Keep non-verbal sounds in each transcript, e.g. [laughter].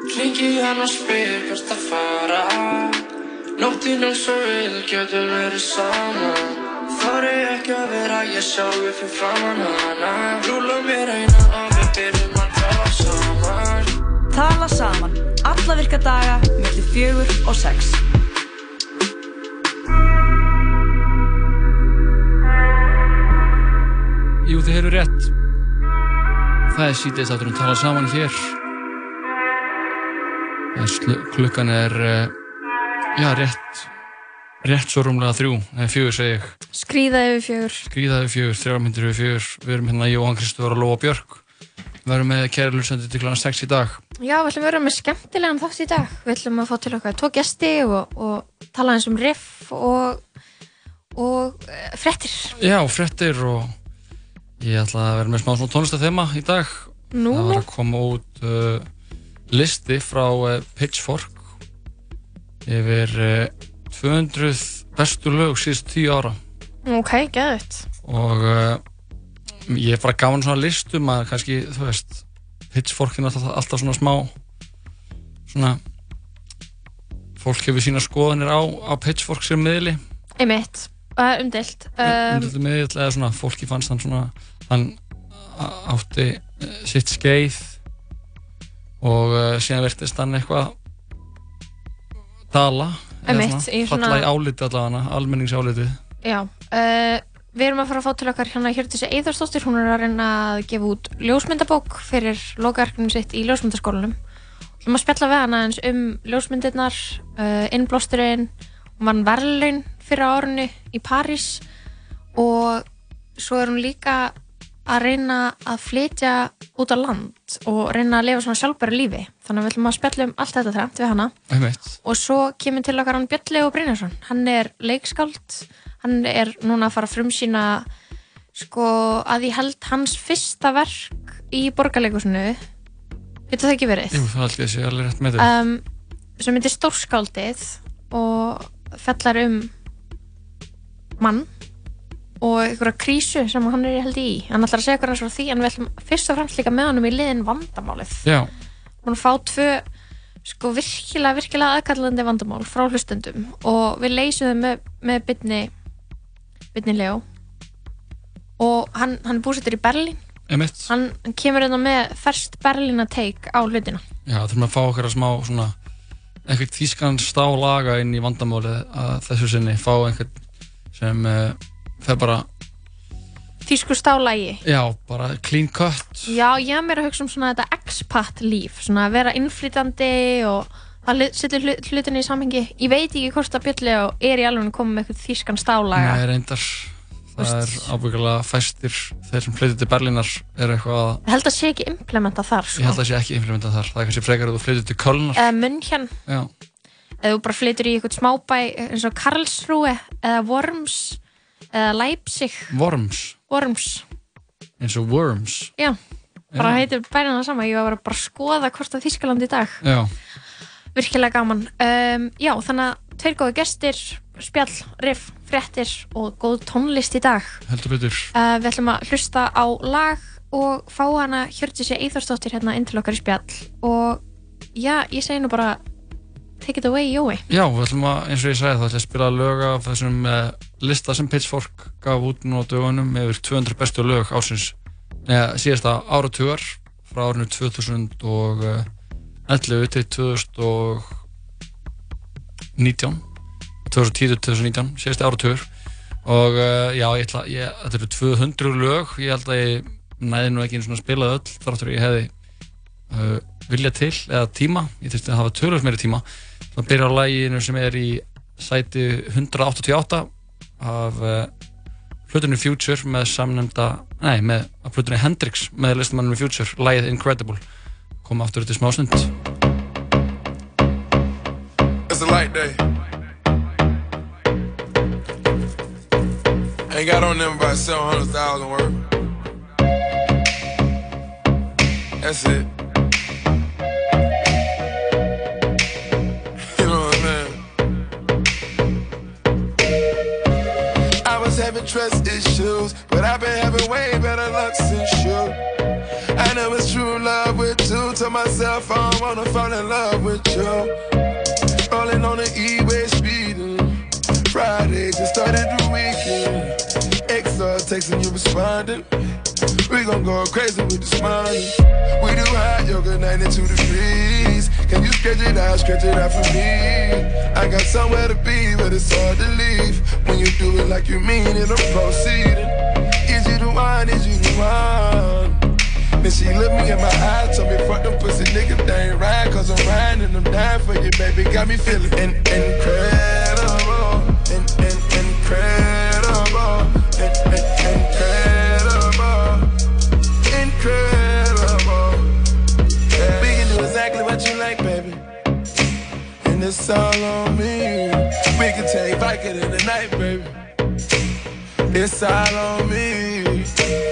Hringi hann og spyr hvert að fara Nóttinn eins og við getum verið saman Þar er ekki að vera ég sjálfi fyrir framann hana Rúla mér eina og við byrjum að tala saman Tala saman, alla virka daga, mellir fjögur og sex. Jú, þið heyrðu rétt. Það er síðan þáttur um tala saman hér. Klukkan er, eh, já, rétt, rétt svo rúmlega þrjú, eða fjögur segi ég. Skríða yfir fjögur. Gríðaði fjögur, þrjár myndir yfir fjögur. Við erum hérna Jóhann Kristófur og Lóa Björk. Við erum með kæri lusandi til klána 6 í dag. Já, við ætlum að vera með skemmtilegan þátt í dag. Við ætlum að fá til okkar tvo gesti og, og tala eins um riff og, og uh, frettir. Já, frettir og ég ætla að vera með smá svona tónlistathema í dag. Nú, Það var að koma út uh, listi frá uh, Pitchfork yfir uh, 200 bestu lög síðust 10 ára Ok, geðvitt. og uh, ég er bara gaman svona listum að kannski, þú veist Pitchfork er alltaf, alltaf svona smá svona fólk hefur sína skoðanir á, á Pitchfork sem miðli Einmitt. Uh, umdelt. Um, um, miðl eða svona fólki fannst hann svona hann átti sitt skeið og uh, síðan verðist hann eitthvað eða Einmitt, í falla svona- í áliti allavega almenningsáliti já. Uh, við erum að fara að fá til okkar hérna þessi Eðarsdóttir. Hún er að reyna að gefa út ljósmyndabók fyrir lokaverkunum sitt í ljósmyndaskólanum. Við erum að spjalla við hana eins um ljósmyndirnar, uh, innblásturinn, hún vann verðlaun fyrir árunni í París og svo er hún líka að reyna að flytja út á land og reyna að lifa svona sjálfbæra lífi. Þannig að við ætlum að spjalla um allt þetta þrænt við hana. Einmitt. Og svo kemur til okkar hann Björn Leo Brynjarsson. Hann er leikskáld. Hann er núna að fara að frumsýna sko að ég held hans fyrsta verk í borgarleikusinu. Getur það ekki verið? Jú, það held ég að sé alveg rétt með þau um, sem heitir Stórskáldið og fellar um mann og einhverja krísu sem hann er held í. Hann ætlar að segja hvernig frá því en við ætlum fyrst og fremst líka með honum í liðin vandamálið. Já, hún fá tvö sko virkilega, virkilega aðkallandi vandamál frá hlustendum. Og við leysum með, með bytni bytni Leo og hann, hann er búsettur í Berlín. Hann, hann kemur hérna með ferst Berlína take á hlutina. Já, þurfum að fá okkar að smá svona einhvern þýskan stálaga inn í vandamálið að þessu sinni. Fá einhvern sem uh, fer bara, þýsku stálægi já, bara clean cut. Já, ég er meira að hugsa um svona þetta expat líf, svona að vera innflytandi og það setur hlu- hlutinni í samhengi. Ég veit ekki hvort að Björli og er í alveg komið með eitthvað þýskan stálaga. Nei, reyndar. Það er ábyggilega fæstir. Þeir sem flytja til Berlínar er eitthvað Ég held að sé ekki implementa þar, ég sko. held að sé ekki implementað þar. Það er kannski frekar að þú flytja til Kölnar. Eða München, já, eða þú bara flytur í eitthvað smábæ eins og Karlsruhe, eða Worms, eða Leipzig, Worms, Worms. eins og Worms. Já, bara Já. heitir bæna það sama. Ég var bara að skoða hvort að Þýskaland í dag. já, virkilega gaman. Um, já, þannig að tveir góði gestir spjall, riff, fréttir og góð tónlist í dag. Heldur betur. Uh, við ætlum að hlusta á lag og fá hana Hjördísi Eithórsdóttir hérna inn til okkar í spjall. Og já, ég segi nú bara take it away, Jói. Já, við ætlum að, eins og ég sagði, þá ætlum ég að spila lög af þessum uh, lista sem Pitchfork gaf út nú á dögunum yfir 200 bestu lög ásins neða, síðasta áratugar frá árinu 2011 til 2019 2010 til 2019, síðasta áratugur. Og uh, já, ég ætla, ég, þetta eru 200 lög, ég held að ég næði nú ekki einu svona spilað öll þáttur að ég hefði uh, vilja til eða tíma, ég þurfti að hafa tölvöld meiri tíma. Það byrja á læginu sem er í sæti 188 af uh, hlutunni Future með samnefnda, nei, með hlutunni Hendrix með listamanninu Future, lægið Incredible koma aftur til smá stund It's a light day. Ain't got on them about 700,000 worth. That's it. Having trust issues, but I've been having way better luck since you. I know it's true love with two. Told my my cell phone, wanna fall in love with you. Rolling on the E-way speeding. Uh, Friday just started the weekend. XR texting you responding. We gon' go crazy with this money. We do hot yoga 92 degrees. Can you stretch it out, stretch it out for me? I got somewhere to be, but it's hard to leave. When you do it like you mean it, I'm proceeding. Is you the one, is you the one? Then she looked me in my eyes, told me fuck them pussy niggas, they ain't right, cause I'm riding and I'm dying for you, baby. Got me feeling in- incredible, in- in- incredible, And it's all on me. We can take Viking in the night, baby. It's all on me.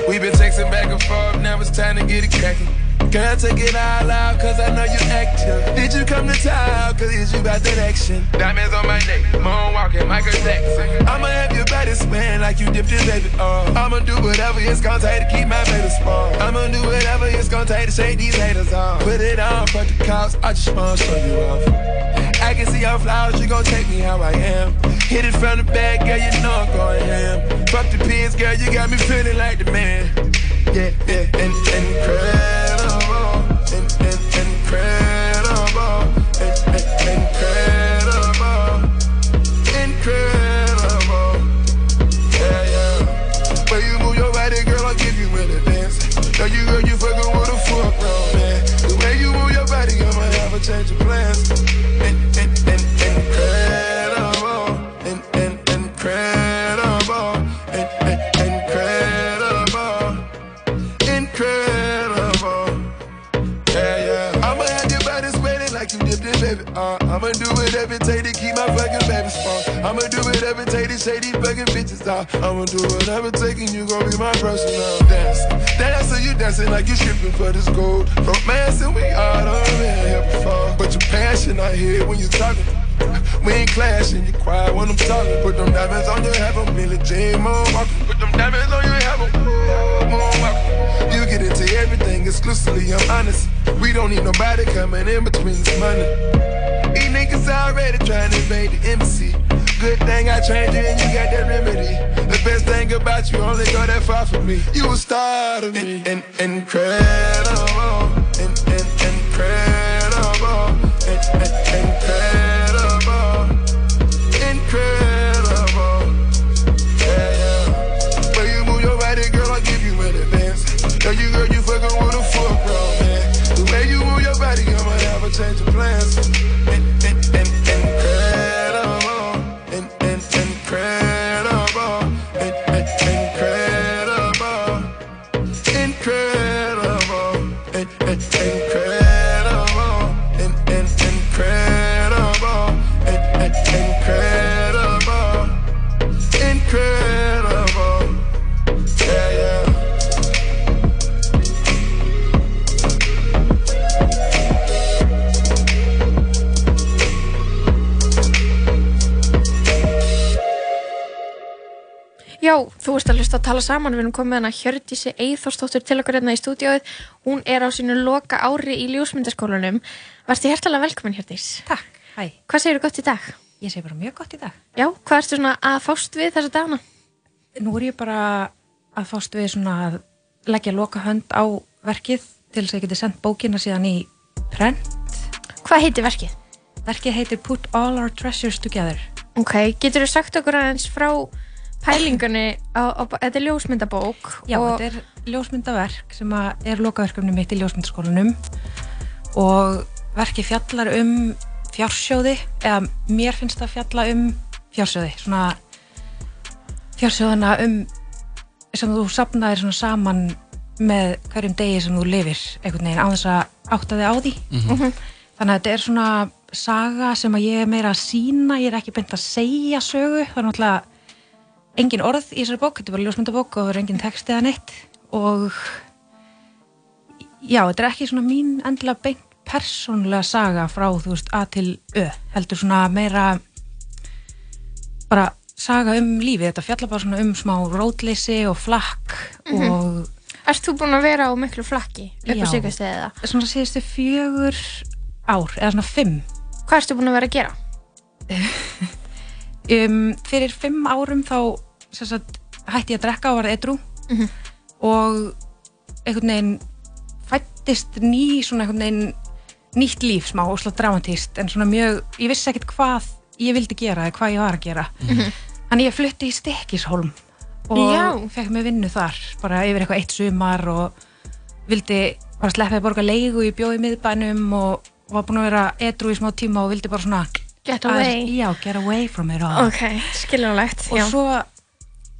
We've been texting back and forth, now it's time to get it cracking. Girl, take it all out, cause I know you active. Did you come to town, cause is you about that action? Diamonds on my neck, moonwalking, Michael Jackson. I'ma have your body swaying like you dipped in baby oil. I'ma do whatever it's gonna take to keep my baby small. I'ma do whatever it's gonna take to shake these haters off. Put it on, fuck the cops, I just wanna show you off. I can see your flowers, you gon' take me how I am. Hit it from the back, girl, you know I'm going ham. Fuck the pins, girl, you got me feeling like the man. Yeah, yeah, in, incredible, change of plans. I'ma do whatever it take to shake these fucking bitches off. I'ma do whatever it take and you gon' be my personal dancer. Dancer, you dancing like you stripping for this gold. Romancing, we done been here before. But your passion I hear when you talking. We ain't clashing, you quiet when I'm talking. Put them diamonds on your head, I'm Billie Jean moonwalking. Put them diamonds on your head, I'm moonwalking. You get into everything exclusively, I'm honest. We don't need nobody coming in between this money. These niggas already trying to invade the embassy. Good thing I changed you and you got that remedy. The best thing about you only go that far for me. You a star to me. In, in, incredible. In, in, incredible. In, in, incredible. Incredible. Yeah, yeah. When you move your body, girl, I'll give you an advance. Girl, you, girl, you fucking with a full grown man. The way you move your body, I'ma have a change þú veist að tala saman, við erum komið hana Hjördísi Eithórsdóttur til okkur hérna í stúdióið. Hún er á sínu loka ári í ljósmyndaskólanum. Varstu hjertalega velkomin Hjördís. Takk, hæ. Hvað segir gott í dag? Ég segi bara mjög gott í dag. Já, hvað ertu svona að fást við þessa dagana? Nú er ég bara að fást við svona að leggja loka hönd á verkið til þess að ég geti sendt bókina síðan í prent. Hvað heitir verkið? Verkið heitir Put All Our Treasures Together. Ok, getur þú sagt okkur aðeins frá pælingunni á, á, þetta er ljósmyndabók Já, og þetta er ljósmyndaverk sem að er lokaverkefni mitt í ljósmyndaskólanum og verkið fjallar um fjársjóði eða mér finnst það fjalla um fjársjóði svona fjársjóðina um sem þú sapnaðir svona saman með hverjum degi sem þú lifir einhvern veginn á þess að átta þig á því. Þannig að þetta er svona saga sem að ég er meira að sína ég er ekki beint að segja sögu það er náttúrulega engin orð í þessari bók, þetta er bara ljósmyndabók og það er engin text eða neitt og já, þetta er ekki svona mín endilega beint persónlega saga frá, þú veist, A til Ö heldur svona meira bara saga um lífið, þetta fjallar bara svona um smá rótleysi og flakk og Erst þú búin að vera á miklu flakki upp á Já. síkastið eða? svona síðustu fjögur ár, eða svona fimm Hvað erstu búin að vera að gera? [laughs] um, fyrir fimm árum þá sagt, hætti ég að drekka og var edru Mhm. og einhvern veginn fættist ný svona einhvern veginn nýtt líf smá og slá dramatíst en svona mjög, ég vissi ekkert hvað ég vildi gera eða hvað ég var að gera Mhm. þannig ég flutti í Stekkisholm og Já. fekk mér vinnu þar bara yfir eitthvað eitt sumar og vildi bara sleppa að borga leigu í bjóði miðbænum og var búin að vera edru í smá tíma og vildi bara svona Get away. já, get away from it all Ok, skiljanlegt. og já. svo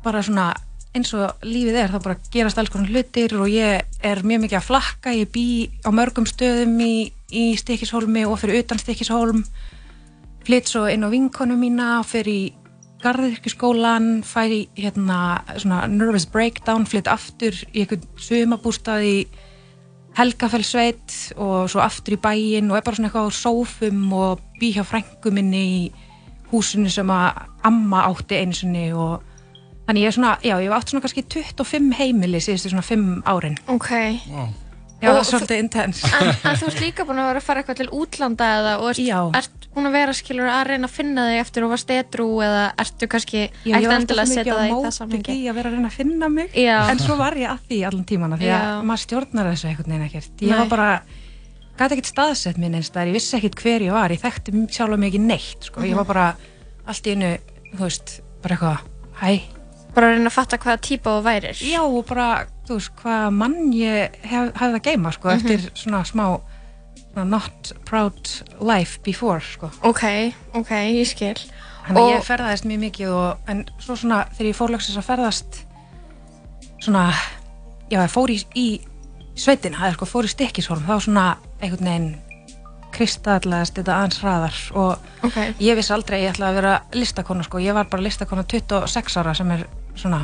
bara svona eins og lífið er þá bara gerast alls konar hlutir og ég er mjög mikið að flakka ég bý á mörgum stöðum í, í Stikishólmi og fyrir utan Stikishólm flytt svo inn á vinkonu mína fyrir í garðirkjuskólan fær í hérna svona nervous breakdown flytt aftur í einhvern sumabústað í Helgafellsveit og svo aftur í bæinn og er bara svona eitthvað á sófum og bý hjá frængu minni í húsinu sem að amma átti einu sinni og þannig ég er svona, já, ég hef átt svona kannski 25 heimili síðustu svona 5 árin Ok. Wow. já, Og það er svolítið intense En, en þú ert líka búin að vera að fara eitthvað til útlanda eða og ert, Já. ert búin að vera skilur að reyna að finna þig eftir og varst edru eða ertu kannski Já, ég ekkert var alltaf endilega að setja mikið á það í það móti samhengi því að vera að reyna að finna mig Já. en svo var ég að því allan tímana því að Já. maður stjórnar þessu einhvern veginn ekkert ég Nei. var bara, gæti ekkert staðsett minn eins þar, ég vissi ekkert hver ég var ég þekkti sjálf mig ekki neitt sko. ég var bara allt í einu, þú veist bara eitthvað, hæ bara að reyna að fatta hvaða típa þú værir. Já og bara, þú veist, hvað mann ég hef, hefði að geima sko, eftir svona smá svona not proud life before sko. ok, ok, ég skil. Þannig að Og- ég ferðaðist mjög mikið og, en svo svona þegar ég fór lögsins að ferðast svona, já ég fór í, í sveitina, það er sko fór í stikkishólm, þá svona einhvern veginn kristallaðist þetta aðeins hraðar. Og ok, ég vissi aldrei að ég ætlaði að vera listakona sko, ég var bara listakona 26 ára sem er svona,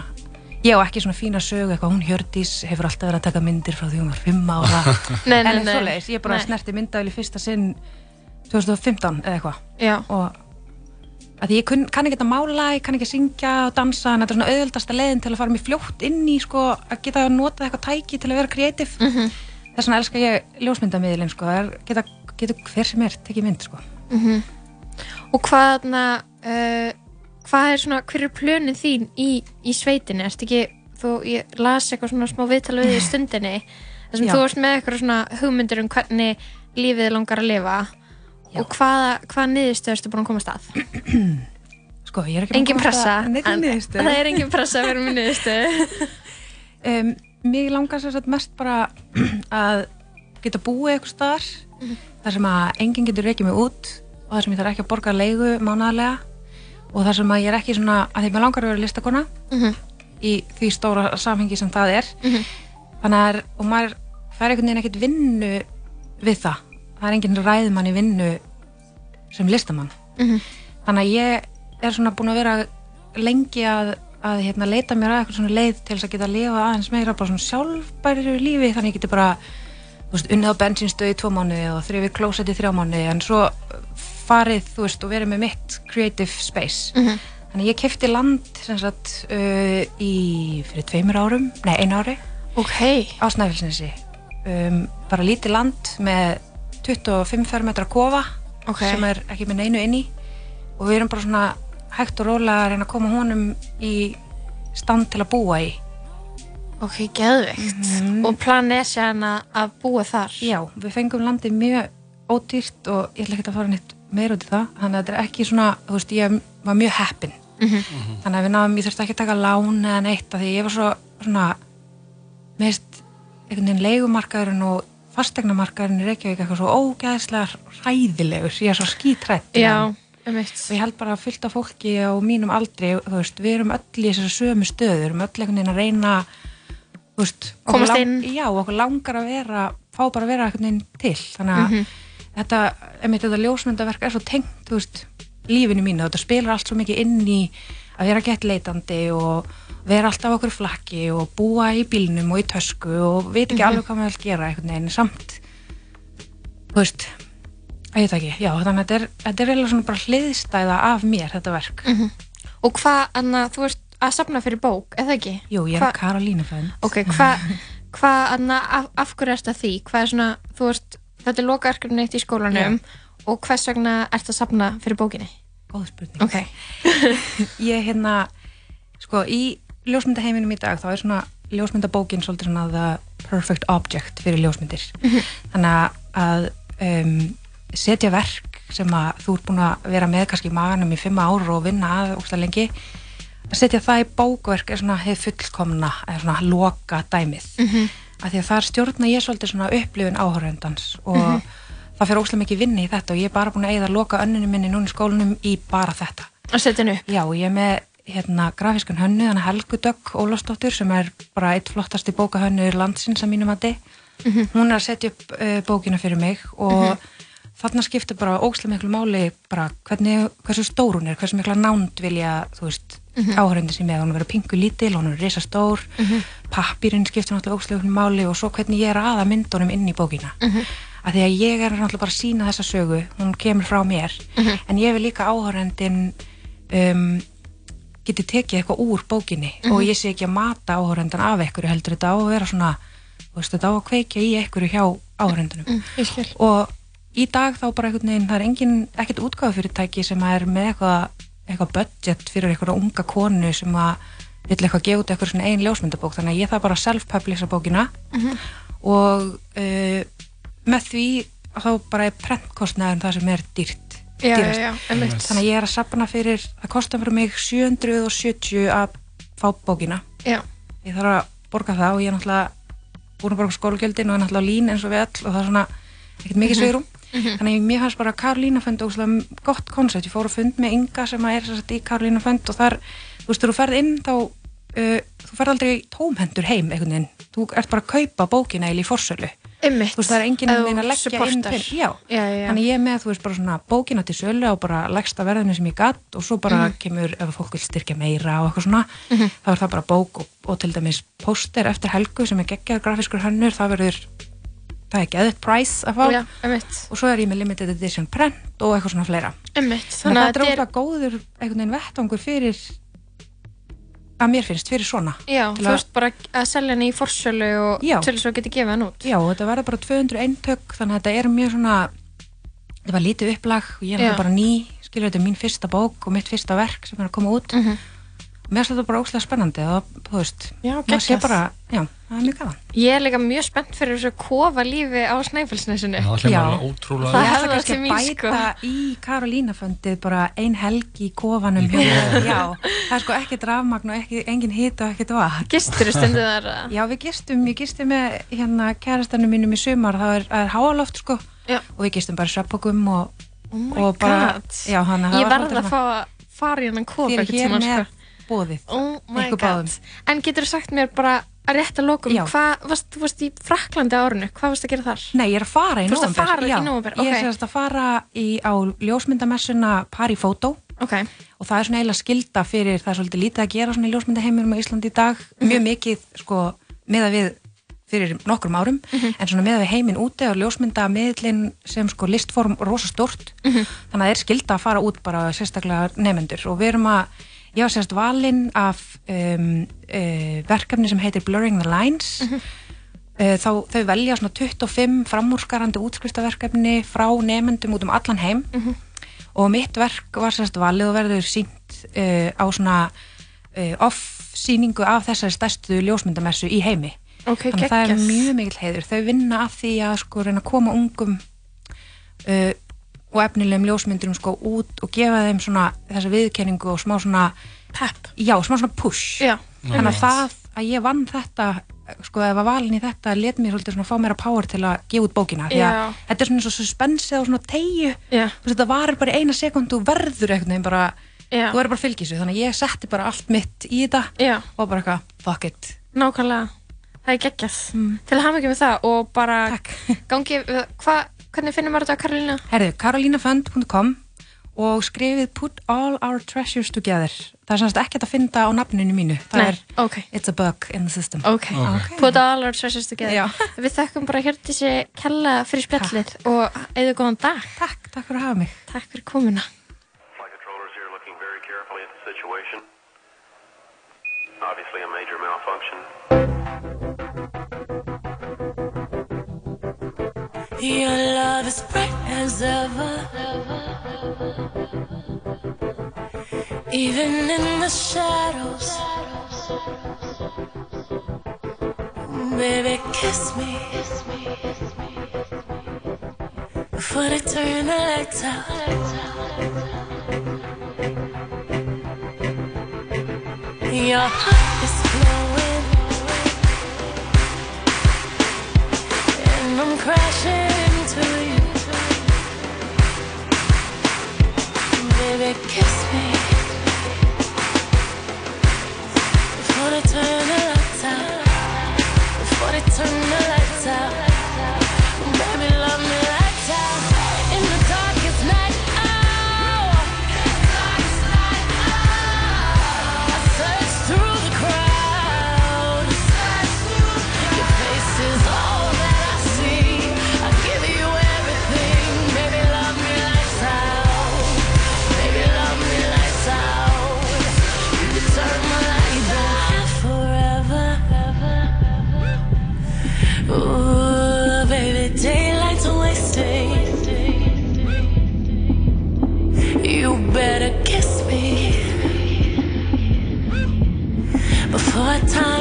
ég á ekki svona fína sögu eitthvað, hún Hjördís hefur alltaf verið að taka myndir frá því hún var 5 ára. Nei, [laughs] nei, en nei. svoleiðis, ég bara Nei. snerti myndavel í fyrsta sinn 2015 eða eitthvað. Já, og að því ég kun, kann ekki að mála, ég kann ekki að syngja og dansa, en þetta er svona auðveldasta leiðin til að fara mér fljótt inn í sko, að geta að nota eitthvað tæki til að vera kreatív mm -hmm. þess vegna elska ég ljósmyndamiðlinn sko, það er, geta, geta hver sem er tekið mynd sko. og hvað uh, hvað er svona, hver er plönin þín í, í sveitinni, ertu ekki þú, ég las eitthvað svona smá viðtal við í [laughs] stundinni þar sem Já. þú varst með eitthvað svona hugmyndir um hvernig lífið þig langar að lifa Já. og hvaða, hvaða niðurstöð ertu búin að komast að [clears throat] sko, ég er ekki engin pressa, neinni en niðurstöðu. [laughs] það er engin pressa að vera með niðurstöð um, [laughs] Mér langar sér satt mest bara [clears throat] að geta búið eitthvað staðar þar sem að enginn getur reykið mig út og þar sem ég þarf ekki að borga leigu mánaðarlega og þar sem að ég er ekki svona að því mér langar að vera listakona Mhm. í því stóra samhengi sem það er. Þannig að og maður fær einhvern veginn ekkert vinnu við það. Það er enginn ræðmann í vinnu sem listamann. Mhm. þannig að ég er svona búin að vera lengi að, að hérna, leita mér að eitthvað svona leið til þess að geta að lifa aðeins meira bara svona sjálfbæri lífi. Þannig ég geti bara unnið á bensinstöð í tvo mánuði og þrifið klósett í þrjá mánuði. En svo farið, þú veist, og verið með mitt creative space. Þannig ég kefti land sem sagt uh, í fyrir tveimur árum, nei einu ári. Ok, á Snæfellsnesi. Um, bara lítið land með 25 fermetra kofa Ok. sem er ekki með neinu inni. Og við erum bara svona hægt og rólega að reyna að koma honum í stand til að búa í. Ok, geðvikt og planið er sér að, búa þar? Já, við fengum landið mjög ódýrt og ég ætla ekki að fara neitt meira út í það. Þannig að þetta er ekki svona, þú veist, ég var mjög heppin. Þannig að við náðum, ég þurfti ekki að taka lán eða neitt af því ég var svo svona meðist einhvern veginn leigumarkaðurinn og fastegnamarkaðurinn í Reykjavík eitthvað svo ógæðslega hræðilegur, ég er svo skítrætt já, um og ég held bara að fylta fólki á mínum aldri, þú veist, við erum öll í þessari sömu stöður, við erum öll einhvern veginn að reyna þú veist, okkur Komast lang- inn. já, okkur langar að vera fá bara að vera einhvern veginn til. Þannig að Mhm. Þetta, einmitt þetta ljósmyndaverk er svo tengt, veist lífinu mínu, þetta spilar allt svo mikið inn í að vera gett leitandi og vera alltaf okkur flakki og búa í bílnum og í tösku og veit ekki alveg hvað maður vil gera einhvern veginn, samt þú veist að ég það ekki, já, þannig að þetta er, þetta er eiginlega svona bara hliðstæða af mér, þetta verk Mhm. og hvað, Anna, þú ert að safna fyrir bók, eða ekki? Jú, ég er Hva- Karolínu fæðin ok, hvað hvað, anna, af, af hverju ertu að því? Hvað er svona, þú veist, þetta er lokaverkefni eitt í skólanum og hvers vegna ertu að sapna fyrir bókinni? Góð spurning. Ok. [laughs] Ég hérna, sko, í ljósmyndaheiminum í dag þá er svona ljósmyndabókin svolítið svona the perfect object fyrir ljósmyndir. Þannig að um, setja verk sem að þú ert búin að vera með kannski í maganum í fimm ár og vinna að ógsta lengi að setja það í bókverk er svona hefð fullkomna eða svona loka dæmið af því að þar stjórna ég svolítið svona upplifun áhöröndans og það fyrir óslega mikið vinni í þetta og ég er bara búin að að loka önnunum minni núna í skólanum í bara þetta. Að setja henni upp? Já, ég er með hérna grafískan hönnu, þannig Helgu Dögg Ólafsdóttur sem er bara eitt flottasti bókahönnur landsins að mínum að hún er að setja upp uh, bókina fyrir mig og þarna skiptir bara ógslega miklu máli bara hvernig, hversu stór hún er, hversu mikla nánd vilja, þú veist, mm -hmm. sem með, hún er verið pingu lítil, hún er risa stór pappirinn skiptir náttúrulega miklu máli og svo hvernig ég er aða myndunum inn í bókina. Að því að ég er náttúrulega bara að sína þessa sögu, hún kemur frá mér. En ég vil líka áhörendin um, geti tekið eitthvað úr bókinni. Og ég sé ekki að mata áhörendan af einhverju heldur þetta á að vera svona veist, þetta á að kveikja í einhverju hjá áhörendunum Ég skil. og í dag þá bara einhvern veginn það er engin, ekkert útgáðufyrirtæki sem að er með eitthvað, eitthvað budget fyrir eitthvað unga konu sem að vill eitthvað gefa út eitthvað svona einn ljósmyndabók. Þannig að ég þarf bara að self-publisa bókina. Og uh, með því þá bara er prentkostnaðurinn það sem er dýrt Já, já, þannig að ég er að sapna fyrir það kostar fyrir mig 770 að fá bókina. Já, ég þarf að borga það og ég er náttúrulega búin að borga skólagjöldin og er náttúrulega lín eins og við öll og það er svona ekkert mikið sveirum þannig að mér fannst bara Karolína fund óslega gott koncept, ég fór að fund með Inga sem er sagt í Karolína fund og þar þú veist, þú ferð inn þá uh, þú ferð aldrei tómhendur heim einhvern veginn, þú ert bara að kaupa bókina eða í forsölu, einmitt. þú veist, það er enginn þú veginn að leggja inn supportar. fyrir, já, Já, já, þannig ég með, þú veist, bara svona bókina til sölu á bara legsta verðinu sem ég gatt og svo bara kemur, ef fólk vil styrkja meira og eitthvað svona, þá er það bara bók og, og til dæmis póster eftir helgu sem er geggjaður grafiskur hönnur, það verður það er geðið price að fá Já, og svo er ég með limited edition prent og eitthvað svona fleira Einmitt. þannig að þetta er ótrúlega góður einhvern veginn vettvangur fyrir að mér finnst, fyrir svona Já, þú veist bara að selja henni í forsölu og Já. til þess að geta gefið hann út. Já, þetta verður bara 200 eintök þannig að þetta er mjög svona þetta var lítið upplag og ég er bara ný skilur þetta er mín fyrsta bók og mitt fyrsta verk sem er að koma út Mhm. Mér finnst þetta bara óslega spennandi og þú veist, Já, maður sé bara já, það er mjög gaman Ég er líka mjög spennt fyrir þessu kofa lífi á Snæfellsnesinu. Já. Það Ég hefði kannski að bæta sko. í Karolínaföndið bara ein helgi í kofanum. Já, það er sko ekkert rafmagn og ekki, engin hita og ekkert vatn Gistur stundu [laughs] þar. Já, við gistum, ég gistum með hérna kærastanum mínum í sumar, það er, er háaloft sko Já. og við gistum bara sveppokum og, Oh my og bara, god. já, hann Ég verði að fá að fara í hennan kofa hér tímann, með sko. Bóðið. Oh ykkur báðum. En getur þú sagt mér bara að rétt að lokum, Já. hvað varst, þú varst í Fraklandi árinu, hvað varst að gera þar? Nei, ég er að fara í Já, nóvember, Ég er að fara í, á ljósmyndamessuna Pari Photo Ok, og það er svona eiginlega skilda fyrir, það er svolítið lítið að gera svona í ljósmyndaheiminum á Íslandi í dag, mjög mikið sko meða við fyrir nokkrum árum, en svona meða við heiminn úti og ljósmyndamiðlinn sem sko listform rosa stórt, þannig að það er skilda að fara út bara sérstaklega nefendur og við erum að, ég var sérst valinn af um, uh, verkefni sem heitir Blurring the Lines. Uh, þá þau velja svona 25 framúrskarandi útskristaverkefni frá nefendum út um allan heim. Og mitt verk var sérst valið og verður sínt uh, á svona uh, off-sýningu af þessari stærstu ljósmyndamessu í heimi. Ok, þannig að það er mjög mikill heiður. Þau vinna að því að sko reyna að koma ungum uh, og efnilegum ljósmyndurum sko út og gefa þeim svona þessa viðkenningu og smá svona Pepp. já, smá svona push. Já, þannig að það að ég vann þetta sko ef að valin í þetta let mér svolítið svona fá meira power til að gefa út bókina því að þetta er svona eins og suspensið og svona tegju þetta varir bara í eina sekund og verður einhvern veginn bara, já, þú verður bara fylgisu þannig að ég setti bara allt mitt í þetta já, og bara eitthvað, fuck it. Nákvæmlega. Það er geggjað. Til að hafa ekki með það og bara Takk. gangi, hva, hvernig finnum maður þetta Karolína? Herðu, karolínafund.com og skrifið put all our treasures together það er semst ekkert að finna á nafninu mínu það Nei, er ok, it's a bug in the system ok. Ok. Put all our treasures together. Já. [laughs] Við þakkum bara hér til þessi kella fyrir spjallið og eða góðan dag. Takk, takk fyrir að hafa mig Takk fyrir situation. Obviously a major malfunction. Your love is bright as ever. Even in the shadows. Baby, kiss me. Before they turn the lights out. Your heart I'm crashing into you. Baby, kiss me. Before they turn the lights out. Before they turn the lights out.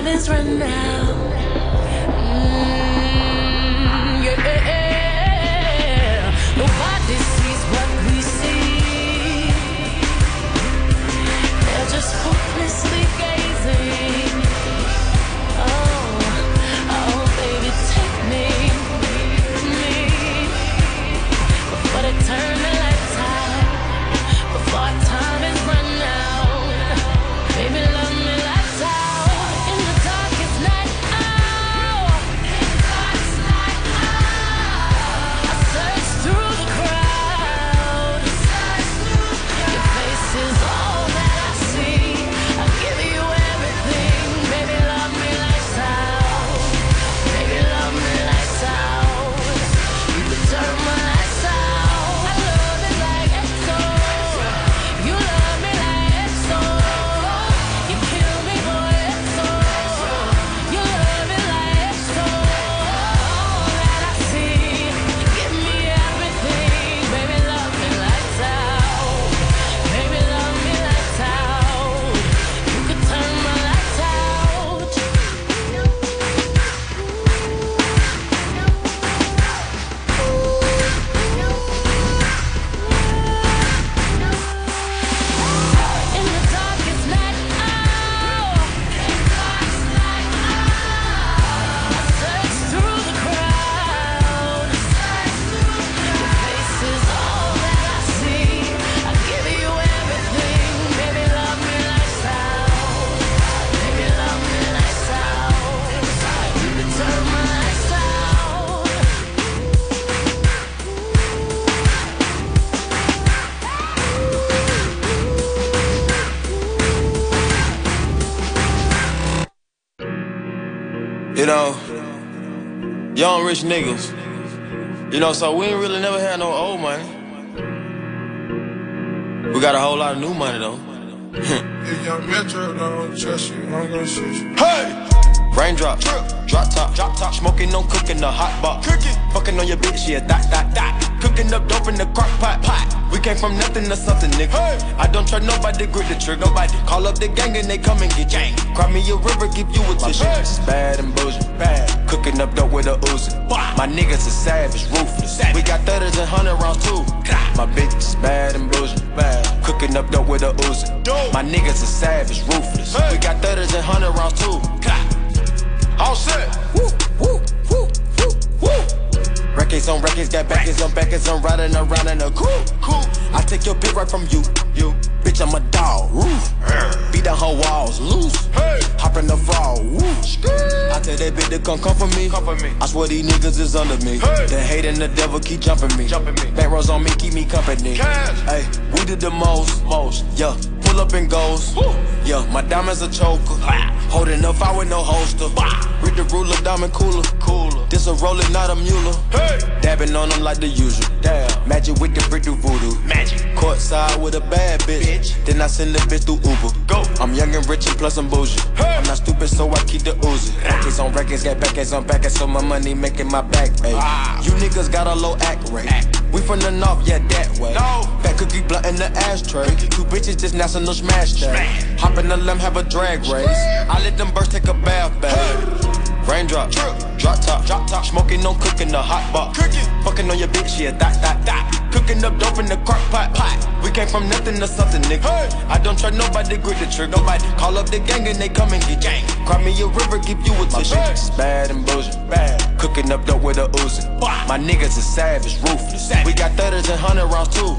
Before time is rich niggas. You know, so we ain't really never had no old money. We got a whole lot of new money though. If young Metro don't trust you, I'm gonna shoot you. Hey! Raindrop, drop top, drop top, smoking, no cooking, the hot box. Cooking, fucking on your bitch, yeah, that, that, that. Cooking up dope in the crock pot, pot. We came from nothing to something, nigga. I don't trust nobody, grip the trigger. Nobody call up the gang and they come and get gang. Cry me a river, give you a tissue. It's bad and bullshit, bad. Cooking up dope with a Uzi. My niggas is savage, ruthless. We got thudders and hundred rounds too. My bitch is bad and bullshit, bad. Cooking up dope with a Uzi. My niggas is savage, ruthless. We got thudders and hundred rounds too. All set. Woo, woo, woo, woo, woo. Records on records, got backers on backers, I'm riding around in a cool. I take your bitch right from you, you. Bitch, I'm a dog, roof. Down her walls, loose. Hop in the fall, woo. I tell that bitch to come come for me. Come for me. I swear these niggas is under me. The hate and the devil keep jumping me. Jumping me. Back rows on me, keep me company. Hey, we did the most, most. Yeah, pull up and goes. Yeah, my diamonds a choker. Holding up, I with no holster. Read the ruler, diamond cooler. Cooler. This a roller, not a mule. Dabbing on them like the usual. Damn. Magic with the brick do voodoo. Magic. Court side with a bad bitch. Then I send the bitch through Uber. Go. I'm young and rich and plus I'm bougie. I'm not stupid, so I keep the Uzi. Records on records, got backers on backers, so my money making my back. Ay. You niggas got a low act rate. We from the north, yeah, that way. No. Fat cookie blunt in the ashtray. Two bitches just national smash day. Hop in the limb, have a drag race. I let them birds take a bath, babe. Raindrop, drop top, drop top, smoking, no cooking, the hot pot. Cooking, fucking on your bitch, yeah, that, that, that. Cooking up dope in the crock pot, pot. We came from nothing to something, nigga. I don't try nobody, grip the trigger. Nobody call up the gang and they come and get gang. Cry me a river, give you a tissue. It's bad and bullshit, bad. Cooking up dope with a Uzi. My niggas is savage, ruthless. We got thudders and hundred rounds too.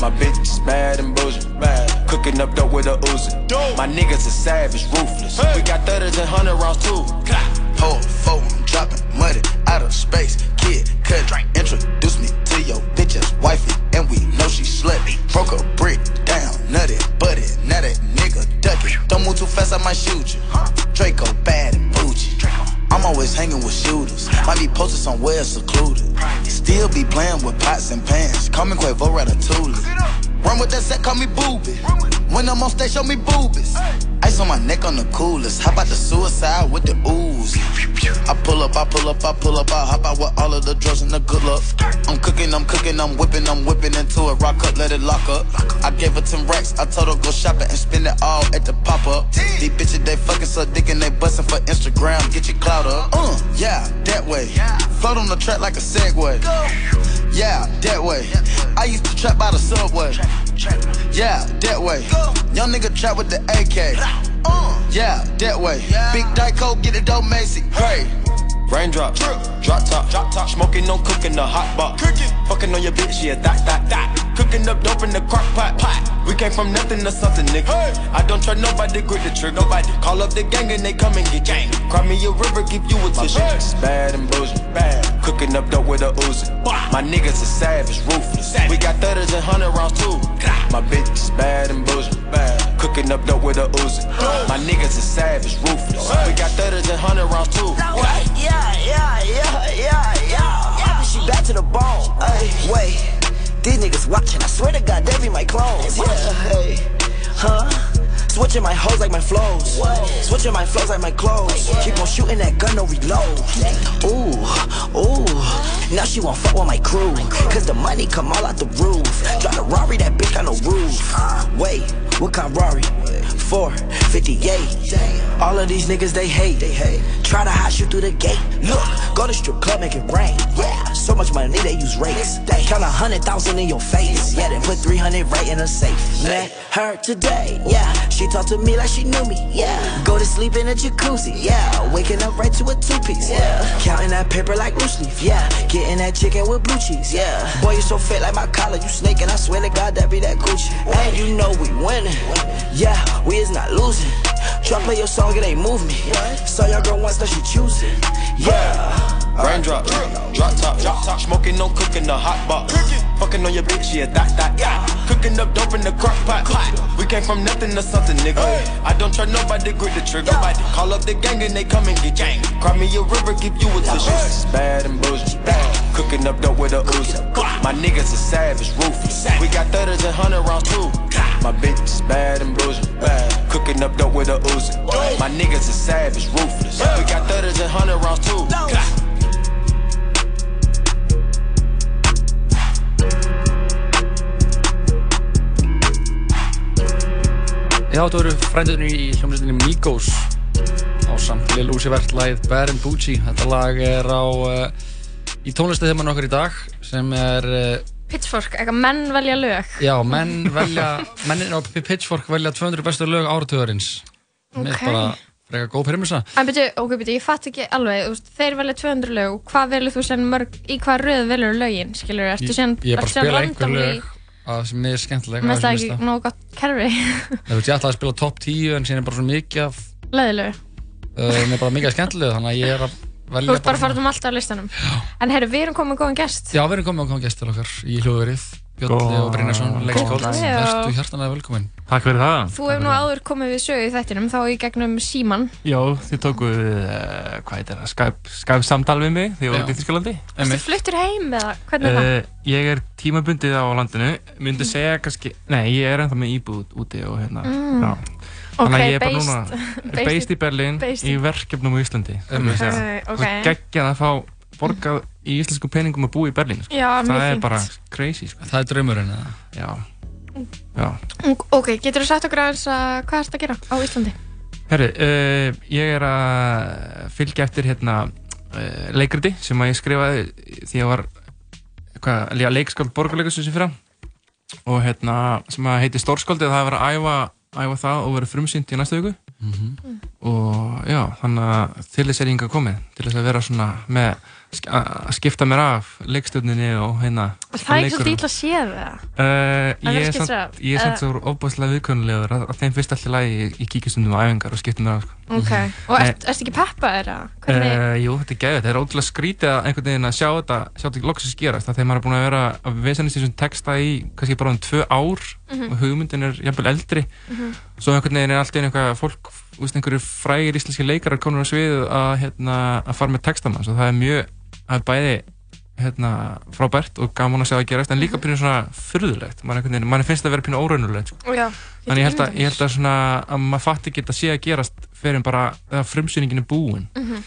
My bitch is bad and bullshit, bad. Cooking up dope with a Uzi. My niggas is savage, ruthless. We got thudders and hundred rounds too. Hold phone, dropping money out of space. Kid, cut, introduce me to your bitch's wifey, and we know she slutty. Broke a brick down, nutty, butty, now that nigga ducky. Don't move too fast, I might shoot you. Draco bad and bougie. I'm always hanging with shooters. Might be posted somewhere secluded. Still be playing with pots and pans. Call me Quavo Ratatouille. Run with that set, call me booby. When I'm on stage, show me boobies. Ice on my neck on the coolest. How about the suicide with the ooze? I pull up, I pull up, I pull up, I hop out with all of the drugs and the good luck. I'm cooking, I'm cooking, I'm whipping, I'm whipping into it. Rock up, let it lock up. I gave her 10 racks, I told her go shopping and spend it all at the pop up. These bitches, they fucking so dick and they bustin' for Instagram. Get your clout up. Uh, yeah, that way. Float on the track like a Segway. Yeah, that way. I used to trap by the subway. Yeah, that way. Young nigga trap with the AK. Yeah, that way. Big Dyko, get it dope, Macy. Great. Raindrop, drop top, drop top, smoking, no cooking, the hot box, Cooking, fucking on your bitch, yeah, that, that, that. Cooking up dope in the crock pot, pot. We came from nothing to something, nigga. I don't try nobody, grip the trigger. Nobody call up the gang and they come and get gang. Cry me a river, give you a tissue. It's bad and bullshit, bad. Cooking up dope with a Uzi. My niggas are savage, ruthless. We got thudders and hundred rounds too. My bitch is bad and bullshit, bad. Cooking up dope with a Uzi. My niggas are savage, ruthless. We got thudders and hundred rounds too. Yeah, yeah, yeah, yeah, yeah. She back to the bone. Ay, wait, these niggas watching. I swear to God, they be my clones. Yeah, hey, huh? Switching my hoes like my flows. Switching my flows like my clothes. Keep on shooting that gun, no reload. Ooh, ooh. Now she won't fuck with my crew. Cause the money come all out the roof. Drive a Rari, that bitch got no roof. Wait, what kind Rari? 458. All of these niggas they hate. They hate. Try to hide you through the gate. Look, go to strip club, make it rain. Yeah, so much money they use rates. They count a hundred thousand in your face. Yeah, then put 300 right in a safe. Met her today. Yeah, she talked to me like she knew me. Yeah, go to sleep in a jacuzzi. Yeah, waking up right to a two piece. Yeah, counting that paper like loose leaf. Yeah, getting that chicken with blue cheese. Yeah, boy you so fit like my collar. You snake and I swear to God that be that Gucci. And you know we winning. Yeah, we is not losing. Try play your song, it ain't move me. Saw your girl once, now she choosing. Yeah. Raindrop, drop top, drop top, smoking, no cooking, the hot pot. Fucking on your bitch, yeah, that, that, yeah. Cooking up dope in the crock pot. We came from nothing to something, nigga. I don't try nobody, grip the trigger. Nobody call up the gang and they come and get gang. Cry me a river, give you a tissue. Bad and bullshit. Bad. Cooking up dope with a Uzi. My niggas is savage, ruthless. We got thudders and hundred rounds too. My bitch is bad and bullshit. Bad. Cooking up dope with a Uzi. My niggas is savage, ruthless. We got thudders and hundred rounds too. Já, þetta voru frændunni í hljómsveitinni Migos á samt Lil Uzi Vert lagið Bad and Bougie. Þetta lag er á uh, í tónlistatheimann okkar í dag sem er, uh, Pitchfork, eitthvað menn velja lög. já, menn velja, mennin á Pitchfork velja 200 bestu lög áratugurins. Mér Ok. er bara frekar góð premissa. En byrju, ok, byrju, ég fatt ekki alveg, veist, þeir velja 200 lög, hvað velur þú sen mörg, í hvað röð velur lögin, skilur, ertu sen, Ég er bara að ertu sen spila að sem mér er skemmtileg. Mér finnst það ekki nógu gott kerfi, ég ætlaði að spila top 10 en síðan er bara svo mikið af, leðilegu. mér er bara mikið af skemmtileg þannig að ég er að velja Þú ert bara að fara um allt á listanum. En heyrðu, við erum komið góðan gest. Já, við erum komið koma gest til okkar í hljóðverið. Björnli og Brynjarsson, leikskáld, verðstu hjartanlega velkomin. Takk fyrir það. Þú hefur nú áður komið við sögu í þættinum þá í gegnum síman Já, þið tóku, uh, hvað heitir það, Skype, Skype samtal við mig þegar ég var í Þýskalandi. Þú fluttur heim eða hvernig er það? Uh, ég er tímabundið á landinu, myndi segja kannski, nei, ég er ennþá með íbúð úti og hérna, Mm. já. Þannig að ég er bara núna based based í- í Berlín based í í- verkefnum á Íslandi. Einmitt. Ok, ok. Það geggjað að fá borgað í íslenskum peningum að búa í Berlín. Sko. Já, það er fínt. bara crazy. Sko. Það er draumurinn, eða? Já. Já. Ok, getur þú sagt okkur aðeins að hvað ertu að gera á Íslandi? Herri, uh, ég er að fylgja eftir hérna uh, leikriti sem að ég skrifaði því ég var hvað, líka leikskáld borgarleikursus í fyrra og hérna sem að heiti Stórskóldi og það er verið að æfa, æfa það og verið frumsýnt í næstu viku og já, þannig að til þess er ég hingað komið til þess að vera svona með að skipta mér af leikstjórninni og hérna Það er ekki svolítið ítla að sé það Uh, ég er samt, er Eh. svo óbúslega viðkvæmulegur að, þeim fyrst alltaf lagi ég, ég kíkja stundum á æfingar og skiptum mér af sko. Ok, og ert, ertu ekki peppaður eða? Hvernig? Uh, jú, þetta er gæðið, þetta er ótrúlega skrítið að einhvern veginn að sjá þetta, sjá þetta loksins gerast þegar maður er búin að vera að vesenist í þessum texta í kannski bara um tvö ár Mhm. og hugmyndin er jafnvel eldri Mhm. svo einhvern veginn er alltaf einhverja fólk einhverju frægir íslenski leikarar konur á svið að, hérna, að fara með textamann svo það er mjög, það er bæði hérna, frábært og gaman að sjá það gerast en líka pínu svona furðulegt mann, finnst það að vera pínu óraunulegt sko. Já, Þannig ég held að, ég held að, svona, að maður fatti ekki að sé að gerast fyrir en bara þegar frumsýningin er búin. Mhm.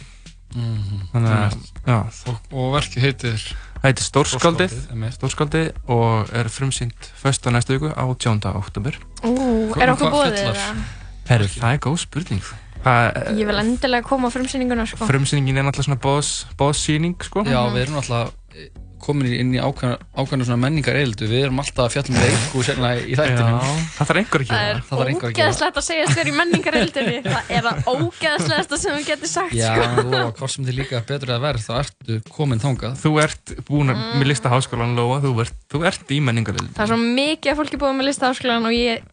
Þannig að, já. Og, og verkið heitir? Heitir Stórskaldið. Stórskaldið og er frumsýnt först á næstu viku á 10. oktober. Ú, er okkur bóðið það? Herru, það er góð spurning. Það, Ég vil endilega koma á frumsýninguna sko frumsýningin er náttúrulega svona boðs, boðsýning, sko. Já, við erum alltaf komin inn í ákveðna, ákveðna svona menningar eildu. Við erum alltaf að fjalla um leik og sérna í þættinum. Já, það þarf einhver að Það er Það þarf einhver að gera. ógeðslegt að segja þér í menningarildinni Það er það ógeðslegasta sem þú getur sagt Já, sko. lofa, hvort sem þið líka betur eða verð, þá ertu komin þangað. Þú ert búin að, Mm. með lista háskólan Lóa, þú ert, þú ert í menningarlild. Það er svo mikið að fólki búið með listaháskólan og ég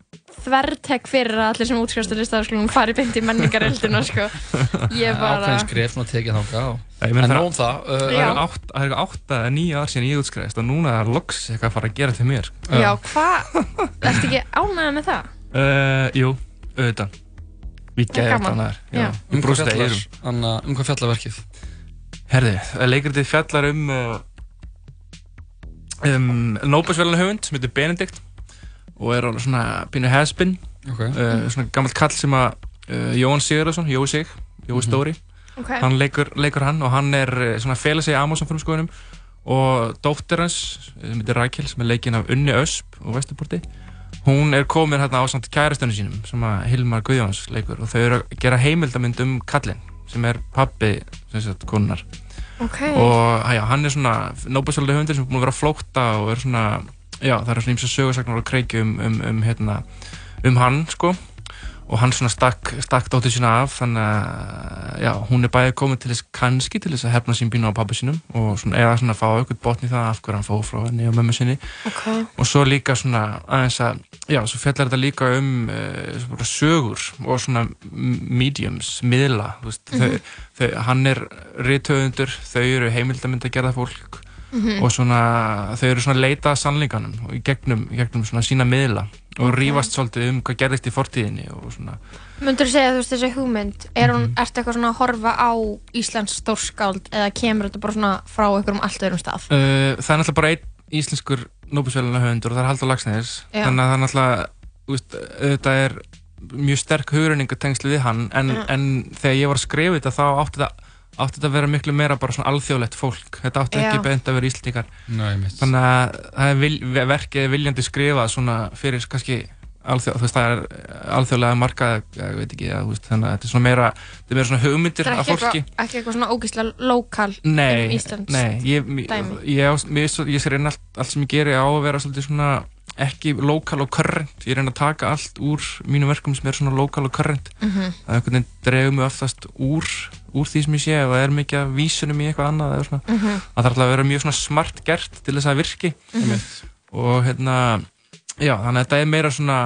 þvertek fyrir að allir sem útskjástu listaháskólan fari beint í menningarildina sko. [laughs] Ég bara Ákveðin skref, svona tekið Ég meina En það- nóg um það. Það það eru átta eða nýja ár síðan ég útskræðist og núna er loks eitthvað að fara að gera til mér. sko. Já, hvað, ertu ekki ánægð með það? [laughs] Uh, jú, auðvitað. Við Það er geðum gaman. þannig. Já. Um hvað fjallar. Anna, um hvað fjallar verkið? Herði, leikritið fjallar um uh, um Nóbelsvælun höfund sem heitir Benedikt og er alveg svona pínu has-been Ok. uh, svona gammalt kall sem að uh, Jóhann Sigurðarsson, Jói Sig Jói Stóri, Ok. hann leikur, leikur hann og hann er uh, svona fela sig í Amazon frumskoðunum og dóttir hans sem heitir Rakel sem er leikinn af Unni Ösp og Vesturporti hún er komin hérna á samt kærastunum sínum sem að Hilmar Guðjóns leikur og þau eru að gera heimildamynd um kallinn sem er pappi sem sagt konunar Ok. og já, hann er svona Nóbelsvöldu höfundur sem er búin að vera að flótta og er svona, já, það er svona ímsa sögursagnar og kreiki um, um, um, hérna, um hann, sko og hann svona stakk, stakk dóttir sína af þannig að, já, hún er bæðið komin til þess kannski til þess að hefna sín bínu á pappa sínum og svona, eða svona fá eitthvað botn í það af hverju hann fóð frá henni og mömmu sinni Ok. og svo líka svona aðeins að, já, svo fjallar þetta líka um uh, sögur og svona mediums, miðla, veist, Mhm. þau, þau, hann er rithöfundur, þau eru heimildamönd að gera fólk Mhm. og svona, þau eru svona að leita að sannleikanum og í gegnum, gegnum svona sína miðla og Ok. rífast svolítið um hvað gerðist í fortíðinni og svona, Mundur þú segja þú veist þessi hugmynd er hún, Mhm. ertu eitthvað svona að horfa á Íslands stórskáld eða kemur þetta bara svona frá einhverjum allt öðrum stað? Uh, það er náttúrulega bara einn íslenskur Nóbelsvæluna höfundur og það er Haldur Lagsnæðis þannig að það er náttúrulega auðvitað er mjög sterk hugrenningatengslu við hann en, en þegar ég var að skrifa þetta þá átti þetta átti þetta að vera miklu meira bara svona alþjóðlegt fólk þetta átti Já. ekki beint að vera íslendingar Nei, mitt. þannig að það er vil, verkið er viljandi skrifað svona fyrir kannski alþjóð, þú veist, það er alþjóðlega markað, ég veit ekki, að, þú veist, þannig að þetta er svona meira, þetta er meira svona hugmyndir er af fólki eitthvað, ekki eitthvað svona ógíslega lokal Nei, um Íslands nei, ég, ég, dæmi. ég, svo- ég sé reyna allt, allt sem ég geri á að vera svolítið svona ekki lokal og current, ég reyna að taka allt úr mínum verkum sem er svona lokal og current Mhm. það er einhvern veginn dregur mig oftast úr, úr því sem ég sé ef það er mikið af vísunum í eitthvað annað eða svona, Mhm. það þarf alltaf að vera mjög svona smart gert til þess að það virki. Mhm. og hérna já, þannig að þetta er meira svona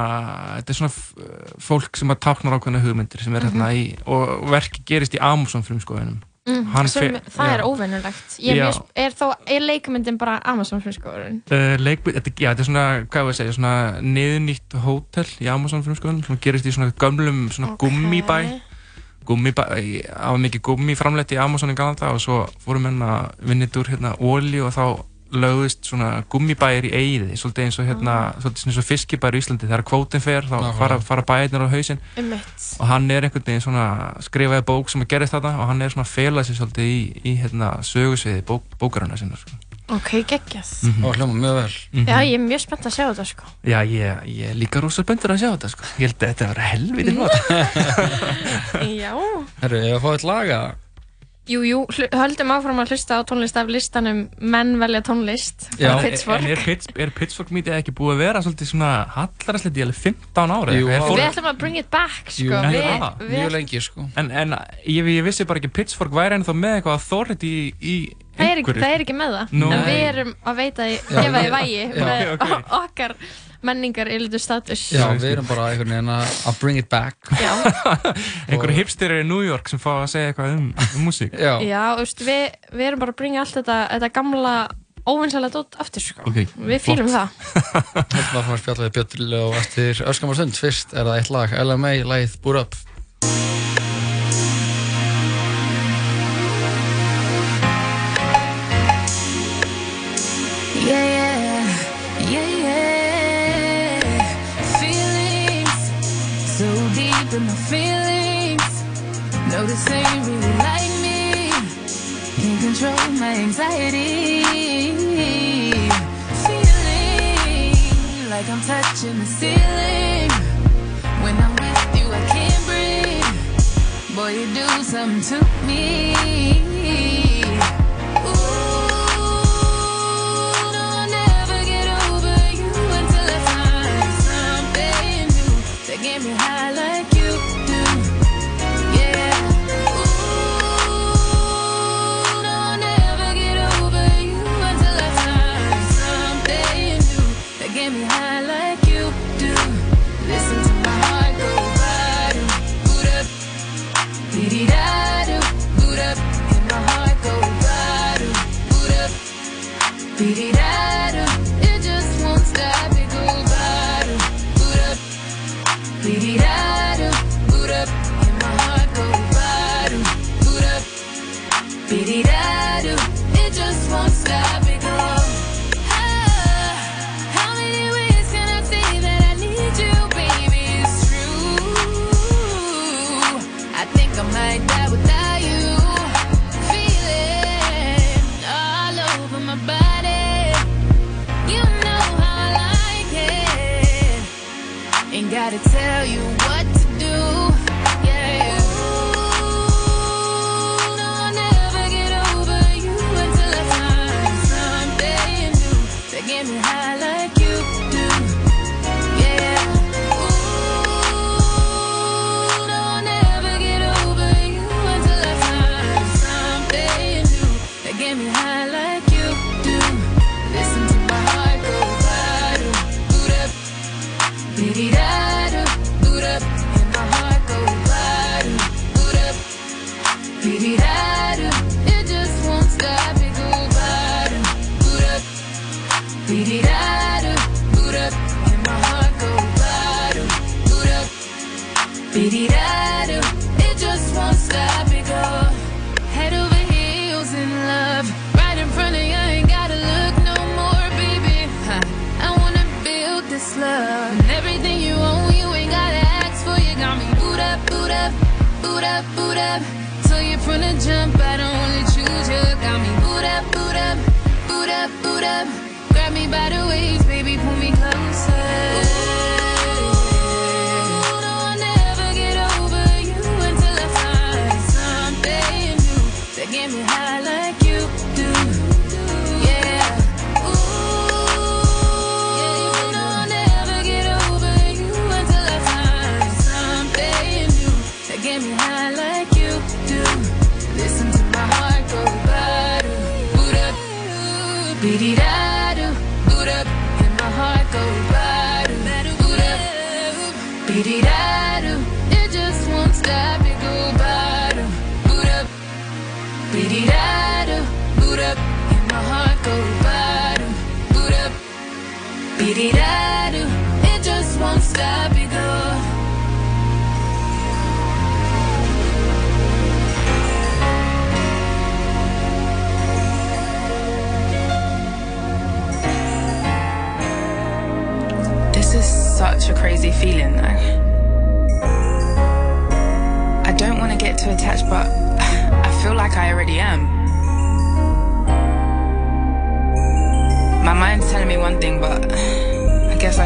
þetta er svona f- fólk sem að táknar ákveðna hugmyndir sem er Mhm. hérna í og verki gerist í Amazon frumskoðunum Mm, Hann sem, það já. er óvinnulegt ég er, er, þá, er leikmyndin bara Amazon frumskóðurinn Uh, þetta, já, þetta er svona, hvað var að segja, svona niðurnýtt hótel í Amazon frumskoðun, sem gerist í svona gömlum svona gummibæ, gummibæ, það var mikið gummi framleitt í Amazon í Galanda og svo fórum henn að vinnit úr hérna ólí og þá lögðist svona gummibæir í eigið, svolítið eins og hérna, svolítið eins og fiskibæir í Íslandi, þegar kvótin fer þá fara, fara bæirnir á Einmitt. og hann er einhvern veginn svona skrifaði bók sem að gerist þetta og hann er svona að fela sig svolítið í, í hérna sögusviði bók, bókarana sinna sko. Ok, geggjað. Mhm. Og hljóma mjög vel. Já, ég er mjög spennt að sjá þetta sko. Já, ég, ég er líka rosa spenntur að sjá þetta sko. Ég held að þetta var helviti flott. [laughs] Já, Herru, ég var að fá eitt laga jú, jú, höldum áfram að hlusta á tónlist af listanum menn velja tónlist Já, frá en Pitchfork. Er, Pitts, er Pittsburgh mítið ekki búið að vera svolítið svona hallaræslegt? Í alveg 15 ára. Jú? Er við ætlum að bring it back sko. Jú, við, já, við, Mjög lengi sko. En, en ég, ég vissi bara ekki Pittsburgh væri ennþá með eitthvað authority í, í það, er, það er ekki með það Nú. en við erum að veita því, Já, gefa því vægi Já. með Ok, ok. okkar menningar yldu status Já, við erum bara einhvern veginn að að bring it back já. [laughs] Einhverju hipsterir í New York sem fá að segja eitthvað um, um músík Já, Já, veist, við, við erum bara að bringa allt þetta, þetta gamla óvinnsalega dótt aftur, sko. Ok, Við fýlum það. [laughs] Þetta var fyrir að spjalla við Björn og eftir öskamar stund Fyrst er það eitt lag, LMA, lagið Boot Up This ain't really like me. Can't control my anxiety. Feeling like I'm touching the ceiling. When I'm with you, I can't breathe. Boy, you do something to me. It just won't stop, tell you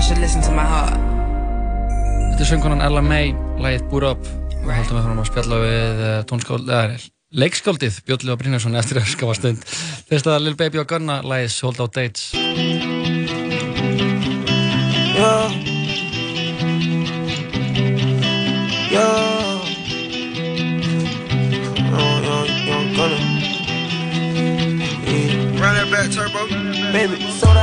should listen to my heart. Þetta er söngkonan Ella May, lagið Búr Up og heldum við fram að spjalla við uh, tónskáld, eða leikskáldið Björn Ljóða Brynjarsson eftir að skafa stund Fyrst að Lil Baby og Gunna lagið Sold Out Dates Yeah. Yeah. Young, young, young gunner. Yeah. Run that back, turbo. Baby, cash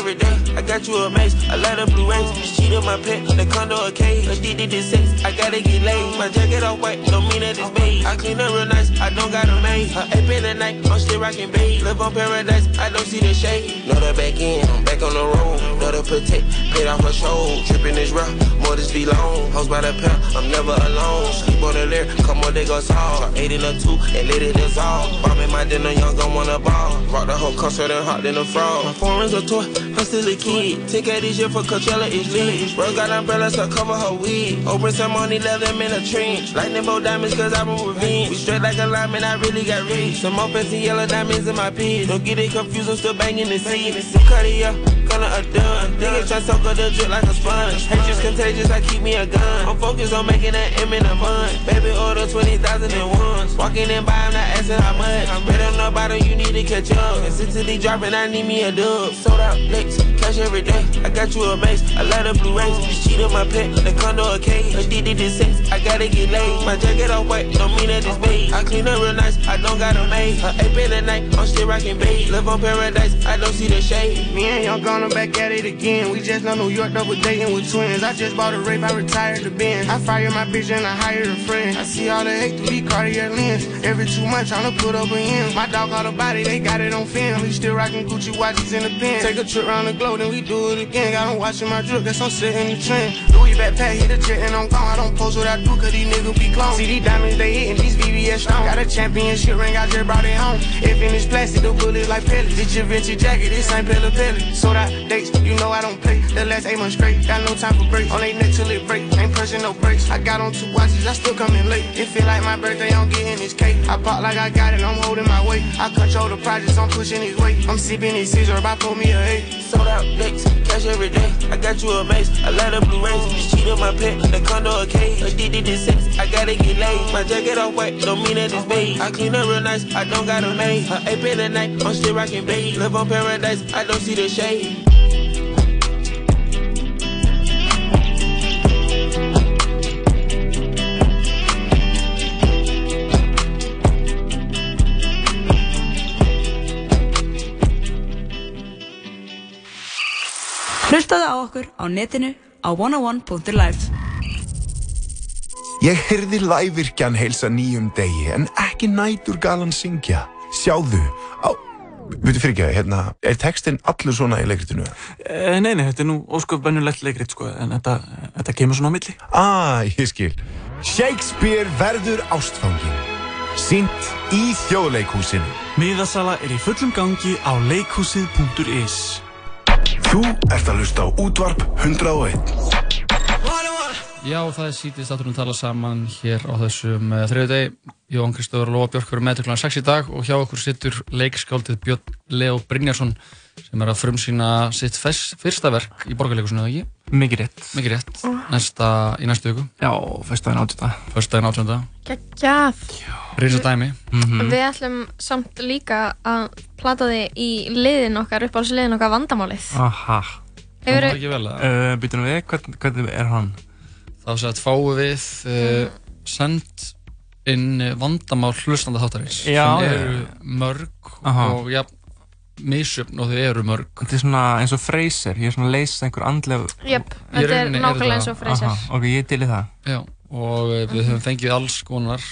every day. I got you a mace, I light up blue rays. Cheat on my pet, the condo a cage. Addicted to sex, I gotta get laid. My jacket all white, don't mean that it's beige. I clean up real nice, I don't got a maid. A ape in the night, I'm still rocking beige. Live on paradise, I don't see the shade. Know the back end, I'm back on the road. Know the protect, paid off my show. Tripping is rough, more this be long. Hoes by the pair, I'm never alone. Sleep on the lyre, come on, they go soft. Eight in a two, and let it dissolve. Bombing my dinner, young gon' wanna ball. Rock the whole concert and hot than a frog. My foreign's a toy, I'm still a kid. Take out this year for Coachella, it's lit. Bro got umbrellas to cover her wig. Open some money, let them in a trench. Lightning bolt diamonds, cause I'm a revenge. We straight like a lineman, I really got rich. Some more fancy yellow diamonds in my pants. Don't get it confused, I'm still banging the scene. Cartier, gonna a done. Niggas try soak up the drip like a sponge. Hatred's contagious, I keep me a gun. I'm focused on making an M in a month. Baby, order 20,000 in ones. Walking in by, I'm not asking how much. I'm better on the bottom, you need to catch up. They dropping, I need me a dub. Sold out licks, cash every day. I got you a mace, I light up blue rays. Just cheat on my pet, the condo a cage. Addicted to sex, I gotta get laid. My jacket all white, don't mean that it's beige. I clean up real nice, I don't got a maid. A ape in the night, I'm still rocking beige. Live on paradise, I don't see the shade. Me and Young gonna back at it again. We just know New York double dating with twins. I just bought a rape, I retired the Benz. I fired my bitch and I hired a friend. I see all the hate through these Cartier lens. Every two months tryna put up a end. My dog got a body, they got it on film. We still rocking Gucci watches in the pen. Take a trip around the globe, then we do it again. Got 'em watching my drip, guess I'm setting the trend. Louis backpack, hit the jet and I'm gone. I don't post what I do, cause these niggas be clones. See these diamonds, they hitting these VVS strong. Got a championship ring, I just brought it home. If in this plastic, the bullets like pellets. This your vintage jacket, this ain't Pella Pellet. Sold out dates, you know I don't play. The last eight months straight, got no time for breaks. On they neck till it break, ain't pressing no brakes. I got on two watches, I still coming late. It feel like my birthday, I'm getting this cake. I pop like I got it, I'm holding my weight. I control the projects, I'm pushing his weight. I'm sipping his scissor, about pour me a eight. Sold out licks, cash every day. I got you a mace, I light up blue rays. Just cheat on my pet, the condo a cage. Addicted to sex, I gotta get laid. My jacket all white, don't mean that it's beige. I clean up real nice, I don't got a maid. A ape in the night, I'm still rocking beige. Live on paradise, I don't see the shade. Hlustaðu á okkur á netinu á 101.live Ég heyrði lævirkjan heilsa nýjum degi en ekki nætur galan syngja. Sjáðu, á... Veitu fyrir ekki, hérna, er textin allur svona í leikritinu? Eh, Nei, nei, þetta er nú ósköp bennulegt leikrit, sko, en þetta, þetta kemur svona á milli. Ah, ég skil. Shakespeare verður ástfangin. Sýnt í þjóðleikhúsinu. Miðasala er í fullum gangi á leikhúsið.is Þú ert að hlusta á útvarp 101. Já, það er sítið státurinn tala saman hér á þessum uh, þriðu deg. Jón Kristóður og Lóa Björk verður með til kl. 6 í dag og hjá okkur sittur leikskáldið Björn Leo Brynjarsson sem er að frumsýna sitt fes, fyrsta verk í borgarleikusinu, eða ekki? Mikið rétt. Mikið rétt. Næsta, í næstu viku. Já, fyrstæðin átjönda. Fyrstæðin átjönda. Geggjað. Reysa dæmi. Mhm. Við ætlum samt líka að plata þig í liðin okkar, uppáhaldsliðin okkar vandamálið. Aha. Það var ekki vel að... Uh, Býtum við, hvern, hvernig er hann? Þá sem að fáum við uh, send inn uh, vandamál hlustanda þáttarins Já, sem eru mörg Aha. og ja, misjöfn og þau eru mörg. Þetta er svona eins og Freyser, ég er svona að leysa einhver andleg... Jöp, þetta er nákvæmlega eins og Freyser. Ok, ég til í það. Já, og uh, við höfum fengið alls konar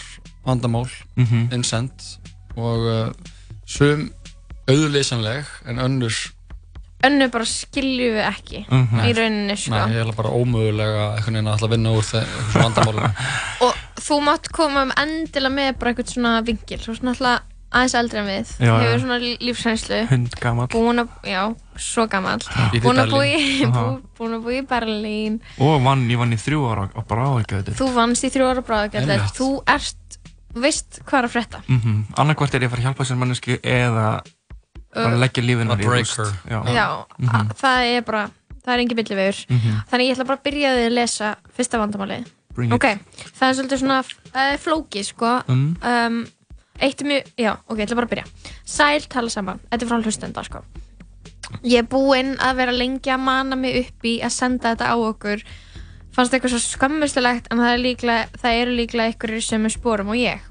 vandamál Mhm. innsend og uh, sum auðleysanleg en önnur önnu bara skiljum við ekki Mhm. í rauninni sko. Nei, ég er bara ómögulega einhvern veginn að ætla að vinna úr þe- þessum vandamálum. [laughs] og þú mátt koma um endilega með bara eitthvað svona vingil svona alltaf aðeins eldri en við Já, já. hefur svona lí- lífsreynslu að, já, svo gamall Í búin að [laughs] bú, búin að búi í Berlín Og vann, ég vann í þrjú ára á bráðegjöðu. þú vannst í þrjú ára bráðagjaldið Einmitt. þú ert, veist hvað er að frétta Mm -hmm. Annarkvort er ég að fara að hjálpa þessar mannesku eða bara Uh, leggja lífinu A breaker. Já. já, Mhm. a- það er bara það er engin billi vegur Mhm. þannig ég ætla bara að byrja að lesa fyrsta it. ok, það er svolítið svona uh, flóki sko Mm. um, eitt er mjög, já, ok, ég ætla bara að byrja. Sæl tala saman, þetta er frá hlustenda sko. Ég er búinn að vera lengi að mana mig upp í að senda þetta á okkur. Fannst eitthvað svo skömmuslegt en það, er líklega, það eru líklega einhverjir sem er sporum og ég.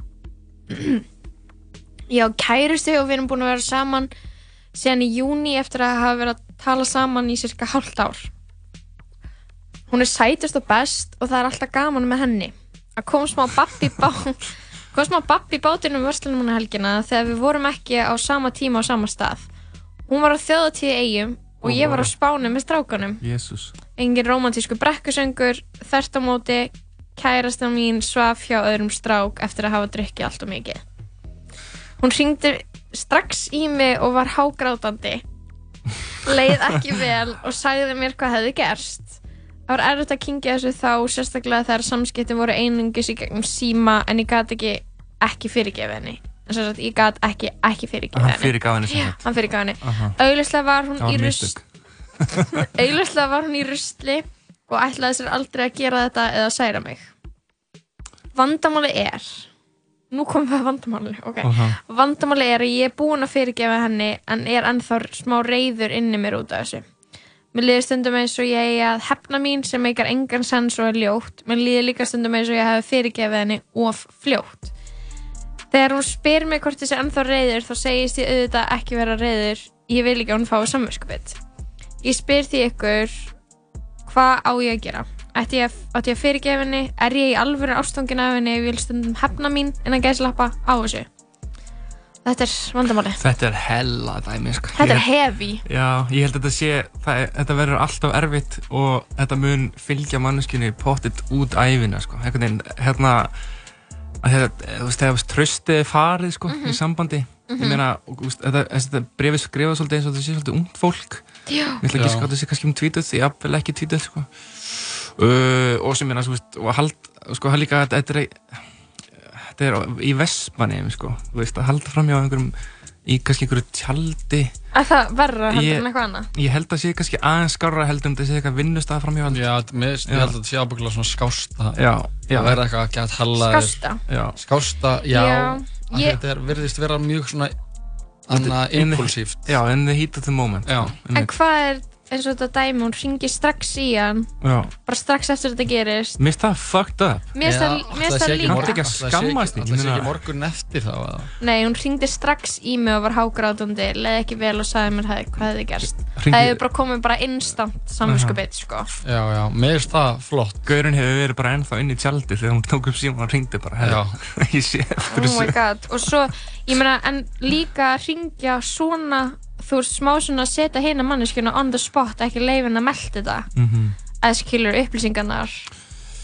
[clears throat] Ég á kærustu og við erum búin að vera saman síðan í júni eftir að hafa verið að tala saman í cirka hálft ár. Hún er sætust og best og það er alltaf gaman með henni. Að kom smá babbi bá kom smá babbi í bátinu um helgina þegar við vorum ekki á sama tíma á sama stað? Hún var á þjóðatíði eigum og ég var á spánu með strákanum Jésús. engin romantísku brekkusöngur þert á móti kærasta mín svaf hjá öðrum strák eftir að hafa drukkið allt og mikið. Hún hringdi strax í mig og var hágrátandi leið ekki [laughs] vel og sagði mér hvað hefði gerst það var erfitt að kingja þessu þá sérstaklega þegar samskiptin voru einungis í gegnum síma en ég gat ekki ekki fyrirgefa henni. En sagt, ég gat ekki ekki fyrirgefa Hann henni. fyrirgaf henni sem sagt. hann fyrirgaf henni. Auglustlega [laughs] var hún í rust auglustlega var hún í rustli og ætlaði sér aldrei að gera þetta eða særa mig. Vandamáli er nú komum við að vandamáli ok. Aha. vandamáli er að ég er búin að fyrirgefa henni en er ennþá smá reyður inni mér út af þessu mér líður stundum eins og ég eigi að hefna mín sem meikar engan sens og er ljótt. Mér líður líka stundum eins og ég hef fyrirgefið henni of fljótt. Þegar hún spyr mig hvort þessi ennþá reyður þá segist ég auðvitað ekki vera reyður ég vil ekki að hún fái samvinskupið ég spyr því ykkur hvað á ég að gera? Ætti ég, að fyrirgefa henni? Er ég í alvöru ástofngin af henni ef ég vil stundum hefna mín en að gæslappa á þessu þetta er vandamáli Þetta er hella dæmi, sko. þetta er Ég- heavy Já, ég held að þetta sé, það, er- þetta verður alltaf erfitt og þetta mun fylgja manneskinu pottit út æfina, sko. Einhvern veginn, hérna, að þetta, þú veist, þegar tröstið er farið, sko, í sambandi. Ég Mhm. meina, veist, þetta, þetta brefið skrifað svolítið eins og þetta sé svolítið ungt fólk. Já. Ég ætla ekki að skáta sig kannski um tvítuð, ég jafnvel ekki tvítuð, sko. Uh, og sem er, þú veist, og hald, sko, það líka, þetta er, þetta er í Vestmanni, sko, þú veist, að halda fram hjá einhverjum, í kannski einhverju tjaldi, að það verra heldur Ég- en eitthvað annað? Ég held að sé kannski aðeins skárra heldur en þetta sé eitthvað vinnustæða framhjóðald Já, mér, ég held að þetta sé ábygglega svona skásta. Já, já. Það verður eitthvað að geta hella Skásta? Já. Skásta, já, ég- Þetta er, virðist vera mjög svona Anna In the- impulsíft. Já, in the heat of the moment. Já, en hvað er eins og þetta dæmi hún ringir strax í hann Já. bara strax eftir þetta gerist Mér finnst það fucked up Mér finnst það- mér finnst það líka. Máttu ekki að skammast Það sé ekki morgun eftir þá eða? Nei, hún ringdi strax í mig og var hágrátandi leði ekki vel og sagði mér hef, hvað hefði gerst Hringdi- Það hefði bara komið bara instant samvinskupið sko. Já, já, mér finnst það flott Gaurinn hefur verið bara ennþá inn í tjaldi þegar hún tók upp síma og ringdi bara Já. herri, [laughs] Ég sé eftir Oh my god Og svo, ég meina, en líka að ringja svona þú veist, smá svona að setja hérna manneskjuna on the spot, ekki leifin að melda þetta Mhm. eða skilur upplýsingarnar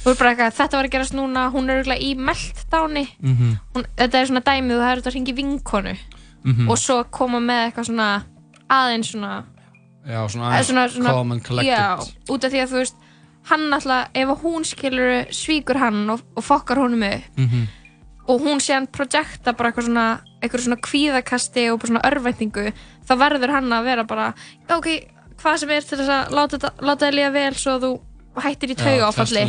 þú er bara eitthvað, þetta var að gerast núna hún er auðvitað í meltdáni Mhm. hún, þetta er svona dæmið, þú hefur þetta að ringi vinkonu Mhm. og svo koma með eitthvað svona aðeins svona Já, svona aðeins calm and collected já, út af því að þú veist hann alltaf, ef að hún skilur svíkur hann og, og fokkar honum upp Mhm. og hún séðan projekta bara eitthvað svona, eitthvað svona kvíðakasti og bara svona örvæntingu þá verður hann að vera bara ok, hvað sem er til þess að láta, þið líða vel svo að þú hættir í tauga áfalli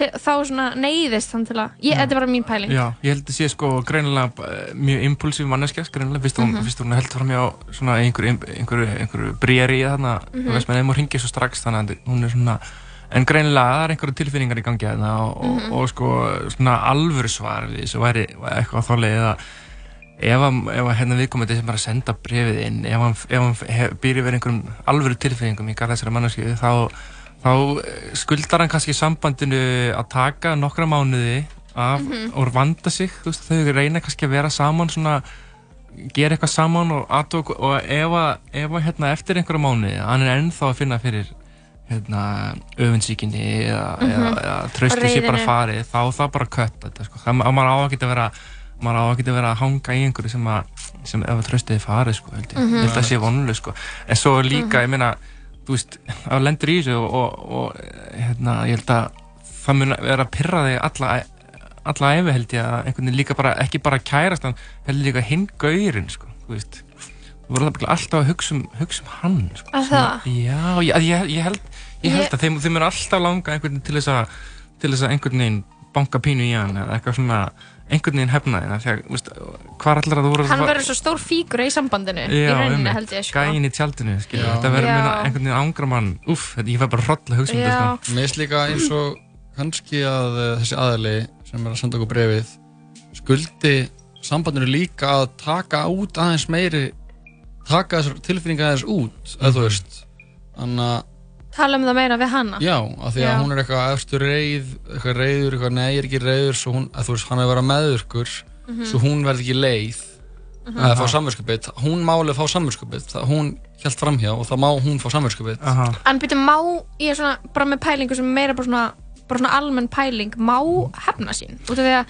þá svona neyðist hann til að, ég, þetta er bara mín pæling. Já, ég held að sé sko greinilega eh, mjög impulsív manneskja, greinilega, fyrst Mhm. fyrst hún heldur fram hjá svona einhverju, einhverju, einhverju bríari þarna, Mhm. þú veist með þeim og ringir svo strax þannig að hún er svona, en greinilega það er einhverju tilfinningar í gangi þarna og, Mhm. og, og sko svona alvöru svar við þessu væri eitthvað þá leið að ef ef hérna viðkomandi sem bara að senda brefið inn, ef hann, hann býr yfir einhverjum alvöru tilfinningum í garð þessari mannesku, þá þá eh, skuldar hann kannski sambandinu að taka nokkra mánuði af Mhm. og vanda sig, þú veist, þau reyna kannski að vera saman svona gera eitthvað saman og, aðtók, og ef að hérna, eftir einhverja mánu hann er ennþá að finna fyrir hérna, öfunnsíkinni eða, Mhm. eða, eða trösti sé bara farið þá það bara kött þetta, sko. það, maður á að á ekki að vera að hanga í einhverju sem, að, sem ef að tröstið er farið sko, held ég, Mhm. ég held að það sé vonuleg sko. en svo líka, Mhm. ég meina þú veist, að lendur í þessu og, og, og hérna, ég held að það mun vera að pyrra þig alla alla æfi held ég að einhvern veginn líka bara ekki bara kærast hann, heldur líka hinn gaurinn sko, þú veist þú verður það alltaf að hugsa um, hugsa um hann sko, Að það? Já, ég, ég, ég held, ég held að þeim, þeim er alltaf langa einhvern veginn til þess að til þess að einhvern veginn banka pínu í hann eða eitthvað svona einhvern veginn hefna þín þegar, þú veist, hvað allar að þú voru Hann verður svo stór fígur í sambandinu í Já, rauninni einmitt. held ég sko. gæin í tjaldinu skilur, Já. þetta verður einhvern veginn ángra mann uff, þetta- ég fær bara hroll að hugsa um þetta sko. Mér finnst líka eins og kannski að uh, þessi aðali sem er að senda okkur brefið skuldi sambandinu líka að taka út aðeins meiri taka þessar tilfinningar aðeins út eða þú veist þannig að Tala um það meira við hana já, af því að Já. hún er eitthvað eftir reið, eitthvað reiður, eitthvað nei, ég er ekki reiður svo hún, að þú veist, hann er að vera meðurkur Mhm. svo hún verði ekki leið Mhm. að fá samverskupið, hún máli fá samverskupið, það hún held framhjá og það má hún fá samverskupið En byrju, má, ég er svona bara með pælingu sem er meira bara svona, bara svona almenn pæling, má hefna sín? Út af því að,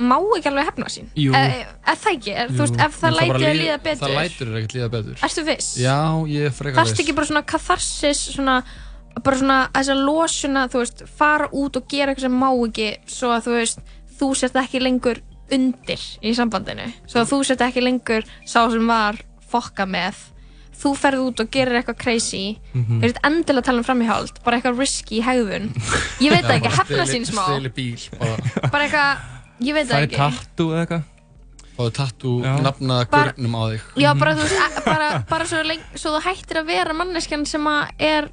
má ekki alveg hefna sín? Jú. E, er það ekki? Er, þú veist, ef það En bara læti að líð- líða betur, það þér ekkert líða betur ertu viss? já, ég er frekar Þarfst ekki bara svona katharsis, svona, bara svona þess að losuna, þú veist, fara út og gera eitthvað sem má ekki, svo að þú veist, þú sért ekki lengur undir í sambandinu, svo að þú sért ekki lengur sá sem var fokka með, þú ferð út og gerir eitthvað crazy, Mhm. ég veit endilega að tala um framhjáhald, bara eitthvað risky hegðun, ég veit það ekki, hefna sín smá, steli bíl bara bara eitthvað, ég veit það færi ekki. tattu eða eitthvað? Fáðu tattu nafnaða gurnum á þig. Já, bara þú veist, bara, bara svo, leng, svo þú hættir að vera manneskjan sem að er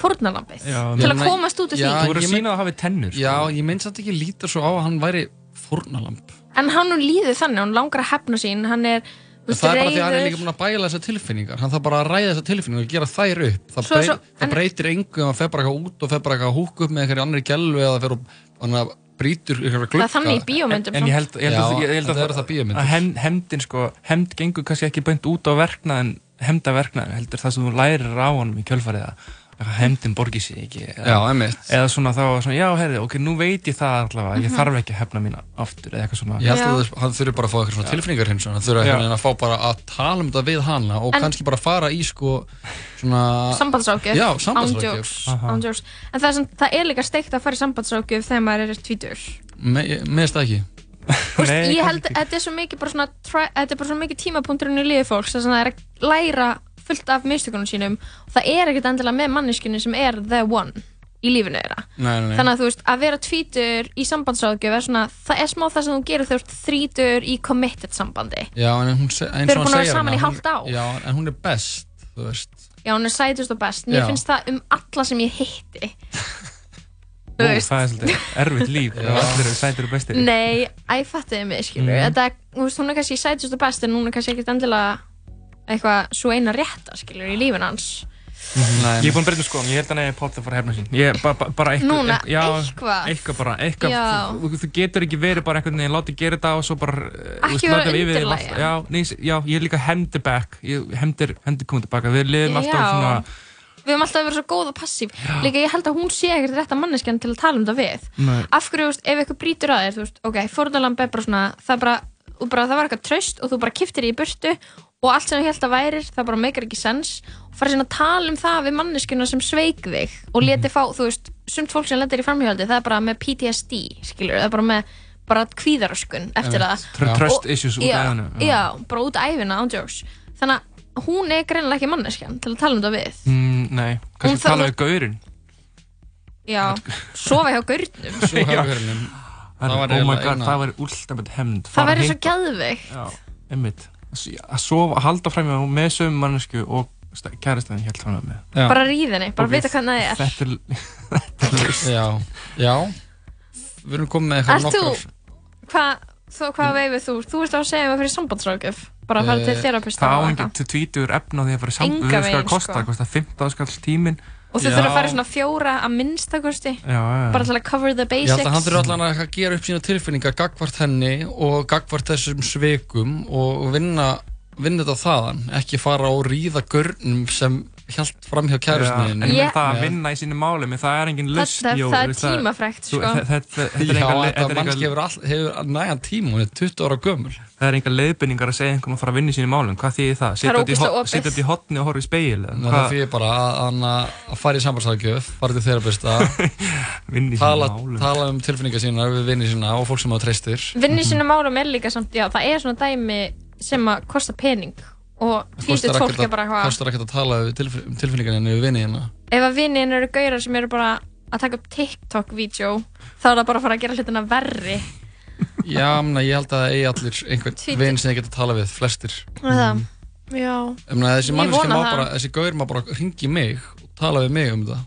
fórnarlampið Já, til að komast út úr Já, því þú verður ég að hafi tennur sko. já, ég meins að ekki líta svo á að hann væri fórnalamp en hann líður þannig, hann langar að hefna sín hann er, veist, það er bara því að hann er líka búin að bæla þessar tilfinningar. Hann þarf bara að ræða þessar tilfinningar og gera þær upp. Það, Svo- brey, svo- það en- breytir engu ef hann fer bara eitthvað út og fer bara eitthvað að húka upp með einhverju annari gælu eða fer og að Það er þannig í bíómyndum en ég held, ég held, Já, að, ég held að, það bíómyndir. að hem, hemdin sko, hemd gengur kannski ekki beint út á verknað en hemda verknað heldur það sem þú lærir á honum í kjölfarið að að hemdin borgi sig ekki eða, Já, einmitt. eða svona þá svona, já, herri, ok, nú veit ég það allavega ég Mhm. þarf ekki að hefna mína aftur eða eitthvað svona. Ég held að það- hann þurfi bara að fá eitthvað svona tilfinningar hins hann þurfi að fá bara að tala um þetta við hana og En- kannski bara fara í sko svona sambandsrákjöf en það er, sem, það er líka steikt að fara í sambandsrákjöf þegar maður er tvítur Me- Mér finnst það ekki. Ég held að þetta er svo mikið bara svona þetta er bara svo mikið tímapunkturinn í liði fólks þess að það er að læra fullt af mistökunum sínum og það er ekkert endilega með manneskunni sem er the one í lífinu þeirra. Nei, nei, nei. þannig að þú veist, að vera tvítur í sambandsráðgjöf er svona, það er smá það sem þú gerir þegar þú ert þrítur í committed sambandi. Já, en hún, eins Þeir eru og búin að hann vera segir saman í hana, hálft hún, Já, en hún er best, þú veist. Já, hún er sætust og best, mér Já. finnst það um alla sem ég hitti. [laughs] Ó, það er svolítið erfitt líf [laughs] og allir eru sætir og bestir nei, æ, fattiði mig, skilur Mm. veist, hún er kannski sætust og best en hún er kannski ekkert endilega eitthvað svo eina rétta, skilur, í lífin hans. Nei, Ég er búinn að breyta um skoðum, ég held að nefnir Páll að fara að hefna sín. Ég, ba, ba, bara eitthvað Núna, já, eitthvað. Eitthvað bara, eitthvað þú, þú getur ekki verið bara einhvern veginn Láti gera þetta og svo bara eh, yfir þig undirlægja. Já, nei, já, ég er líka hendur back. Ég hendur, hendur komið tilbaka Við liðum alltaf Já. svona við höfum alltaf verið svo góð og passív. Líka ég held að hún sé ekkert rétta manneskjan til að tala um þetta við. Nei. af hverju, þú veist, ef eitthvað brýtur að þér þú veist, ok, fórnalamb er bara svona það, bara, og bara, það var eitthvað traust og þú bara kiftir í burtu og allt sem þú held að værir það bara meikar ekki sens. Og fara síðan að tala um það við manneskjuna sem sveik þig og leti fá, þú veist, sumt fólk sem lendir í framhjáldi það er bara með PTSD, skilur það er bara með bara kvíðaröskun eftir það. Tr- trust issues út já, ævina, já. bara út æfina, ándjóks þannig að hún er greinilega ekki manneskjan til að tala um þetta við. Mm, Nei, kannski þarf tala að- við gaurinn. Já, sofa hjá gaurnum. [laughs] Svo Já. hefur hörnum Það Það var var, oh my eiginlega god, eina- það Það væri svo einmitt Að sofa, að halda fram með sögum mannesku og kærastæðin helt fram með Já. Bara ríð henni, bara vita hvernig það er Þetta er, [laughs] þetta er laust. Já, já Við erum komið með eitthvað nokkrar hvað, þú, hvað veifið þú? Þú veist að segja mig fyrir sambandsrákjöf Bara að fara til Eh, þerapista Það á enginn til tvítur efna á því að fara í samband Enga Við veist hvað veginn, það kostar, sko. það kostar 15 skall tímin og þau Já. þurfa að fara svona fjóra að minnstakosti Já, já. bara til að cover the basics held að hann þurfa allan að gera upp sína tilfinningar gagvart henni og gagvart þessum sveikum og vinna, vinna þetta þaðan, ekki fara og ríða görnum sem hjælt fram hjá Já, kærusniðinu. en það að vinna í sínu máli menn það er engin Það- lust það- Jó, það er þú- sko. er er mannski hefur, nægan tíma, hún er 20 ára gömul. það er enga leiðbynningar að segja einhverjum að fara að vinna í sínu málum hvað þýðir það? Sitja út í hotni og horfa í speil það fyrir bara að, að, að fara í sambarsáðgjöf, fara til þerapista, [laughs] Vinna í tala, sínum málum. tala um tilfinningar sína við vinni sína og fólk sem það treystir. vinni sína málum er líka samt, já, það er svona dæmi sem að kosta pening og ekkert er bara að, hvað kostar ekkert að tala um tilf- tilfinningar henni við vinni hérna. ef að vinnin eru gaurar sem eru bara að taka upp TikTok-vídeó þá er það bara að fara að gera hlutina verri [laughs] Já, mena, ég held að það eigi allir einhvern vinn sem þið geta að tala við, flestir. mm. það, já, þessi Ég vona það. bara, þessi gaur má bara ringi mig og tala við mig um þetta.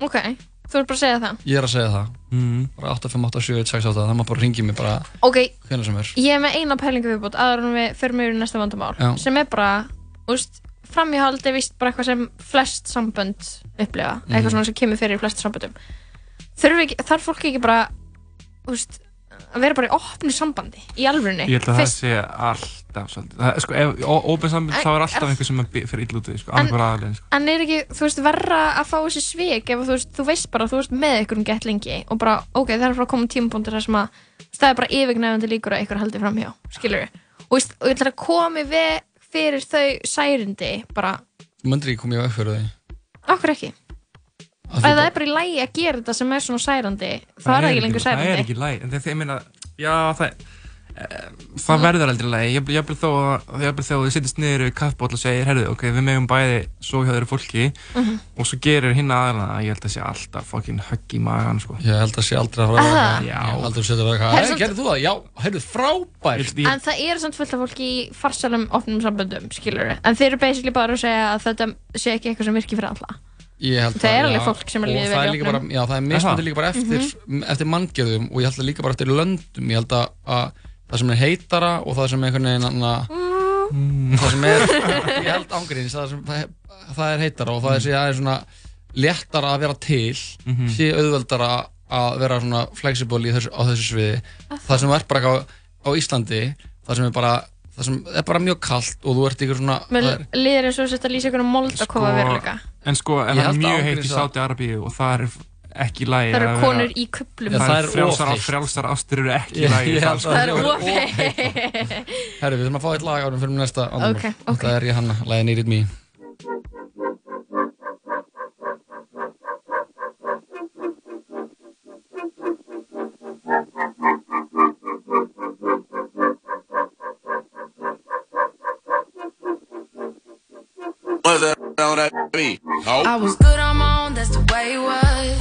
ok þú ert bara að segja það Ég er að segja það. Mm. Bara 8587168, það má bara ringi mig bara ok, hvernig sem er. ég er með eina pælingu viðbútt aðra en við förum yfir í næsta vandamál Já. sem er bara, úst, framíhald er vist bara eitthvað sem flest sambönd upplifa, Mhm. eitthvað svona sem kemur fyrir flest samböndum þarf, ekki, þarf fólk ekki bara úst, að vera bara í opnu sambandi í alvörunni Ég held að Fyrst- það sé alltaf svolítið. Það, sko, ef óbein samband En- þá er alltaf einhver sem fyrir illa út sko, En- aðlegin, sko. En er ekki, þú veist, verra að fá þessi svik ef þú veist, þú veist bara þú veist með ykkur um gett lengi og bara, ok, það er frá að koma tímapunktur þar sem að það er bara yfirgnæfandi líkur að ykkur haldi framhjá, skilur við og, veist, og ég ætla að komi við fyrir þau særindi, bara, myndir ekki komið á fyrir því. okkur ekki ef það er bara í lægi að gera þetta sem er svona særandi þá er það ekki lengur Það er særandi ekki læg, en þegar ég meina, já, það, e, það verður aldrei læg. Ég ég vil þó að, ég að þið sittist niður við kaffbóll og segir, herðu, ok, við megum bæði svo hjá þeirra fólki Mhm. og svo gerir hinn aðeina, ég held að sé alltaf fucking högg í magan, sko. Ég held að sé aldrei að fara að vera Já, aldrei að setja það eitthvað. Herra, Hey, samt- gerðu þú það? Já, heyrðu, frábært. en það eru samt fullt af fólki í farsalum opnum samböndum, skilur Það er alveg fólk sem er líður það er líka bara, opnum. Já, það er mismandi það? líka bara eftir, eftir manngjörðum og ég held að líka bara eftir löndum. Ég held að, að það sem er heitara og það sem er einhvern veginn anna, það sem er, [laughs] ég held ángríns, það, sem, það, það er heitara og það er, það er svona léttara að vera til, Mhm. sé auðveldara að vera svona flexible í þessu, á þessu sviði. Það sem er bara á, á Íslandi, það sem er bara, það sem er bara mjög kallt og þú ert ykkur svona, það Mér er, líður eins og þetta lýsa ykkur um moldakofa veruleika En sko, en það er að mjög heitt í að- Sáti Arabíu og það er ekki lægi Það eru konur í kuplum. Já, Það það er er frjálsar, frjálsar ástur eru ekki lægi sko. að Það er hefur of [laughs] heitt. Herru, við þurfum að fá eitt lag árum fyrir næsta ok. Þetta er ég hanna, lagið Need It Me. What's that on that beat? I was good on my own, that's the way it was.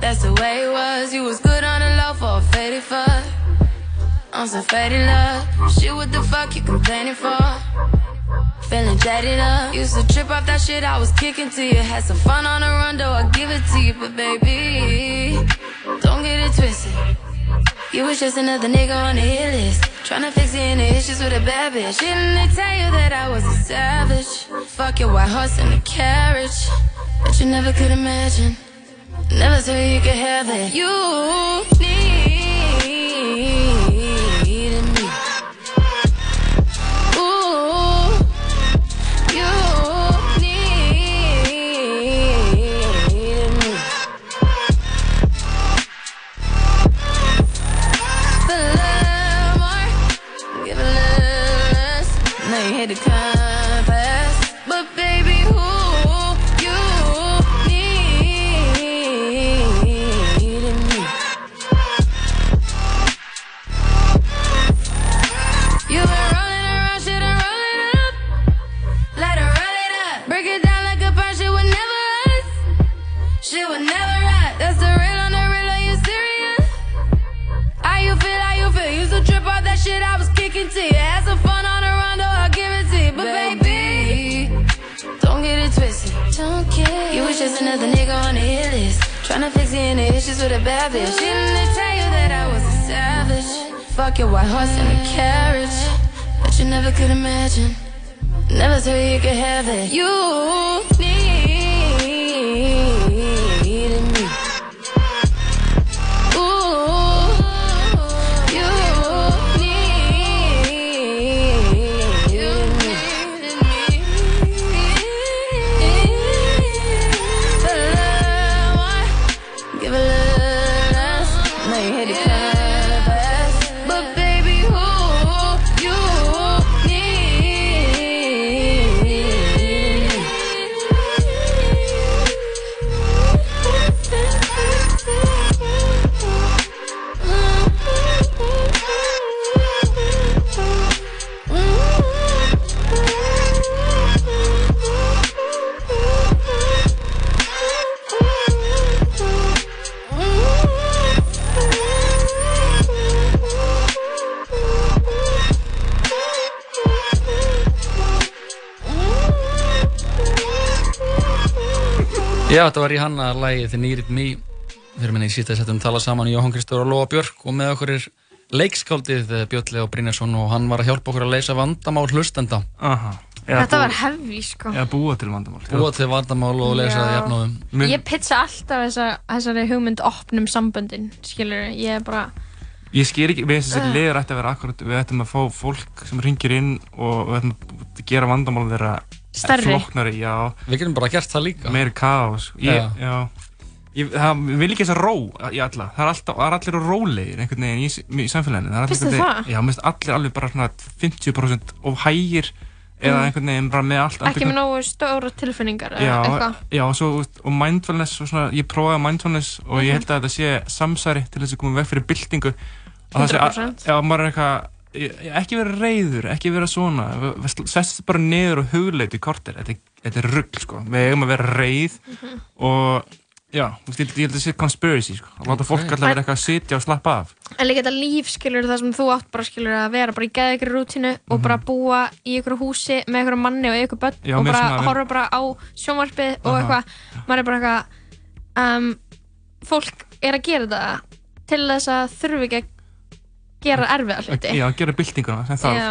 That's the way it was. You was good on the low for a faded fuck. On some faded love. Shit, what the fuck you complaining for? Feeling jaded up. Used to trip off that shit I was kicking to you. Had some fun on the run, though I give it to you. But baby, don't get it twisted. You was just another nigga on the hit list. Tryna fix any issues with a bad bitch. Didn't they tell you that I was a savage? Fuck your white horse and a carriage. But you never could imagine. Never thought you could have it. You Tryna fix any issues with a bad bitch. Didn't they tell you that I was a savage? Fuck your white horse and a carriage. But you never could imagine. Never thought you could have it. You need Já, þetta var í hanna lagið The Need It Me Við erum minni í síta settum tala saman Jóhann Kristóður og Lóa Björk og með okkur er leikskáldið eh, Björn Leo Brynjarsson og hann var að hjálpa okkur að leysa vandamál hlustenda Aha. Þetta var hefði sko Eða búa til vandamál Búa til vandamál og leysa það Já. jafnóðum Ég pizza alltaf þessa, þessari hugmynd opnum samböndin, skilur ég er bara Ég sker ekki, við þessi Ah. liður ætti að vera akkurat, við ættum að fá fólk sem ringir inn og við ættum að gera vandamál þeirra Stærri. flóknari, já. Við getum bara gert það líka. Meiri kaos. Ég, Já. já. Ég, það, viljum ekki þess að ró í alla. Það er alltaf, það er allir rólegir einhvern veginn í, í samfélaginu. Það er Finnst þér það? Já, mér finnst allir alveg bara svona 50% of hægir eða Mm. einhvern veginn bara með allt. ekki með nógu stóra tilfinningar eða Já, eitthvað já, og svo, og mindfulness og svona, ég prófaði mindfulness og Mhm. ég held að þetta sé samsæri til þess að koma veg fyrir byltingu Og það sé að- 100%. Já, maður er eitthvað ekki vera reyður, ekki vera svona. Sest bara niður og hugleiti í kortir þetta, er- þetta er rugg, sko. Við eigum að vera reyð Mhm. og já, ég held að þetta sé conspiracy, sko. Að láta fólk Ok. alltaf vera eitthvað að sitja og slappa af. En líka þetta líf skilur það sem þú átt bara skilur að vera bara í geða ykkur rútinu og bara búa í ykkur húsi með ykkur manni og ykkur börn Já, og bara horfa bara á sjónvarpið og eitthvað. Maður er bara eitthvað um, fólk er að gera það til þess að þurfi ekki að gera erfiða hluti já, gera byltinguna sem þarf Já.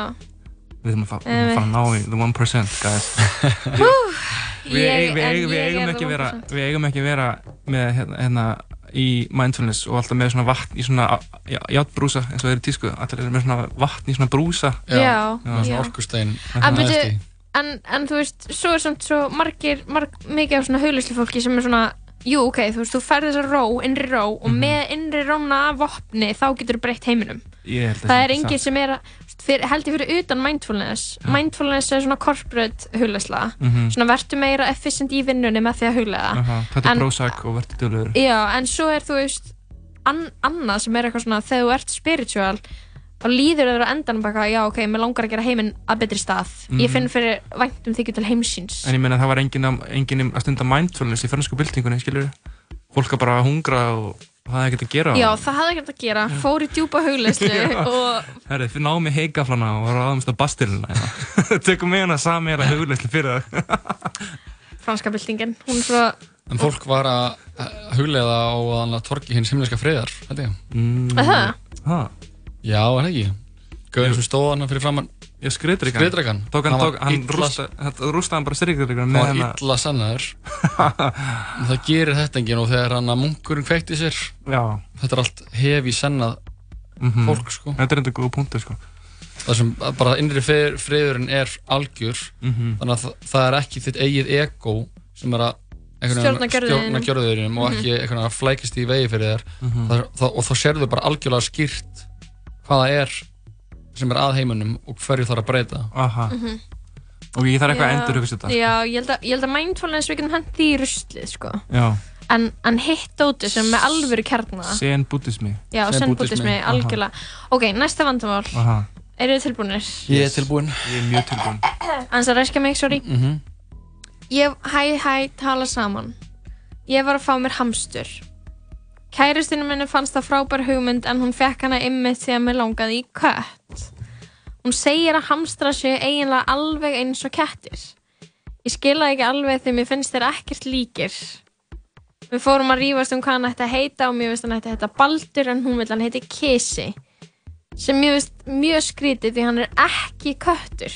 við þurfum að að fara að ná í the 1% guys [laughs] við, eigum- ekki the vera 1%. við eigum ekki vera með hérna, hérna í mindfulness og alltaf með svona vatn í svona játbrúsa eins og þeir eru í tísku eru með svona vatn í svona brúsa Já, já. svona orkustæn En, byrju, en, en þú veist, svo er samt svo margir, marg, mikið af svona huglislu fólki sem er svona, jú ok, þú veist, þú færð þessa ró, innri ró og Mhm. með innri róna vopni þá getur þú breytt heiminum. Það er satt. sem er, veist, fyrir, utan mindfulness. Mindfulness er svona corporate huglisla. Mhm. Svona vertu meira efficient í vinnunni með því að huglega. Aha, Þetta er Prozac og verður dölur Já, en svo er þú veist an, annað sem er eitthvað svona þegar þú ert spiritual þá líður þér á bara eitthvað, já ok, mér langar að gera heiminn að betri stað ég Mhm. finn fyrir væntum þykju til heimsins En ég meina það var enginn að, enginn að stunda mindfulness í fransku byltingunni, skilur Fólk að bara hungra og og það er ekkert að gera já, það hafði ekkert að gera, fór í djúpa hugleyslu [laughs] Já. og Herri, þið náðum í heikaflana og ráðumst á bastilina. [laughs] Tökum með hana sami er að hugleyslu fyrir það [laughs] franska byltingin hún er svo, En fólk var að hugleiða á þannig að torgi hins himneska friðar, held ég. Mm. Er það? Ha? Já, er það ekki? Gauðin sem stóð hann fyrir framann Já, skriðdrekan Skriðdrekan Tók hann, tók, hann rústa, hann rústaði hann bara skriðdrekan Hann með var illa sannaður [laughs] Það gerir þetta enginn og þegar hann að munkurinn kveikti sér Já. Þetta er allt hefi sannað Mhm. fólk sko Þetta er enda góð punktur sko Það sem bara innri frið- friðurinn er algjör Mhm. Þannig að það, það er ekki þitt eigið ego sem er að Stjórna gjörðuðinum og Mhm. ekki einhvern veginn að flækist í vegi fyrir þér Mhm. það, það, og þá sérðu bara algjörlega skýrt hvað það er sem er að heiminum og hverju þarf að breyta Aha. Mhm. Og ég þarf eitthvað að endur hugsa þetta já, ég held að, ég held að mindfulness við getum hendi í ruslið sko. Já. en, en hitt dóti sem með alvöru kjarna Sen buddhismi já, sen buddhismi, algjörlega ok, næsta vandamál, Aha. eru þið tilbúinir? Ég er tilbúinn Ég er mjög tilbúinn [clears throat] Annars að ræskja mig, sorry mm -hmm. Ég, hæ, hæ, tala saman Ég var að fá mér hamstur Kæristinu minni fannst það frábær hugmynd en hún fekk hana ymmið því að mér langaði í kött Hún segir að hamstra séu eiginlega alveg eins og kettir Ég skila ekki alveg því mér finnst þeir ekkert líkir Við fórum að rífast um hvað hann ætti að heita og mér finnst hann ætti að heita Baldur en hún vil hann heiti Kisi sem mér finnst mjög skrítið því hann er ekki köttur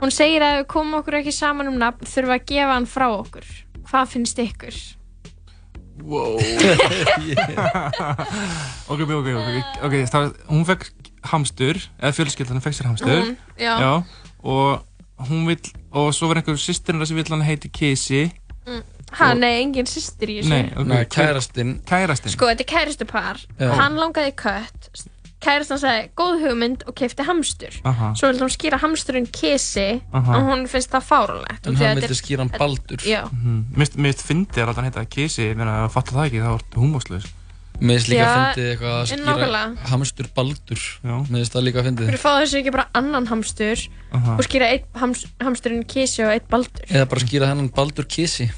Hún segir að ef við komum okkur ekki saman um nafn þurfum að gefa hann frá okkur. Hvað finnst ykkur? Wow [laughs] Ok, ok, ok, ok, ok, það, hún fekk hamstur, eða fjölskyldan fekk sér hamstur Hún, já. og hún vill, og svo var einhver sýstirinn sem vill hann heiti Casey Mm. Ha, nei, engin systir í þessu. Nei, ok, Nei, kærastinn Sko, þetta er kæristupar. Já. Hann langaði í kött. Kæristan sagði, góð hugmynd og kefti hamstur. Aha. Svo vildi hún skýra hamsturinn Kisi Aha. og hún finnst það fáránlegt. En að hann vildi skýra hann Baldur. Já. Mér finnst fyndið að hann heita Casey, ég meina að fatta það ekki, þá ertu húmóslaus Mér finnst líka að fyndið eitthvað að skýra hamstur Baldur Mér finnst það líka að fyndið Hverju fá þessu ekki bara annan hamstur Aha. og skýra einn hams, hamsturinn Kisi og einn Baldur? Eða bara skýra hennan Baldur Kissi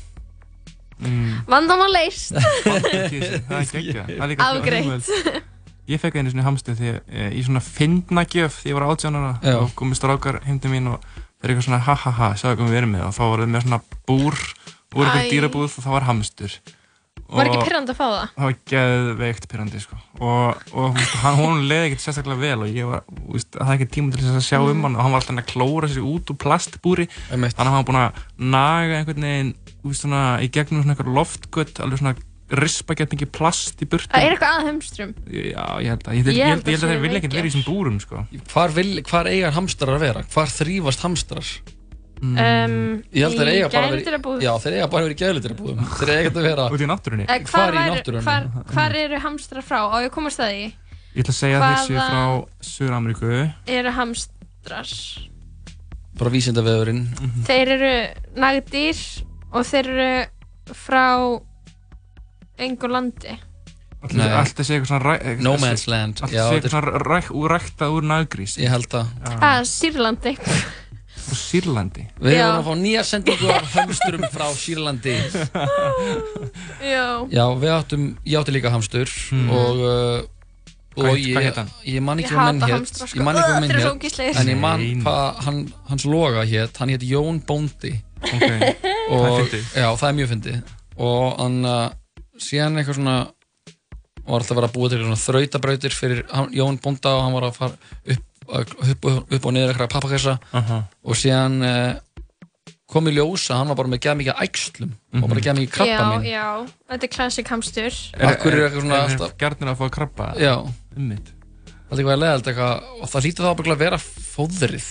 mm. Vandamál leist. Baldur Casey, það er geggja Það er líka Afgreitt. Ég fekk einu svona hamstur því e, í svona fyndna gjöf því ég var átjánara Já. og komið strákar heim til mín og þeir eru eitthvað svona ha ha ha, sagði hvað við erum með og þá voruð með svona búr Æ. eitthvað dýrabúð og það var hamstur Var ekki Og- pyrrandi að fá það? það var geðveikt pyrrandi sko. og, og hún leði ekkert sérstaklega vel og ég var, veist, það er ekki tíma til þess að sjá Mm. um hann og hann var alltaf að klóra sér út úr plastbúri þannig að hann var búin að naga einhvern veginn veist, svona, í gegnum svona einhver loftgött alveg svona rispa gett mikið plast í burtu Það er eitthvað að heimstrum Já, ég held að, ég, held ég held að að þeir vilja ekkert vera í þessum búrum sko. Hvar, vil, hvar eiga hamstrar að vera? Hvar þrýfast hamstrar? Um, Ég held að þeir eiga bara að vera gæludýrabúð. Já, þeir eiga bara að vera í gæludýrabúðum [laughs] Þeir eiga ekkert að vera Út í náttúrunni Eh, Hvar Hvar, í náttúrunni? hvar, [laughs] hvar eru hamstrar frá? Á ég komast að því? Ég ætla að segja að þeir séu Hvaða- frá Suður-Ameríku Eru hamstrar Bara vísindavefurinn Þeir eru nagdýr og þeir eru frá engu landi. Alltaf sé eitthvað svona ræ- No man's land. sé þetta eitthvað svona ræk, úr ræktað úr naggrís Ég held að Ah, Sýrlandi? Úr Sýrlandi? Við Já. erum að fá nýja sendingu af hamsturum frá Sýrlandi. [laughs] Já. Já, við áttum, ég átti líka hamstur og uh, og ég, hvað hét hann? ég man ekki Ég hvað menn hétt ég man ekki hvað menn hétt en ég man hvað hann, hans loga hétt hann hétt Jón Bóndi. Okay. og Það er fyndið. já, það er mjög fyndið. Og hann uh, síðan eitthvað svona var alltaf að vera að búa til svona þrautabrautir fyrir hann, Jón Bónda og hann var að fara upp, upp, upp, og niður eitthvað pappakassa. Aha. og síðan uh, kom í ljós að hann var bara með gæð mikið æxlum og bara gæð mikið krabba Já, minn já, þetta er Af hverju er eitthvað svona alltaf- gjarnir að fá að krabba? Já Ummitt Það er eitthvað leðalt eitthvað og það hlýtur þá að vera fóðrið.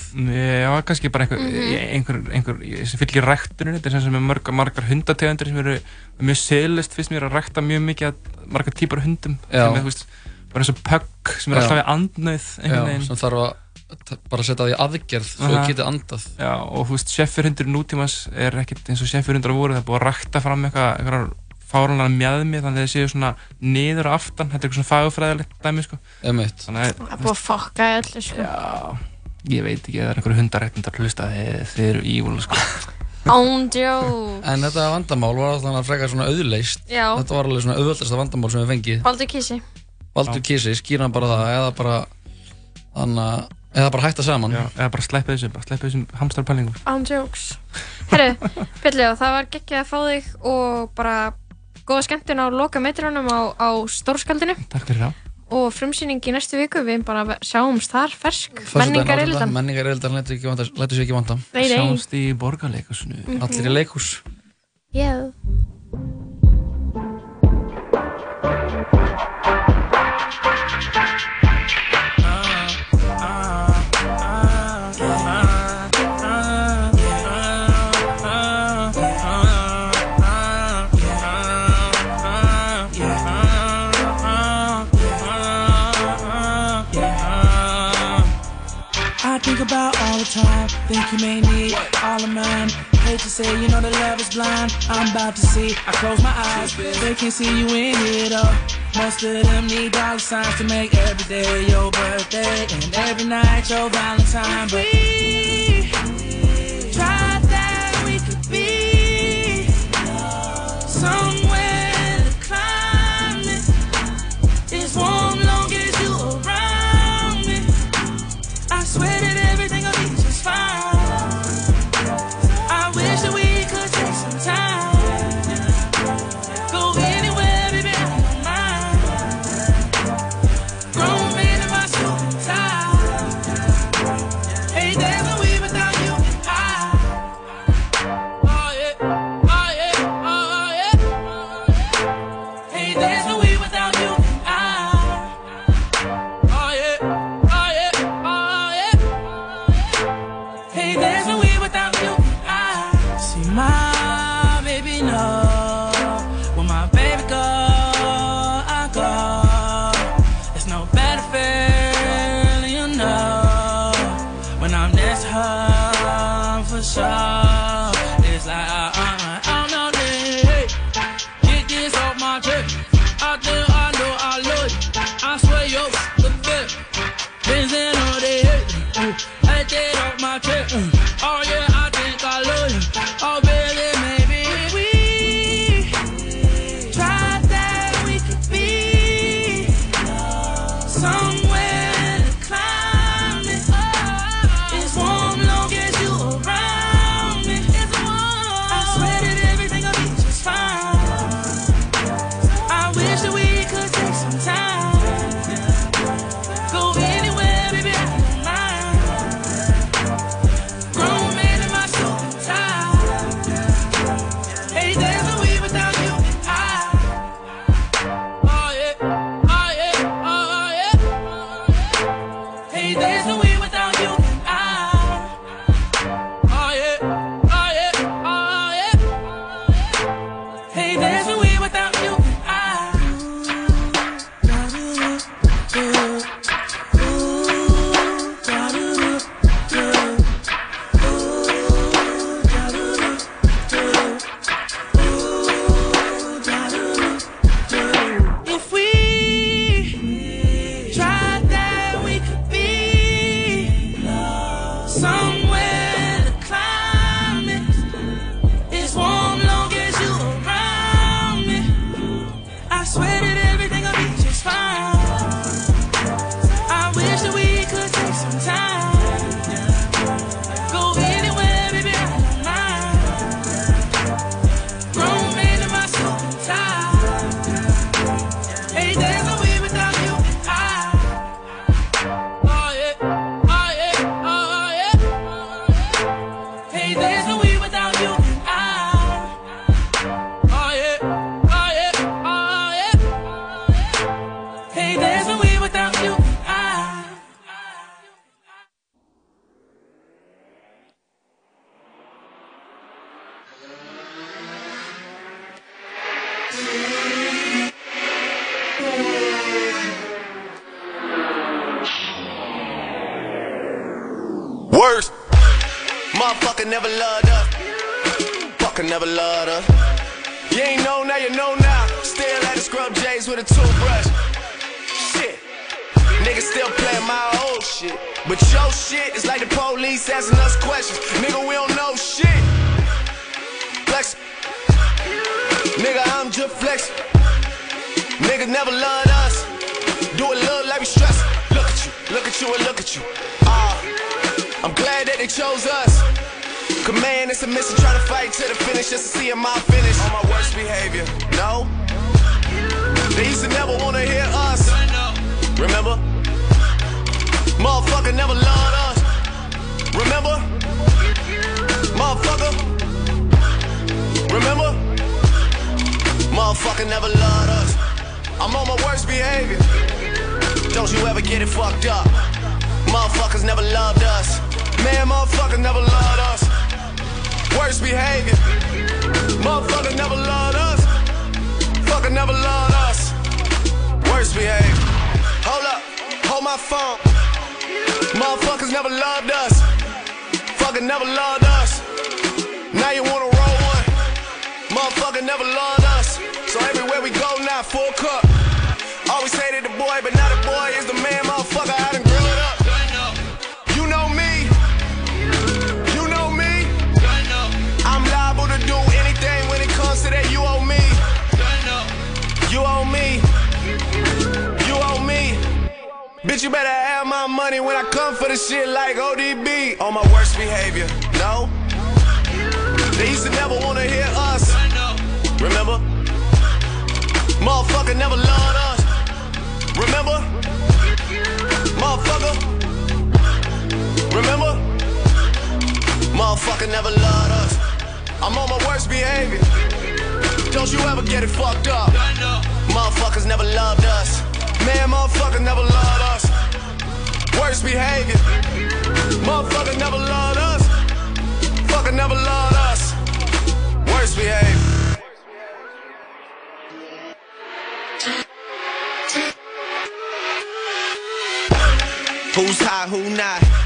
Já, kannski bara einhver, Mhm. einhver, einhver sem fylgir ræktuninu, þetta er sem sem er mörg, margar hundategundir sem eru mjög seðlist fyrst mér að rækta mjög mikið að margar típar hundum. Sem er, veist, bara eins og pögg sem er Já. alltaf í andnöð sem þarf að bara setja því aðgerð svo það getið andað. Já, og þú veist, sjeffurhundur nútímas er ekkert eins og sjeffurhundur voru, það er búið að rækta fram eitthvað, fáránlega mjadmi þannig að þeir séu svona niður og aftan. Þetta er eitthvað svona fagufræðilegt dæmi sko. Það er búið að fokka öllu sko. Já, ég veit ekki, það er einhverju hundarættindar hlusta þið, þið eru ívúl sko. [laughs] Ándjó En þetta vandamál var þannig að frekar svona auðleist Já. Þetta var alveg svona auðvöldasta vandamál sem við fengið. Baldur Kísi Valdur Kísi, skýra hann bara það eða bara þannig að eða bara hætta saman. Já, eða bara sleppa þessu, bara sleppa þessum hamstarpælingum Ándjóks Herru, [laughs] Björnlega, það var geggjað að fá þig og bara góða skemmtun á loka metrunum á, á stórskaldinu Takk fyrir það. Og frumsýning í næstu viku við bara sjáumst þar fersk. Menningar ildan Menningar ildan lætur ekki vanda- lætur sig ekki vanda Nei, nei. Sjáumst í borgarleikusinu Mhm. Allir í leikhús. Yeah. Think you may need all of mine. Hate to say, you know that love is blind. I'm about to see, I close my eyes, they can see you in it all. Most of them need dollar signs to make every day your birthday and every night your Valentine. But Motherfucker never loved us. I'm on my worst behavior. Don't you ever get it fucked up. Motherfuckers never loved us. Man, motherfuckers never loved us. Worst behavior. Motherfucker never loved us. Fucker never loved us. Worst behavior.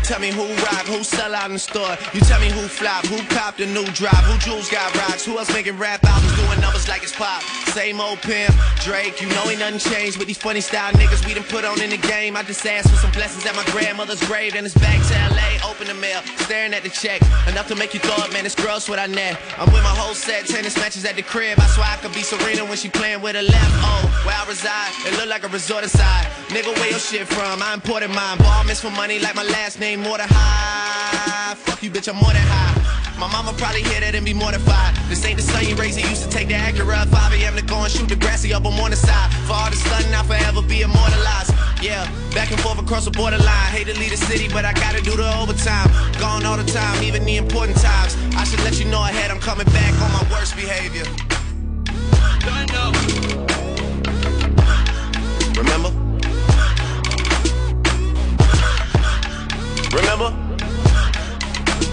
Tell me who rock, who sell out in the store. You tell me who flop, who copped a new drop, who jewels got rocks, who else making rap albums doing numbers like it's pop. Same old pimp, Drake, you know ain't nothing changed. with these funny style niggas we done put on in the game. I just asked for some blessings at my grandmother's grave, then it's back to LA. Open the mail, staring at the check. Enough to make you throw up, man, it's gross what I net. I'm with my whole set, tennis matches at the crib. I swear I could be Serena when she playing with her left. Oh, where I reside, it look like a resort inside. Nigga, where your shit from? I imported mine. Ball miss for money like my last name, more than high. Fuck you, bitch, I'm more than high. My mama probably hear that and be mortified. This ain't the son you raised. He used to take the Acura at 5 a.m. to go and shoot the grassy up on the side. For all the stunting, I'll forever be immortalized. Yeah, back and forth across the borderline. Hate to leave the city, but I gotta do the overtime. Gone all the time, even the important times. I should let you know ahead, I'm coming back on my worst behavior. Remember? Remember?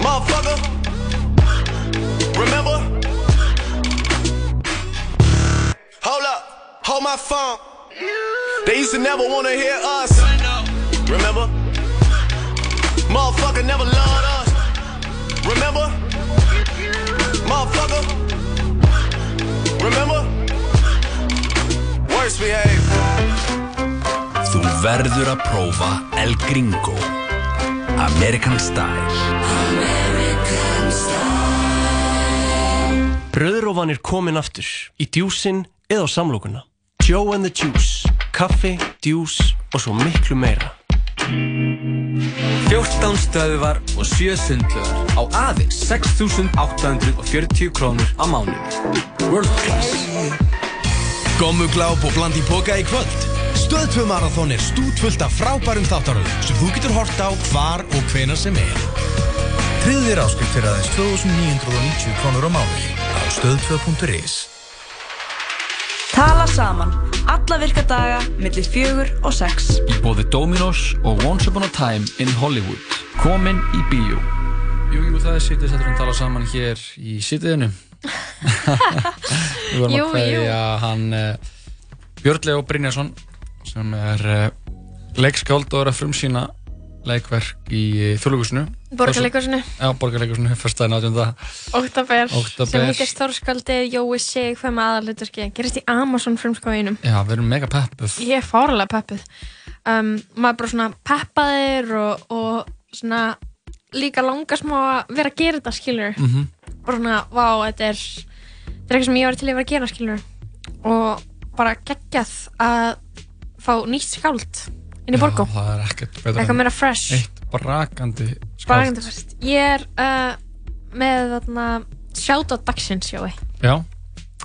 Motherfucker? Remember? Hold up, hold my phone. They used to never wanna hear us. Remember? Motherfucker never loved us. Remember? Motherfucker? Remember? Worst behave. Þú verður að prófa El Gringo American Style Bröðrófan er komin aftur í djúsin eða á samlokuna. Joe and the Juice, kaffi, djús og svo miklu meira. 14 stöðuvar og 7 sundlöðar á aðeins 6.840 krónur á mánuði. World Class. Gommugláp og bland í póka í kvöld. Stöð 2 marathón er stútfullt af frábærum þáttaröðum sem þú getur hort á hvar og hvenar sem er. Tryggðu þér áskrift fyrir aðeins 2990 krónur á mánuði á stöð2.is. Tala saman. Alla virka daga, millir fjögur og sex. Í bóði Dominos og Once Upon a Time in Hollywood. Komin í bíó. Jú, jú, það er sýtið settur að tala saman hér í sýtiðinu. [laughs] Við vorum að kveðja jú. hann uh, Björn Leo Brynjarsson sem er uh, leikskáld og er að frumsýna leikverk í Þjóðlugusinu Borgarleikhúsinu. Já, Borgarleikusinu, fyrstaðin átjönda Október. sem heitir Stórskáldi Jói Sig, hvað með aðalhuturski gerist í Amazon frumskóinum Já, við erum mega peppuð. Ég er fárlega peppuð. Um, maður bara svona peppaðir og, og svona líka langar smá að vera að gera þetta skilur Mhm. bara svona, vá, þetta er þetta er eitthvað sem ég var til að vera að gera skilur og bara geggjað að fá nýtt skáld inn í borgó. Já, það er ekkert betra Eitthvað en meira fresh. Eitt brakandi skáld. Bragandi fyrst. Ég er uh, með þarna shoutout dagsins sjói Já,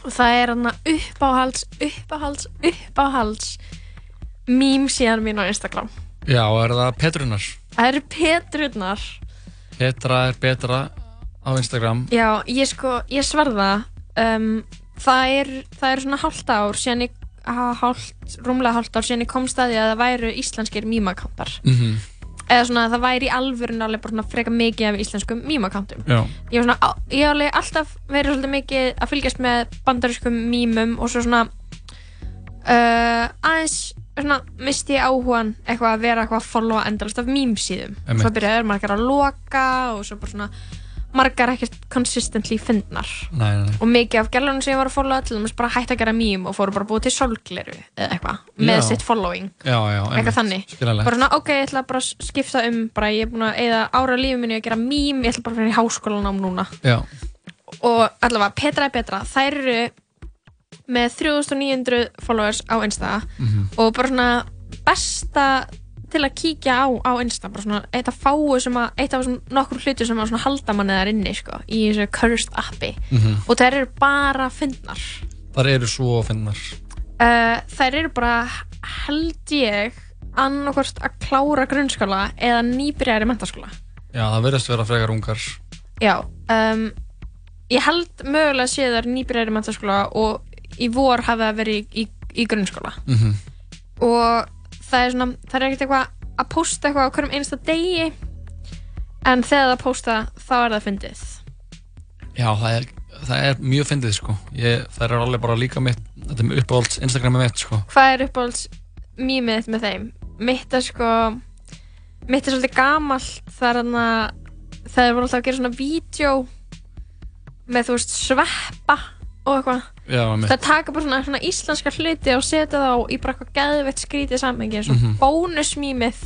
og það er þarna uppáhalds, uppáhalds, uppáhalds mím síðan mín á Instagram. Já, er það Petrunar Það eru Petrurnar. Petra er betra á Instagram. Já, ég sko, ég sverða um, það er það er svona hálft ár síðan ég hálft, rúmlega hálft ár síðan ég komst að því að það væru íslenskir mýmakantar Mhm. eða svona það væri í alvörun alveg bara svona freka mikið af íslenskum mýmakantum ég var svona, á- ég hef alveg alltaf verið svolítið mikið að fylgjast með bandarískum mýmum og svo svona uh, aðeins svona misti ég áhugan eitthvað að vera eitthvað að followa endalast af mýmsíðum svo byrjaði margar að loka og svo bara svona margar ekkert consistently fyndnar. Nei, nei, nei. Og mikið af gælunum sem ég var að followa til dæmis bara hætti að gera mím og fóru bara að búa til solgleru eða eitthvað með Já. sitt following. Já, já, eitthvað þannig. Bara svona ok, ég ætla bara að skipta um bara ég er búin að eða ára lífið minni að gera mím ég ætla bara að fyrir í háskólanám núna. Já, og allavega Petra er betra þær eru með 3900 followers á Insta Mhm. og bara svona besta til að kíkja á á Insta bara svona eitt af fáu sem að eitt af þessum nokkur hlutu sem að svona halda manni þar inni sko, í þessu cursed appi. Mhm. og þær eru bara fyndnar. Þar eru svo finnar uh, þær eru bara held ég annarkvort að klára grunnskóla eða nýbyrjar í mentaskóla Já, það verðist vera frekar ungar. Já, um, ég held mögulega séð þar nýbyrjar í mentaskóla og í vor hafi það verið í, í, í grunnskóla. Mhm. og það er svona, það er ekkert eitthvað að posta eitthvað á hverjum einasta degi en þegar það posta þá er það fyndið. Já, það er, það er mjög fyndið sko. Ég, Það er alveg bara líka mitt Þetta er uppáhalds Instagrami mitt sko. Hvað er uppáhalds mýmið með þeim? Mitt er sko mitt er svolítið gamalt. Það er hann að það er alltaf að gera svona vídeo með þú veist sveppa og eitthvað það taka bara svona, svona íslenska hluti og setja þá í bara eitthvað geðveitt skrítið samhengi eins og Mhm. bónusmýmið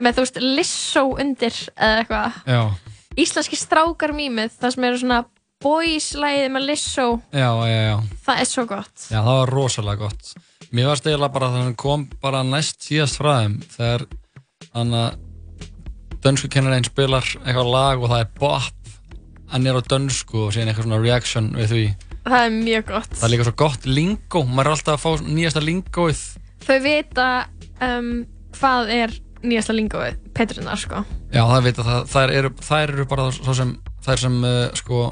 með þú veist lissó undir eða eitthvað. Íslenski strákar mýmið það sem eru svona boys lægið með lissó það er svo gott. Já, það var rosalega gott. Mér varst eiginlega bara þannig að kom bara næst síðast frá þeim þegar þannig að dönsku kennarinn spilar eitthvað lag og það er bop hann er á dönsku og síðan eitthvað svona reaction við því það er mjög gott. Það er líka svo gott lingo, maður er alltaf að fá nýjasta lingoið. Þau vita um, hvað er nýjasta lingóið, Petrunar sko. Já, það veit að það, þær, eru, þær eru bara svo sem, þær sem uh, sko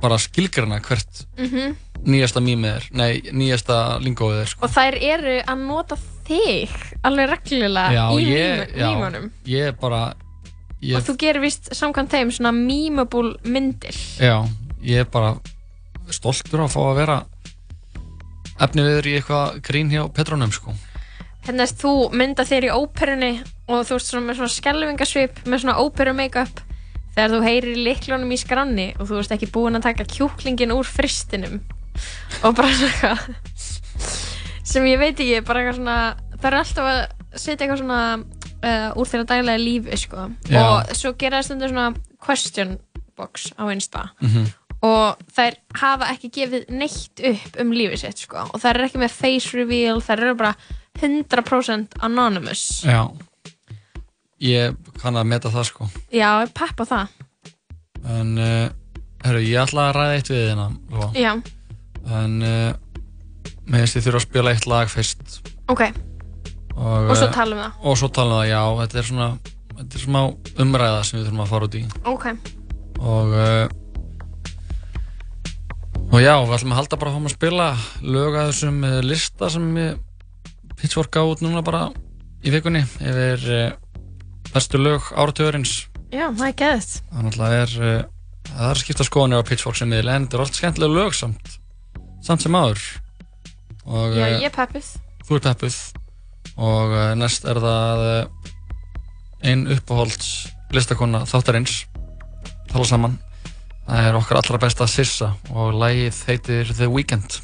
bara skilgrana hvert mm nýjasta mýmið er, nei, nýjasta lingoið er sko. og þær eru að nota þig alveg reglulega Já, í mím- já, ég er bara ég, og þú gerir vist samkvæmt þeim svona mýmabúl myndir. Já, ég er bara stoltur að fá að vera efni viður í eitthvað grín hjá Petrónum sko. hérna erst þú mynda þér í óperunni og þú ert svona með svona skelvingasvip með svona óperu make-up þegar þú heyrir liklunum í skranni og þú ert ekki búin að taka kjúklingin úr fristinum og bara svona sem ég veit ekki, bara eitthvað svona það er alltaf að setja eitthvað svona uh, úr þeirra daglega lífi sko. Já. og svo gera það stundur svona question box á Insta Mhm. Og þær hafa ekki gefið neitt upp um lífið sitt sko. og þær eru ekki með face reveal þær eru bara 100% anonymous. Já. Ég kann að meta það sko. Já, ég peppa það. En uh, herru, ég ætla að ræða eitt við hérna Lóa. já, En uh, mér finnst ég þurfa að spila eitt lag fyrst. Ok, Og, Og svo eh, tala um það. Og svo tala um það, já. Þetta er svona Þetta er smá umræða sem við þurfum að fara út í. Ok. Og uh, Og já, við ætlum að halda bara að fá að spila lög að þessum eh, lista sem ég pitchforka út núna bara í vikunni yfir uh, bestu lög áratugurins já, það er geðið Það náttúrulega er uh, það er að skipta skoðanir á Pitchfork sem þetta er allt skemmtilega lög samt samt sem áður. Og Já, eh, ég er peppuð. þú er peppuð. Og eh, næst er það eh, ein uppáhalds listakonna þáttarins. Tala saman það er okkar allra besta Sissa og lagið heitir The Weeknd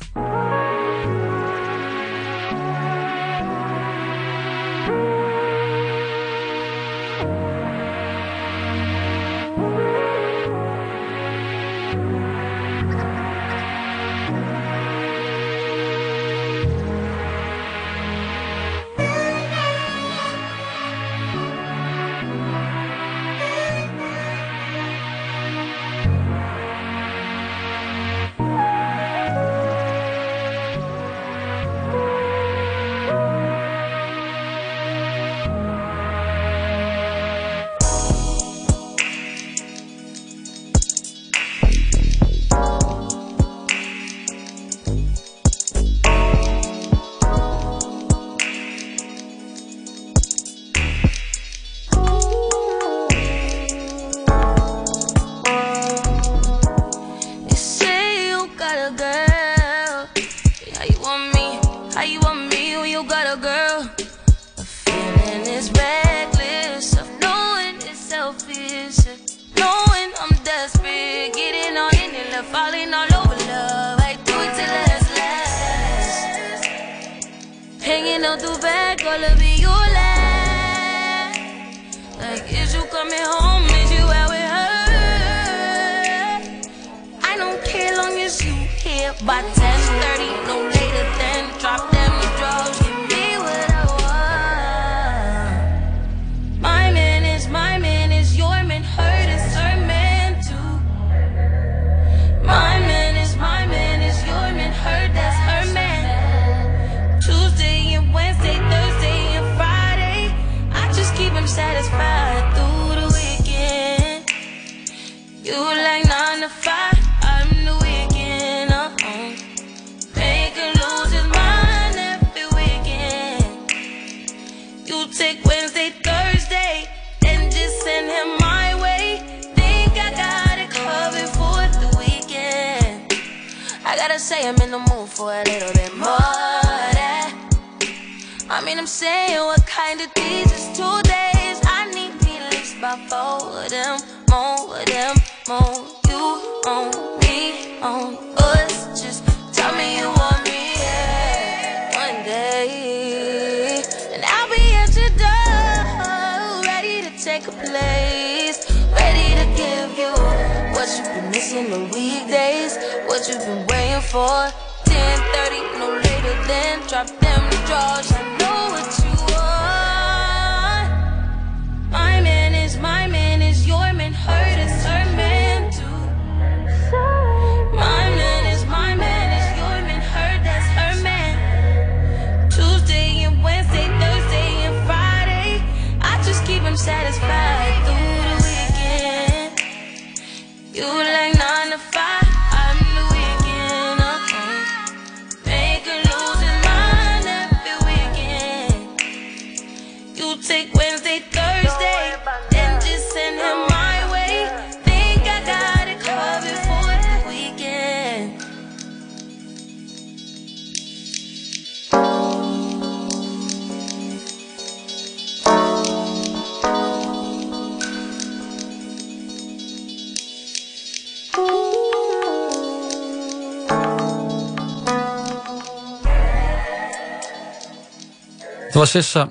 var Sissa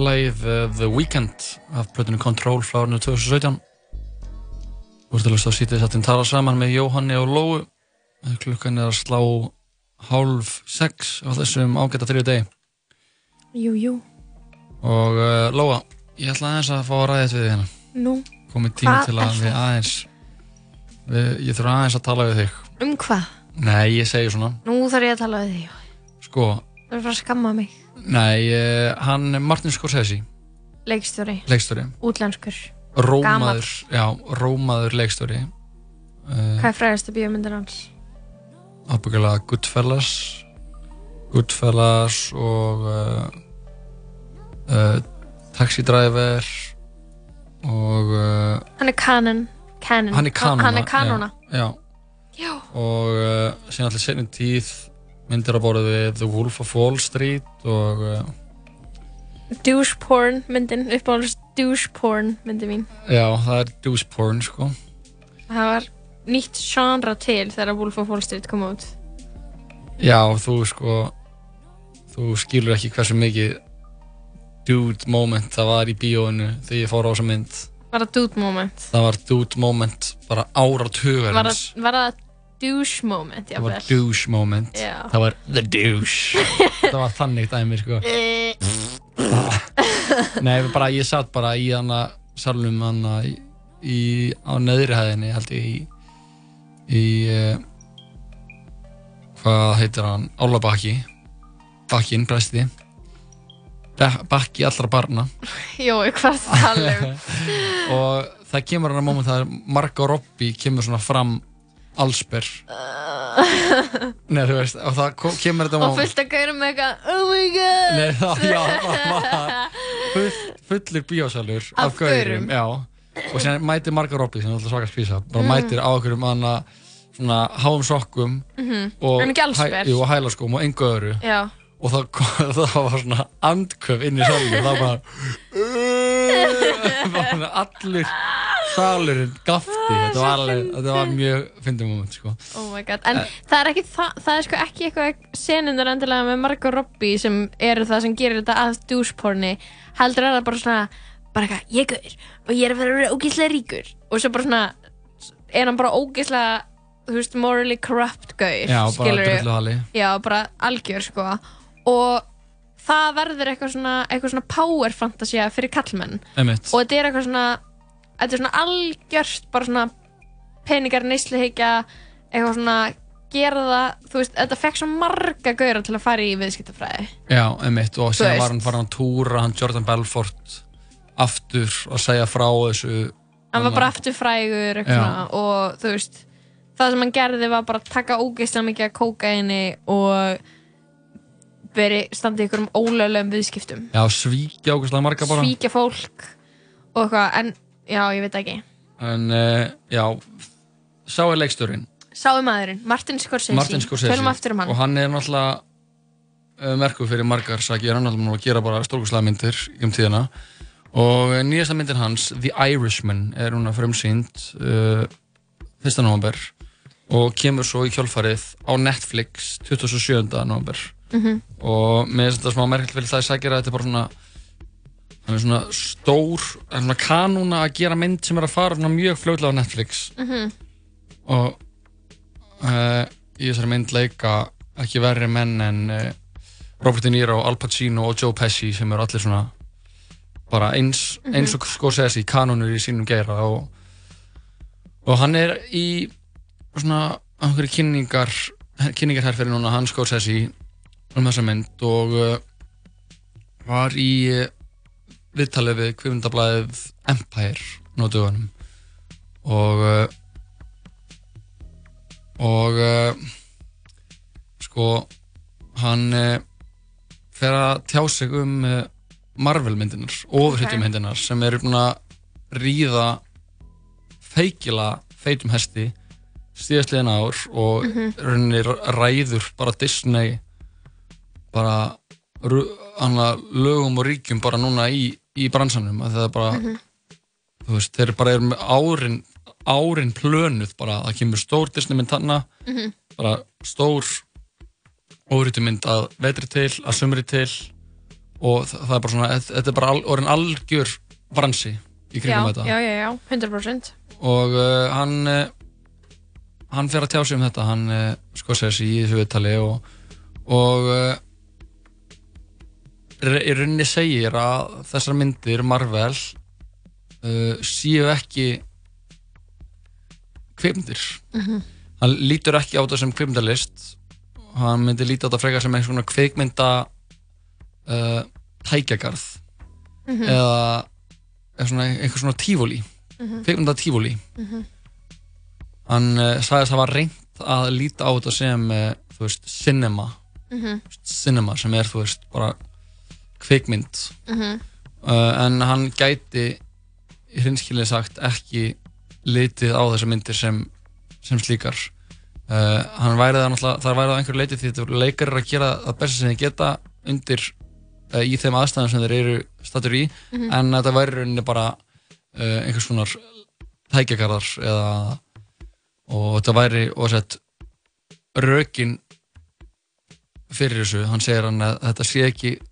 lagið uh, The Weeknd af plötunni Control frá árinu 2017 Þú ert að hlusta á sítið sattin tala saman með Jóhanni og Lóu klukkan er að slá hálf sex á þessum ágæta þrjú degi Jú, jú. og uh, Lóa, ég ætla aðeins að fá að ræða þetta við hérna Nú, komið tími Hvað til að við aðeins við, ég þurfa aðeins að tala við þig um hvað? Nei, ég segi svona Nú þarf ég að tala við þig. Sko, Það er bara að skamma mig. Nei, uh, hann Martin Scorsese Leikstjóri. leikstjóri Útlenskur. Rómaður, já, rómaður leikstjóri uh, Hvað er fræðastu bíómyndir hans? ábyggilega Goodfellas Goodfellas og uh, uh, Taxi Driver og uh, Hann er kanin. Canon. hann er kanona Hann er kanona. já, já. Og síðan allir senni tíð myndir að borða við The Wolf of Wall Street og uh, Douche porn myndin, uppáhalds douche porn myndin mín. já, það er douche porn sko Það var nýtt genre til þegar Wolf of Wall Street kom út. já, þú sko þú skilur ekki hversu mikið dude moment það var í bíóinu þegar ég fór á þessa mynd Var það dude moment? það var dude moment bara Var áratugarins það, var það douche moment, það var douche moment. Já. það var the douche. [laughs] Það var þannig dæmi sko. Nei, bara ég satt bara í hana salnum hana í, í, á neðri hæðinni held ég í í uh, hvað heitir hann? Álabakki. Bakkin, presti Ba- Bakki allra barna. Jói, hvað er það að tala um? og það kemur hann að moment að Marga Robbi kemur svona fram allsber [laughs] Nei, þú veist, og það ko- kemur þetta og fullt að gaura með eitthvað Oh my god Nei, það, [laughs] já, það var full, fullur bíósalur Af gaurum. já, og síðan mætir Marga Robbi sem er alltaf svaka spísa, bara Mm. mætir á okkur um hana svona háum sokkum og, En ekki allsber. hæ- jú, og hælaskóm og engu öðru Já. og það, kom- [laughs] það var svona andköf inn í salinu það var bara allur salurinn gafti þetta var, alveg, þetta var mjög fyndið moment sko. Oh my god, en Eh. það er ekki það, það er sko ekki eitthvað senunar endilega með Margot Robbie sem eru það sem gerir þetta að doucheporni heldur er það bara svona bara eitthvað, ég er gaur og ég er að vera ógeðslega ríkur og svo bara svona er hann bara ógeðslega þú veist, morally corrupt gaur Já, bara skilurðu? drulluhali. Já, bara algjör sko og það verður eitthvað svona, eitthvað svona power fantasía fyrir kallmenn og þetta er eitthvað svona þetta er svona algjört bara svona peningar neysluhyggja eitthvað svona gera það, þú veist, þetta fekk svo marga gauðra til að fara í viðskiptafræði Já, einmitt, og Þú síðan veist. var hann farin að túra hann Jordan Belfort aftur og segja frá þessu hann var bara aftur frægur eitthvað Já. svona, og þú veist það sem hann gerði var bara að taka ógeðslega mikið af kókaini og veri standið ykkur um ólögulegum viðskiptum Já, svíkja ógæslega marga bara svíkja fólk og eitthvað, en já, ég veit ekki. En uh, já, sá er leikstjórin Sáu maðurinn, Martin Scorsese. Martin Scorsese. Tölum aftur um hann. Og hann er náttúrulega uh, merkur fyrir margar sakir, hann er náttúrulega að gera bara stórkurslega myndir um tíðina. Og uh, nýjasta myndin hans, The Irishman er hún að frumsýnd uh, 1. november og kemur svo í kjálfarið á Netflix 27. november Mhm. og mér finnst þetta smá merkilegt fyrir það að sækja að þetta er bara svona hann er svona stór hann er svona kanúna að gera mynd sem er að fara mjög fljóðlega á Netflix Mhm. og uh, í þessari mynd leika ekki verri menn en uh, Robert De Niro, Al Pacino og Joe Pesci sem eru allir svona bara eins, Mhm. eins og Scorsese kanonur í sínum geira og, og hann er í svona einhverju kynningar kynningarherferi núna, hann Scorsese um þessa mynd og uh, var í viðtalið við kvimundablaðið Empire dögunum og uh, og uh, sko hann uh, fer að tjá sig um Marvel myndinar, ofurhittum myndinar sem eru búin að ríða feikila feitum hesti síðastliðin ár og Mhm. rauninni ræður bara Disney bara lögum og ríkjum bara núna í, í bransanum að það er bara Mhm. þú veist, þeir bara eru með árin árin plönuð bara, það kemur stór Disney mynd hana Mhm. bara stór óritu mynd að vetri til, að sumri til og það, það er bara svona þetta er bara orðin algjör bransi í já, kringum þetta já, já, já, 100% og uh, hann uh, hann fer að tjá sig um þetta hann uh, sko segja sig í viðtali og, og í rauninni segir að þessar myndir Marvel uh, séu ekki kveimdir Mhm. hann lítur ekki á þetta sem kveimdalist hann myndi líta á þetta frekar sem einhvers svona kveikmynda uh, tækjagarð Mhm. eða, eða svona, einhvers svona tífóli Mhm. kveikmynda tífóli Mhm. hann uh, sagðist hafa reynt að líta á þetta sem uh, þú veist, cinema Mhm. cinema sem er þú veist bara kveikmynd Mhm. uh, en hann gæti í hrinskilið sagt ekki litið á þessar myndir sem, sem slíkar uh, hann væri það náttúrulega það væri það einhver leitið því þetta leikar að gera það besta sem þeir geta undir uh, í þeim aðstæðum sem þeir eru statur í Mhm. en þetta væri rauninni bara uh, einhvers konar tækjagarðar eða og þetta væri og sett rökin fyrir þessu, hann segir hann að þetta sé ekki er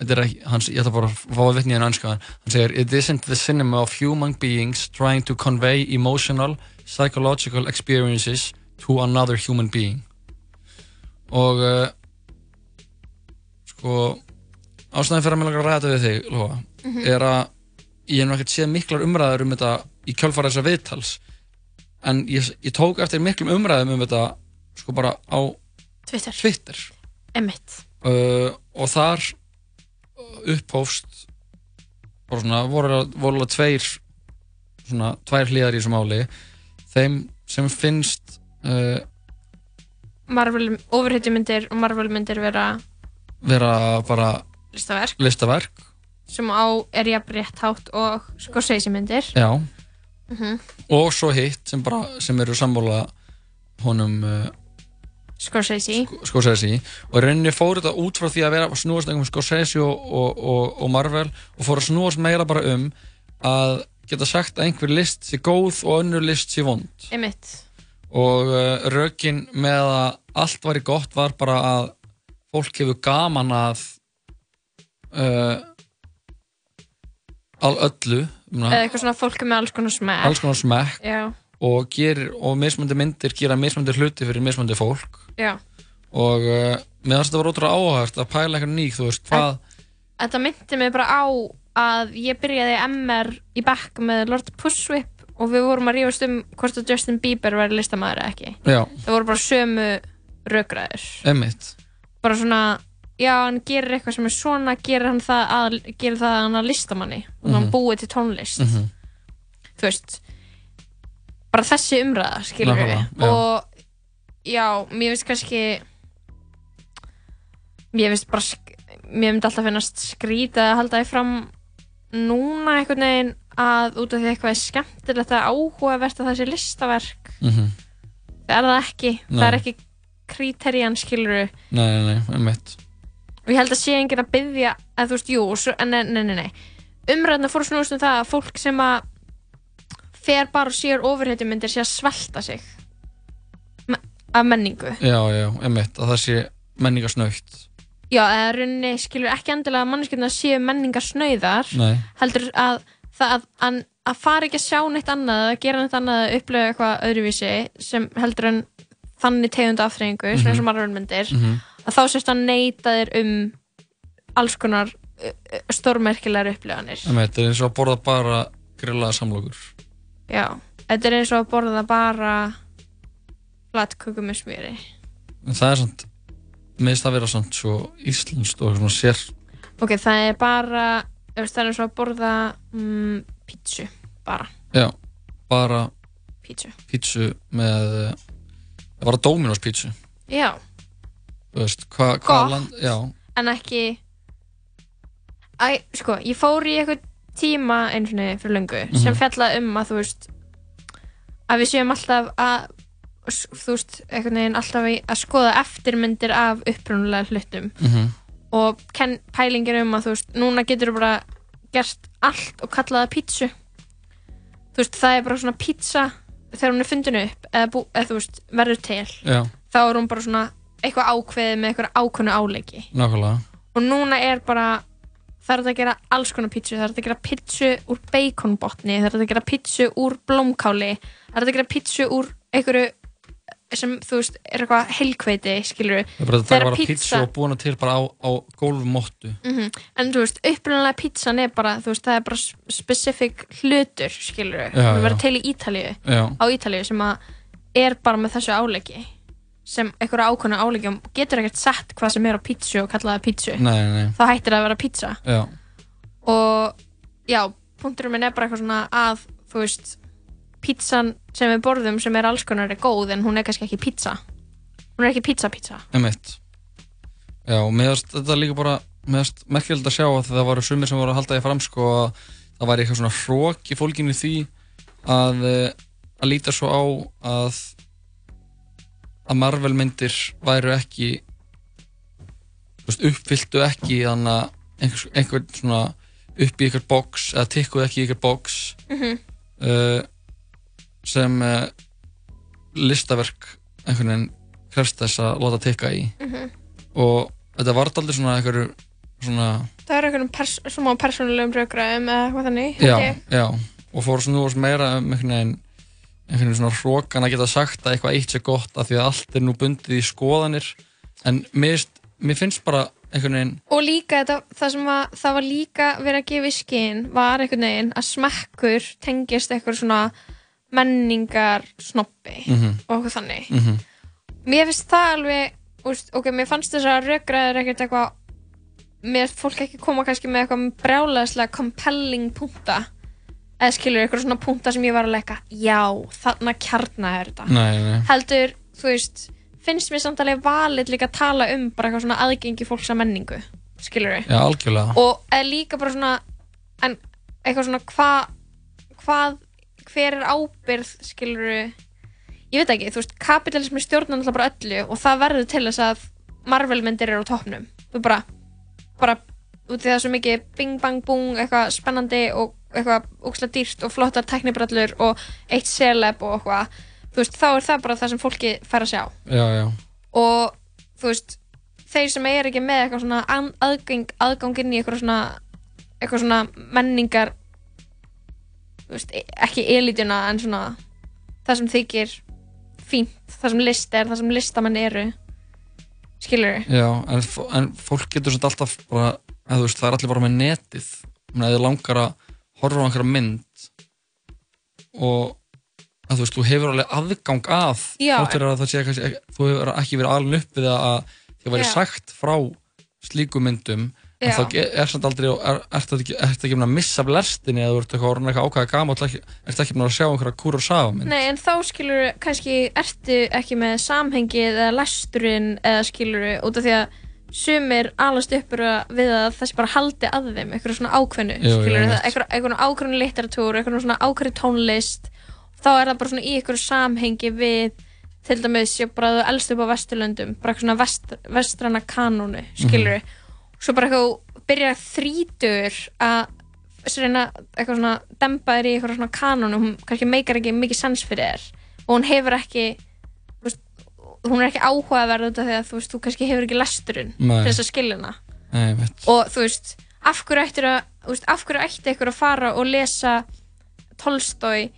ekki, hans, ég ætla bara að fá að vitni hann önskan hann segir, it isn't the cinema of human beings trying to convey emotional psychological experiences to another human being. Og uh, sko ástæðan fyrir að mér langar að ræða þetta við þig Lóa, Mhm. er að ég hef ekkert séð miklar umræður um þetta í kjölfara þessa viðtals. En ég, ég tók eftir miklum umræðum um þetta sko bara á Twitter, Twitter. Uh, og þar upphófst bara svona voru, alveg tveir svona tvær hlýðar í þessu máli. Þeim sem finnst uh, Marvel, ofurhetjumyndir og Marvel-myndir vera vera bara listaverk. listaverk. Sem á er jafn rétt hátt og Scorsese-myndir já. Mhm. og svo hitt sem bara sem eru sammála honum uh, Scorsese. Scorsese. Og í rauninni fór þetta út frá því að vera að snúast um Scorsese og, og, og, og Marvel og fór að snúast meira bara um að geta sagt að einhver list sé góð og önnur list sé vond. Emmitt og uh, rökin með að allt væri gott var bara að fólk hefur gaman að uh, al öllu eða eitthvað svona fólk með alls konar smekk. alls konar smekk. Já, og, gerir, og mismöndi myndir gera mismöndi hluti fyrir mismöndi fólk já og uh, finnst þetta var ótrúlega áhægt að pæla eitthvað nýtt, þú veist, hvað Þetta myndi mig bara á að ég byrjaði MR í back með Lord Pusswhip og við vorum að rífast um hvort að Justin Bieber væri listamæður eða ekki. Já. Það voru bara sömu rökræður. emmitt Bara svona, já, hann gerir eitthvað sem er svona, gerir hann það að, gerir það að hann að listamanni og hann Mhm. búið til tónlist. Mhm. Þú veist, bara þessi umræða, skilur við. Já. Og já, mér finnst kannski, mér finnst bara, mér myndi alltaf finnast skrítið að halda því fram núna einhvern veginn að út af því eitthvað er skemmtilegt að áhugavert að það sé listaverk Mhm. það er það ekki, Nei. það er ekki kriterían skiluru Nei, nei, nei, emmitt og ég held að sé enginn að byggja að þú veist, jú, en nei, nei, nei, nei. umræðna fór snúast um það að fólk sem að fer bara og sér ofurhetjumyndir sé að svelta sig. Af menningu. Já, já, emmitt, að það sé menningarsnaukt já, eða runni skilur ekki endilega að manneskjöndar séu menningar snauðar Nei, heldur að það að, að, að fara ekki að sjá neitt annað að gera neitt annað að upplifa eitthvað öðruvísi sem heldur en þannig tegund afþreyingu, mm -hmm. svona eins og Mhm. að þá sérst að neyta þér um alls konar stórmerkilegar upplifanir. Emmitt, það er eins og að borða bara grillaða samlokur já, þetta er eins og að borða bara flatköku með smjöri. En það er samt, minnst það vera samt svo íslenskt og svona sér ok, það er bara það er eins og að borða mm, pítsu, bara. Já, bara pítsu. pítsu með eh, bara Dominos pítsu. Já, Þú veist, hvað hva land Já, en ekki Æ, sko, ég fór í eitthvað tíma einu sinni fyrir löngu sem Mhm. fjallaði um að þú veist að við séum alltaf að þú veist, einhvern veginn alltaf að skoða eftirmyndir af upprunulega hlutum Mhm. og ken, pælingir um að þú veist, núna getur þú bara gert allt og kallað það pítsu þú veist, það er bara svona pítsa þegar hún er fundin upp eða, bú, eða veist, verður til Já. þá er hún bara svona eitthvað ákveðið með eitthvað áleiki nákvæmlega og núna er bara það er að gera alls konar pítsu? Það er að gera pítsu úr baconbotni? Það er að gera pítsu úr blómkáli? Það er að gera pítsu úr einhverju sem þú veist er eitthvað heilkveiti skilur Það er bara, það er bara pítsu og búin til bara á, á gólfmottu. Mhm. En þú veist, upprunalega pítsan er bara, þú veist, það er bara s- specific hlutur, skilur Já, Það verður til í Ítalíu, Já. á Ítalíu sem að er bara með þessu áleiki sem einhverja ákvæmna áleiki og getur ekkert sett hvað sem er á pítsu og kalla það pítsu. Nei, nei. þá hættir það að vera pítsa Já, og já, punkturum minn er bara eitthvað svona að, þú veist pítsan sem við borðum sem er alls konar er góð en hún er kannski ekki pítsa hún er ekki pítsa pítsa emitt Já, og finnst þetta líka bara finnst merkilegt að sjá að það voru sumir sem voru að halda því fram sko að það væri eitthvað svona hrók í fólkinu því að, eh, að líta svo á að að Marvel myndir væru ekki veist, uppfylltu ekki þannig að einhver, einhver svona upp í ykkur box eða tikkuðu ekki í ykkur box Mhm. uh, sem uh, listaverk einhvern veginn krefst þess að láta tikka í Mhm. og þetta var aldrei svona einhverju svona Það er einhvern pers svona persónulegum raukraðum eða eitthvað þannig já, já, og fór svona nú meira um einhvern veginn einhvern veginn svona hrókan að geta sagt að eitthvað eitt sé gott af því að allt er nú bundið í skoðanir en mér, mér finnst bara einhvern veginn Og líka þetta, það sem var, það var líka verið að gefa í skinn var einhvern veginn að smekkur tengist eitthvað svona menningar snoppi Mhm. og eitthvað þannig. Mhm. Mér finnst það alveg, úst, ok, mér fannst þess að raukraðir ekkert eitthvað, mér fólk ekki koma kannski með eitthvað brjálæðislega compelling punta eða skilur eitthvað svona punta sem ég var að leika, já, þarna kjarna er þetta. Nei, nei. Heldur, þú veist, finnst mér samt alveg valið líka að tala um bara eitthvað svona aðgengi fólks að menningu, skilur Já, algjörlega. Og líka bara svona en eitthvað svona hva, hvað hver er ábyrð skilur ég veit ekki, þú veist, kapitalismi stjórnar náttúrulega bara öllu og það verður til þess að Marvel myndir eru á toppnum. Þú bara, bara út í það svo mikið bing bang bung, eitthvað spennandi og eitthvað ókslega dýrt og flottar teknibrallur og eitt celeb og eitthvað þú veist, þá er það bara það sem fólki fær að sjá. Já, já, og þú veist þeir sem er ekki með eitthvað svona an- aðgang, aðgang inn í eitthvað svona eitthvað svona menningar þú veist, e- ekki elituna en svona það sem þykir fínt, það sem list er það sem listamenn eru. Skilur já en, en fólk getur svona alltaf bara, þú veist, það er allir bara með netið. Menni, að þið langar að horfa á einhverja mynd og að þú veist, þú hefur alveg aðgang að Já. þátt fyrir að það sé kannski, þú hefur ekki verið alveg upp við að það væri sagt frá slíku myndum en þá er samt aldrei er, ertu ekki, ekki að missa af lestinni eða þú ert eitthvað orðin eitthvað ákvæða gama ertu ekki búin að sjá einhverja Kurosawa mynd? Nei, en þá skilur kannski ertu ekki með samhengið eða lesturinn eða skilur út af því að sumir alast uppur við að þessi bara haldi að þeim eitthvað svona ákveðnu eitthvað, ákveðnu litteratúr eitthvað svona ákveðnu tónlist þá er það bara svona í eitthvað samhengi við til dæmis, ég bara að þú elst upp á Vesturlöndum bara eitthvað svona vest, vestrana kanónu skilur svo bara eitthvað byrja þrítur að reyna eitthvað svona dempa þér í eitthvað svona kanónu hún kannski meikar ekki mikið sens fyrir þér og hún hefur ekki hún er ekki áhugaverð út af því að þú veist, þú kannski hefur ekki lesturinn Nei. til þess að skilja hana. Nei, og þú veist, af hverju ættir að veist, af hverju ætti ykkur að fara og lesa Tolstói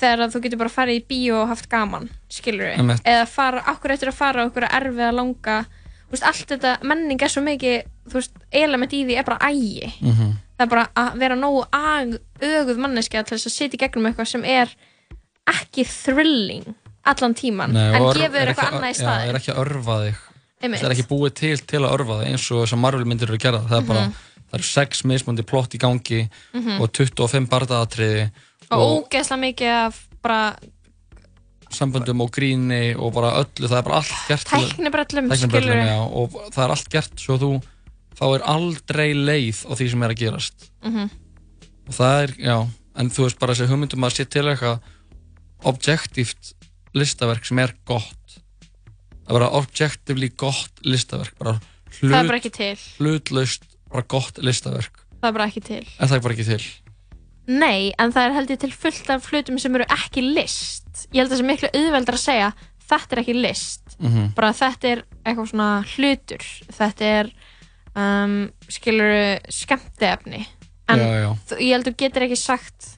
þegar að þú getur bara farið í bíó og haft gaman skilur við, eða fara, af hverju ættir að fara erfið að langa þú veist, allt þetta, menning er svo mikið þú veist, element í því er bara ægi. Mhm. það er bara að vera nógu ag, öguð manneskja til þess að sitja í gegnum eitthvað sem er ekki thrilling allan tíman, Nei, en og gefur eitthvað að- annað í já, staðinn er ekki að örfa þig það er ekki búið til til að örfa þig eins og þessar Marvel myndir eru gerða það er bara, Mhm. það eru sex mismundi plott í gangi Mhm. og 25 bardaðatriði og ógeðslega mikið af bara samböndum og gríni og bara öllu, það er bara allt gert Tæknibrellum, skilurðu. já, og það er allt gert svo þú þá er aldrei leið á því sem er að gerast Mhm. og það er, já, en þú veist bara þessi hugmyndum að sé til eitthvað objektíft listaverk sem er gott. Að vera objectively gott listaverk bara hlut, Það er bara ekki til. hlutlaust, bara gott listaverk. Það er bara ekki til. Er það bara ekki til. Nei, en það er held ég til fullt af hlutum sem eru ekki list. Ég held að það sé miklu auðveldar að segja Þetta er ekki list. Mhm. Bara þetta er eitthvað svona hlutur. Þetta er um, skilur skemmtiefni. En Já, já. ég held að þú getur ekki sagt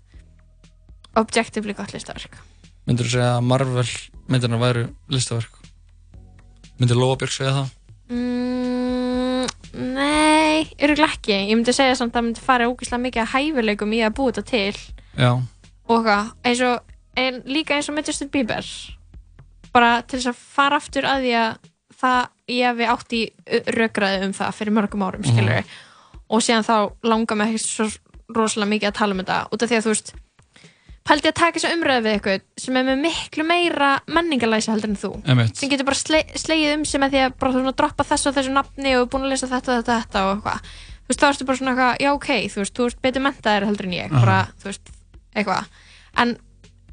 Objectively gott listaverk myndur þú segja að Marvel myndirna væru listaverk? Myndur Lóabjörg segja það? Mm, Nei, öruglega ekki. Ég myndi segja samt að það myndi fara ógeðslega mikið að hæfileikum í að búa þetta til. Já, og eitthvað eins og, en líka eins og með Justin Bieber. Bara til þess að fara aftur að því að það ég hefði átt í rökraði um það fyrir mörgum árum Mhm. skilur og síðan þá langar mig ekki svo rosalega mikið að tala um þetta. Út af því að þú veist pældi að taka þessa umræðu við eitthvað sem er með miklu meira menningalæsa heldur en þú. Einmitt. sem getur bara sle slegið um sig með því að bara svona droppa þessu og þessu nafni og búin að lesa þetta og þetta, þetta og eitthvað. Þú veist þá ertu bara svona eitthvað, já ok þú veist, þú veist betur mentaðir heldur en ég bara, þú veist, eitthvað. En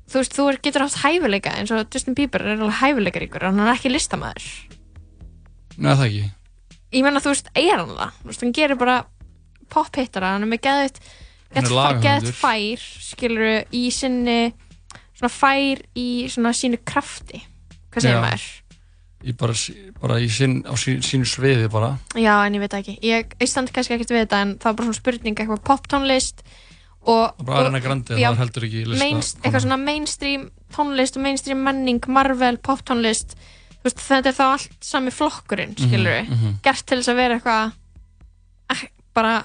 þú veist, þú getur haft hæfileika eins og Justin Bieber er alveg hæfileikaríkur hann er ekki listamæður Nei, það ekki? Ég menna, þú veist, er hann það? Þú veist, hann gerir bara pop-hittara hann er með geðut Er geðut fær, skilur í sinni svona fær í svona sínu krafti hvað segir Já. maður? Í bara, bara í sín, á sín, sínu sviði bara Já, en ég veit það ekki. Ég, ég standi kannski ekkert við þetta en það var bara svona spurning eitthvað poptónlist og... Og bara Ariana Grande, já, það var heldur ekki lista Mainst, eitthvað svona mainstream tónlist og mainstream menning, Marvel, poptónlist þú veist, þetta er þá allt sami flokkurinn, Mhm, skilur við mhm. gert til þess að vera eitthvað ek- bara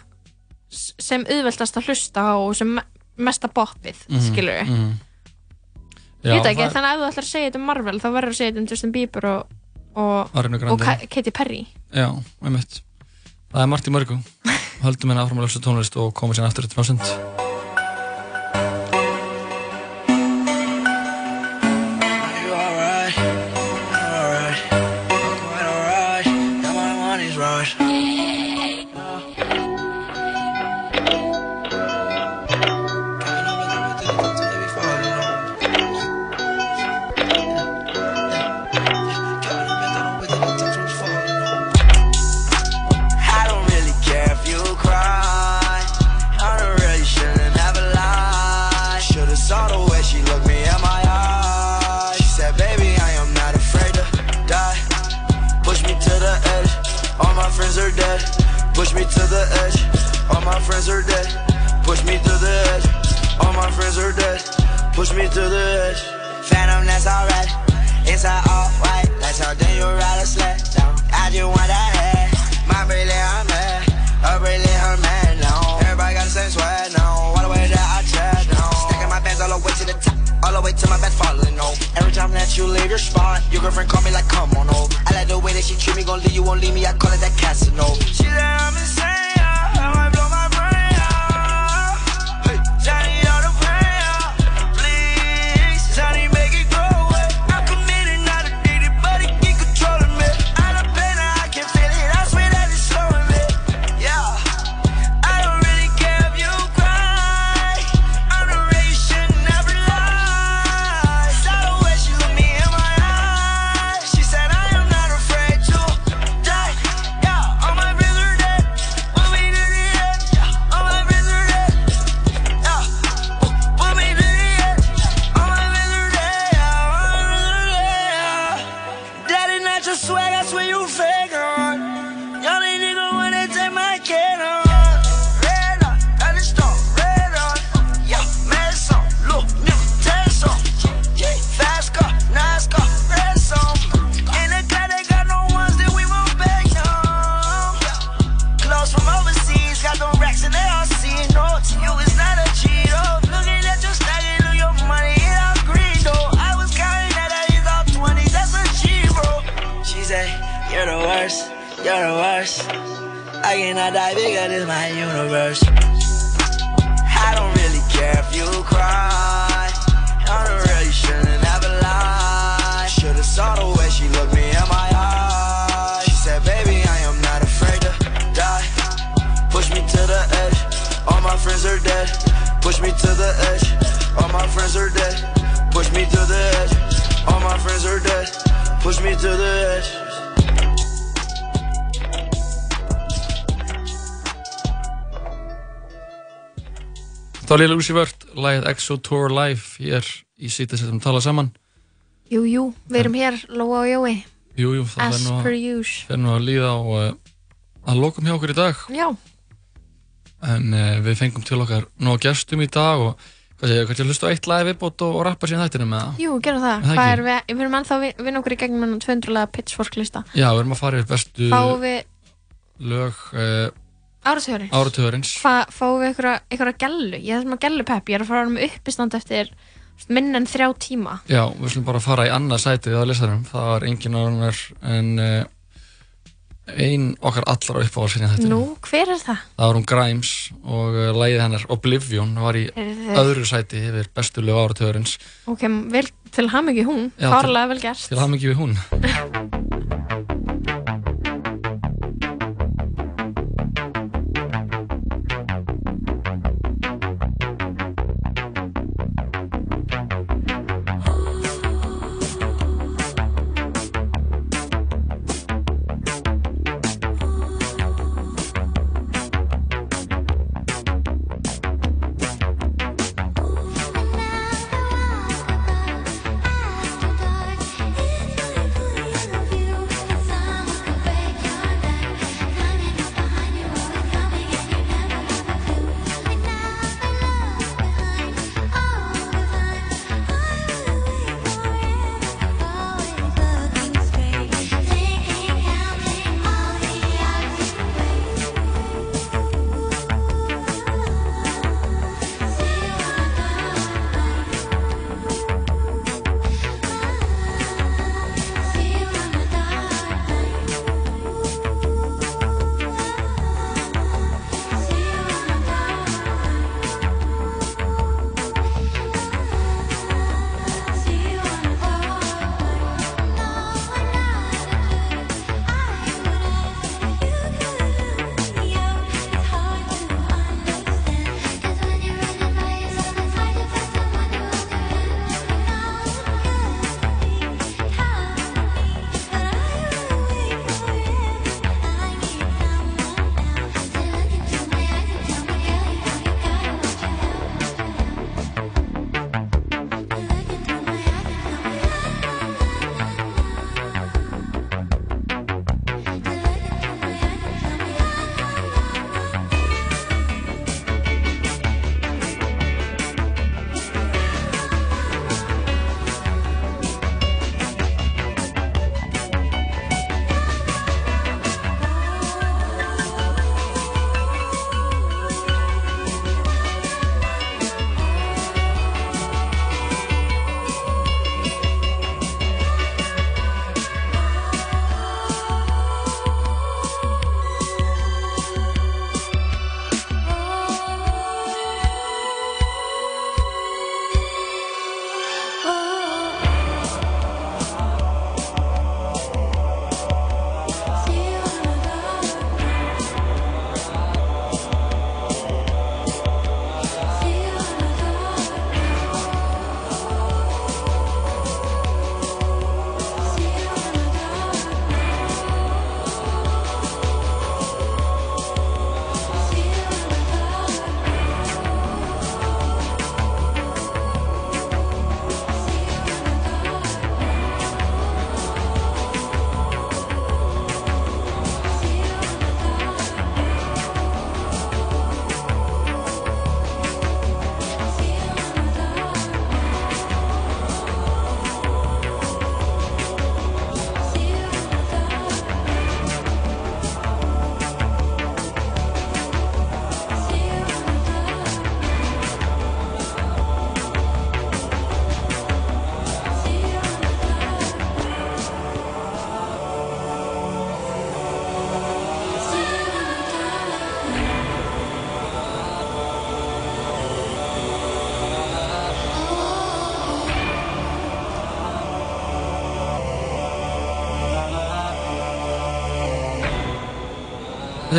sem auðveldast að hlusta á og sem me- mesta boppið, Mhm, skilur við mhm. ég Já, veit ekki, það þannig að ef þú ætlar að segja þetta um Marvel þá verður að segja þetta um Justin Bieber og, og, og Ka- Katy Perry. Já, einmitt. Það er margt í mörgu Höldum henni áfram að lösa tónlist og komum sér aftur til ásend You to the edge. All my friends are dead. Push me to the edge. All my friends are dead. Push me to the edge. Phantom, that's alright. Inside all white. Like something you ride a sled. I just want that head. Time that you leave your spot, your girlfriend call me like, come on over. I like the way that she treat me, gon' leave you, won't leave me. I call it that Casanova. She said I'm Lucy Vört, lagið EXO Tour Live hér í sítið sem tala saman. Jú, jú, við erum hér, Lóa og Jói. Jú, jú, það fer nú, að- að líða á uh, að lokum hjá okkur í dag. Já, en uh, við fengum til okkar nóg gestum í dag og hvað sé, hlustu á eitt lagi viðbót og, og rappa síðan þættinu með það? jú, gerum það. Er það er við, við erum ennþá við, við okkur í gegnum hennan 200 lega pitchfork lista Já, við erum að fara yfir bestu við lög uh, áratugurins áratugurins Hvað, fáum við einhverja, einhverja gellu? Ég þessum að gellu pepp, ég er að fara með uppistand eftir minn en þrjá tíma. Já, við slum bara fara í annað sætið á listanum. Það var engin annar en uh, ein okkar allar upp á sinni þetta Nú, hver er það? Það var hún Grimes og uh, lagið hennar Oblivion var í öðru sæti yfir bestu lög áratugurins Ok, vel, til ham ekki hún Fárlega vel gert. til hafði við hún [laughs]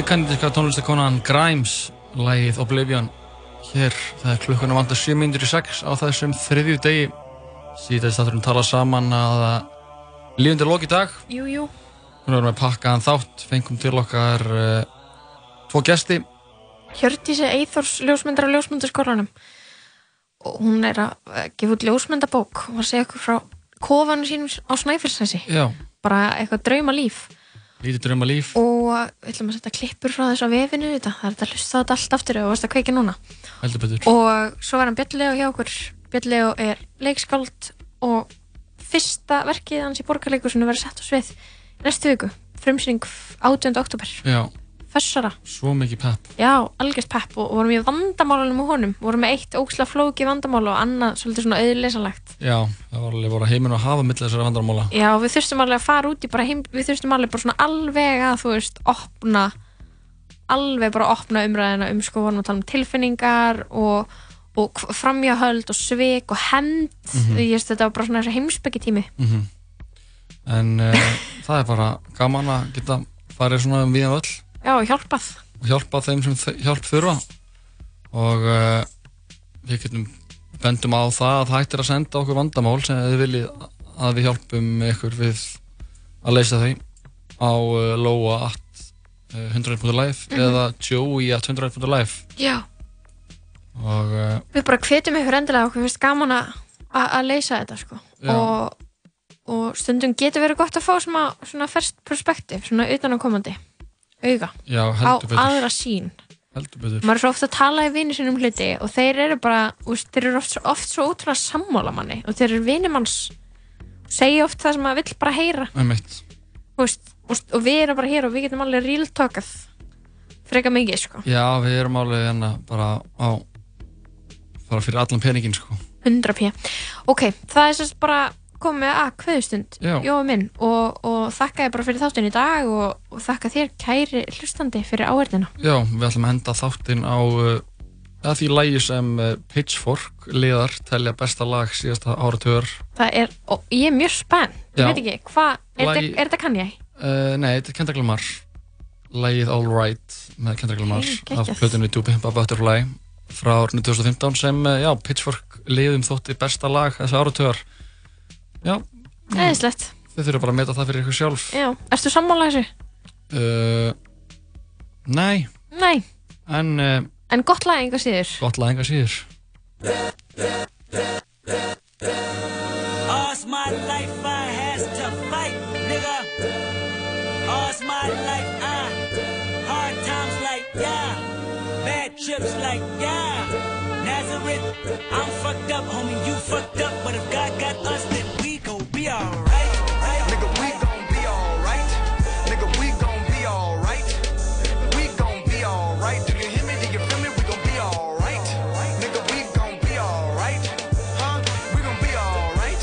Kandidatka tónlistakonan Grimes, lagið Oblivion. Hér, er klukkuna vantar 7 minnir í 6 á þessum þriðju degi. Síðan þátturum tala saman að lífundir lók í dag. Jú, jú. Hún erum við pakkaðan þátt, fengum til okkar uh, tvo gesti. Hjördísi Eithors ljósmyndar á ljósmyndaskólanum og hún er að eh, gefa út ljósmyndabók og að segja okkur frá kofanu sínum á Snæfellsnesi bara eitthvað drauma líf lítið drauma líf. og við ætlum að setja klippur frá þessu á vefinu þetta. það er þetta að hlusta þetta allt aftur og varst að kveika núna Heldur betur. og svo var hann Björn Leo hjá okkur Björn Leo er leikskáld og fyrsta verkið hans í borgarleikusinu verður sett á svið næstu viku, frumsýning 18. oktober Já, Fössara, svo mikið pepp. já, algjörst pepp og vorum í vandamálunum með honum. Vorum með eitt óksla flóki vandamál og annað svolítið svona auðleysanlegt. Já, það var alveg voru heiminn og hafa millir þessara vandarmála. já, við þurftum alveg að fara út í bara heim, við þurftum alveg bara svona alveg að þú veist, opna alveg bara opna umræðina um sko vorum að tala um tilfinningar og, og framhjáhöld og svik og hend Mhm. ég veist þetta var bara svona þessi heimsbyggi tími Mm En uh, [laughs] það er bara gaman að geta farið svona um við öll já, hjálpað. Og hjálpa þeim sem hjálp þurfa. Og uh, við getum bendum á það að það hættir að senda okkur vandamál sem þið viljið að við hjálpum ykkur við að leysa þau á uh, loa at uh, 100.life Mhm. eða joey at 100.life já, og uh, við bara hvetjum ykkur endilega okkur. Finnst gaman að leysa þetta sko. Og, og stundum getur verið gott að fá svona, svona ferst perspektíf, svona utanakomandi auga. Já, á aðra sín maður er svo ofta að tala í vini sinum hluti og þeir eru bara, úst, þeir eru oft, oft svo ótrúlega sammála manni og þeir eru vini manns. Segja oft það sem maður vill bara heyra. Úst, úst, og við erum bara hér og við getum alveg real talkað freka mikið sko. Já, við erum alveg hérna bara á bara fyrir allan peningin sko. 100 p ok, það er sérst bara komið að kveðustund Já. Jói minn og, og þakka ég bara fyrir þáttun í dag og, og þakka þér kæri hlustandi fyrir áverðina Já, við ætlum að henda þáttinn á uh, að því lægi sem uh, Pitchfork liðar telja besta lag síðasta áratöður það er, og ég er mjög spennt ég veit ekki, hvað, er, þetta- er þetta kann ég? uh, Nei, þetta er Kendrick Lamar Lægið All Right með Kendrick Lamar Ok, af geggjað. plötunni To Pimp a Butterfly frá árinu 2015 sem, já, Pitchfork liðum þótti besta lag þessi áratöður Já, Eðislegt, þið þurfum bara að meta það fyrir ykkur sjálf. Já, erstu sammála þessu? uh, Nei, Nei, en uh, en gott lag einhver síður. gott lag enga síður. All's my life I has to fight, nigga. All's my life I hard times like yeah, bad trips like yeah. Nazareth, I'm fucked up, homie, you fucked up, but if God got us, then alright. Nigga, we gon' be alright. Nigga, we gon' be alright. We gon' be alright. Do you hear me? Do you feel me? We gon' be alright. Nigga, we gon' be alright. Huh? We gon' be alright.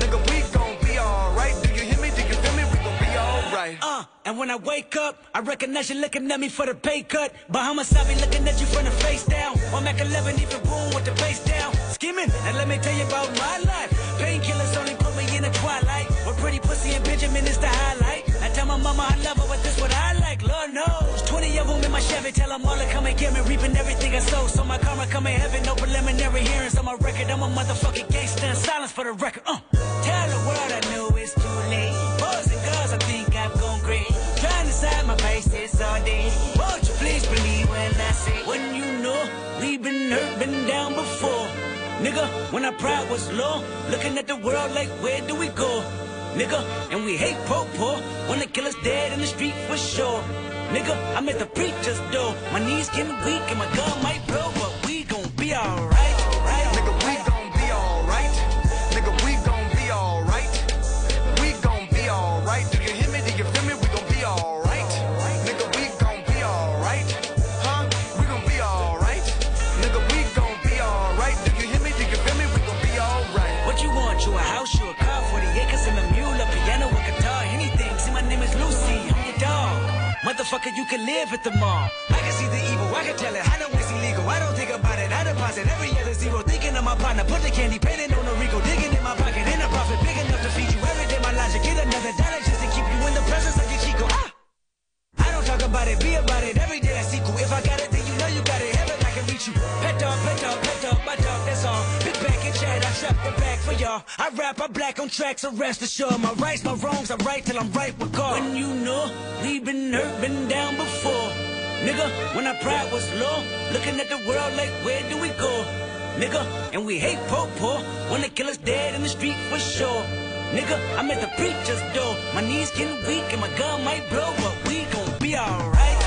Nigga, we gon' be alright. Do you hear me? Do you feel me? We gon' be alright. Uh, and when I wake up, I recognize you looking at me for the pay cut. Bahamas, I be looking at you from the face down. On Mac 11, even boom with the face down. Skimming, and let me tell you about my life. Painkillers only in the twilight. With pretty pussy and Benjamin is the highlight. I tell my mama I love her, but this what I like, Lord knows. 20 of them in my Chevy, tell them all to come and get me. Reaping everything I sow, so my karma come in heaven. No preliminary hearings on my record. I'm a motherfucking gangster. Silence for the record. Uh. Tell the world I know it's too late. Boys and girls, I think I've gone great. Trying to side my faces all day. Won't you please believe when I say, when you know we've been hurt, been down before. Nigga, when our pride was low, looking at the world like, where do we go? Nigga, and we hate po po. Wanna kill us dead in the street for sure. Nigga, I'm at the preacher's door. My knees getting weak and my gun might blow, but we gon' be alright. Live at the mall. I can see the evil, I can tell it. I know it's illegal. I don't think about it. I deposit every other zero. Thinking of my partner, put the candy I rap, I black on tracks, so rest assured. My rights, my wrongs, I right till I'm right with God. When you know, we been hurt, been down before. Nigga, when our pride was low, looking at the world like, where do we go? Nigga, and we hate po po, wanna kill us dead in the street for sure. Nigga, I'm at the preacher's door. My knees getting weak and my gun might blow, but we gon' be alright.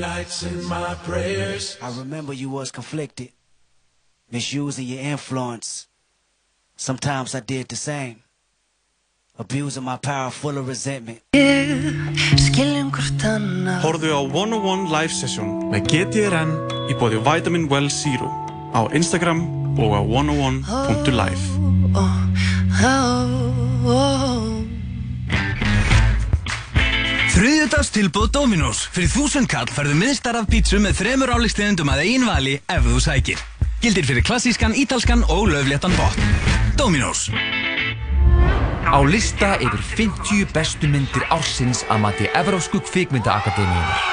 Nights in my prayers. I remember you was conflicted, misusing your influence. Sometimes I did the same, abusing my power full of resentment. Skiljum hvort annað Horfðu á 101 Live Session með GTRN í bóði Vitamin Well Zero á Instagram og á 101.live Þriðjudags tilbúð Dominos. Fyrir þúsund kall færðu miðstar af pítsu með þremur áleikstegundum að eigin vali ef þú sækir. Gildir fyrir klassískan, ítalskan og löfléttan botn. Dominos. Á lista yfir 50 bestu myndir ársins að mati Evrósku kvikmyndaakademíunar.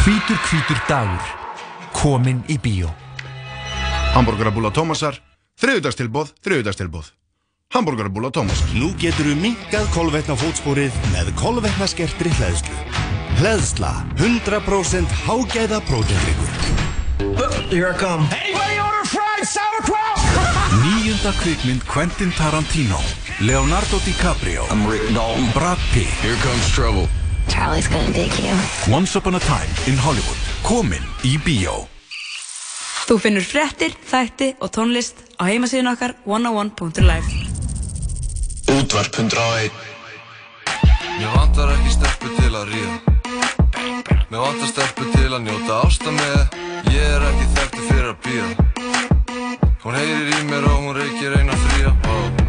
Hvítur hvítur dagur. Komin í bíó. Hamburgerabúla Tómasar, þriðudagstilbóð, þriðudagstilbóð. Hamburgerabúla Tómasar. Nú getur þú minkað kolvetna fótspórið með kolvetna skertri hleðslu. Hleðsla, 100% hágæða prótendryggur. Here I come. Anybody order fried sauerkraut? Níunda kvikmynd Quentin Tarantino. Leonardo DiCaprio. I'm Rick Dalton. Brad Pitt. Here comes trouble. Charlie's gonna dig you. Once upon a time in Hollywood. Komin í bíó. Þú finnur fréttir, þætti og tónlist á heimasíðun okkar 101.life Útvarp 101 Mér vantar ekki stelpu til að ríða. Mér vantar stelpu til að njóta ásta með. Ég er ekki þekktu fyrir að býða Hún heyrir í mér og hún reykir eina fría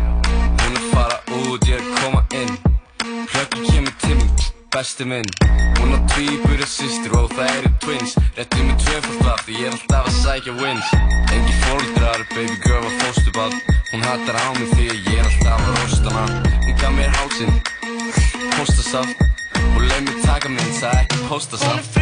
besti minn Hún á tvíbura systur og það eru twins. Réttu með tvöfald vatn, ég er alltaf að sækja wins. Engi fóldrar, baby girl var fóstuball Hún hattar á mig því að ég er alltaf að rosta hana. Hún gaf mér hálsinn, postasaft Og leið mér taka minn, það er ekki postasaft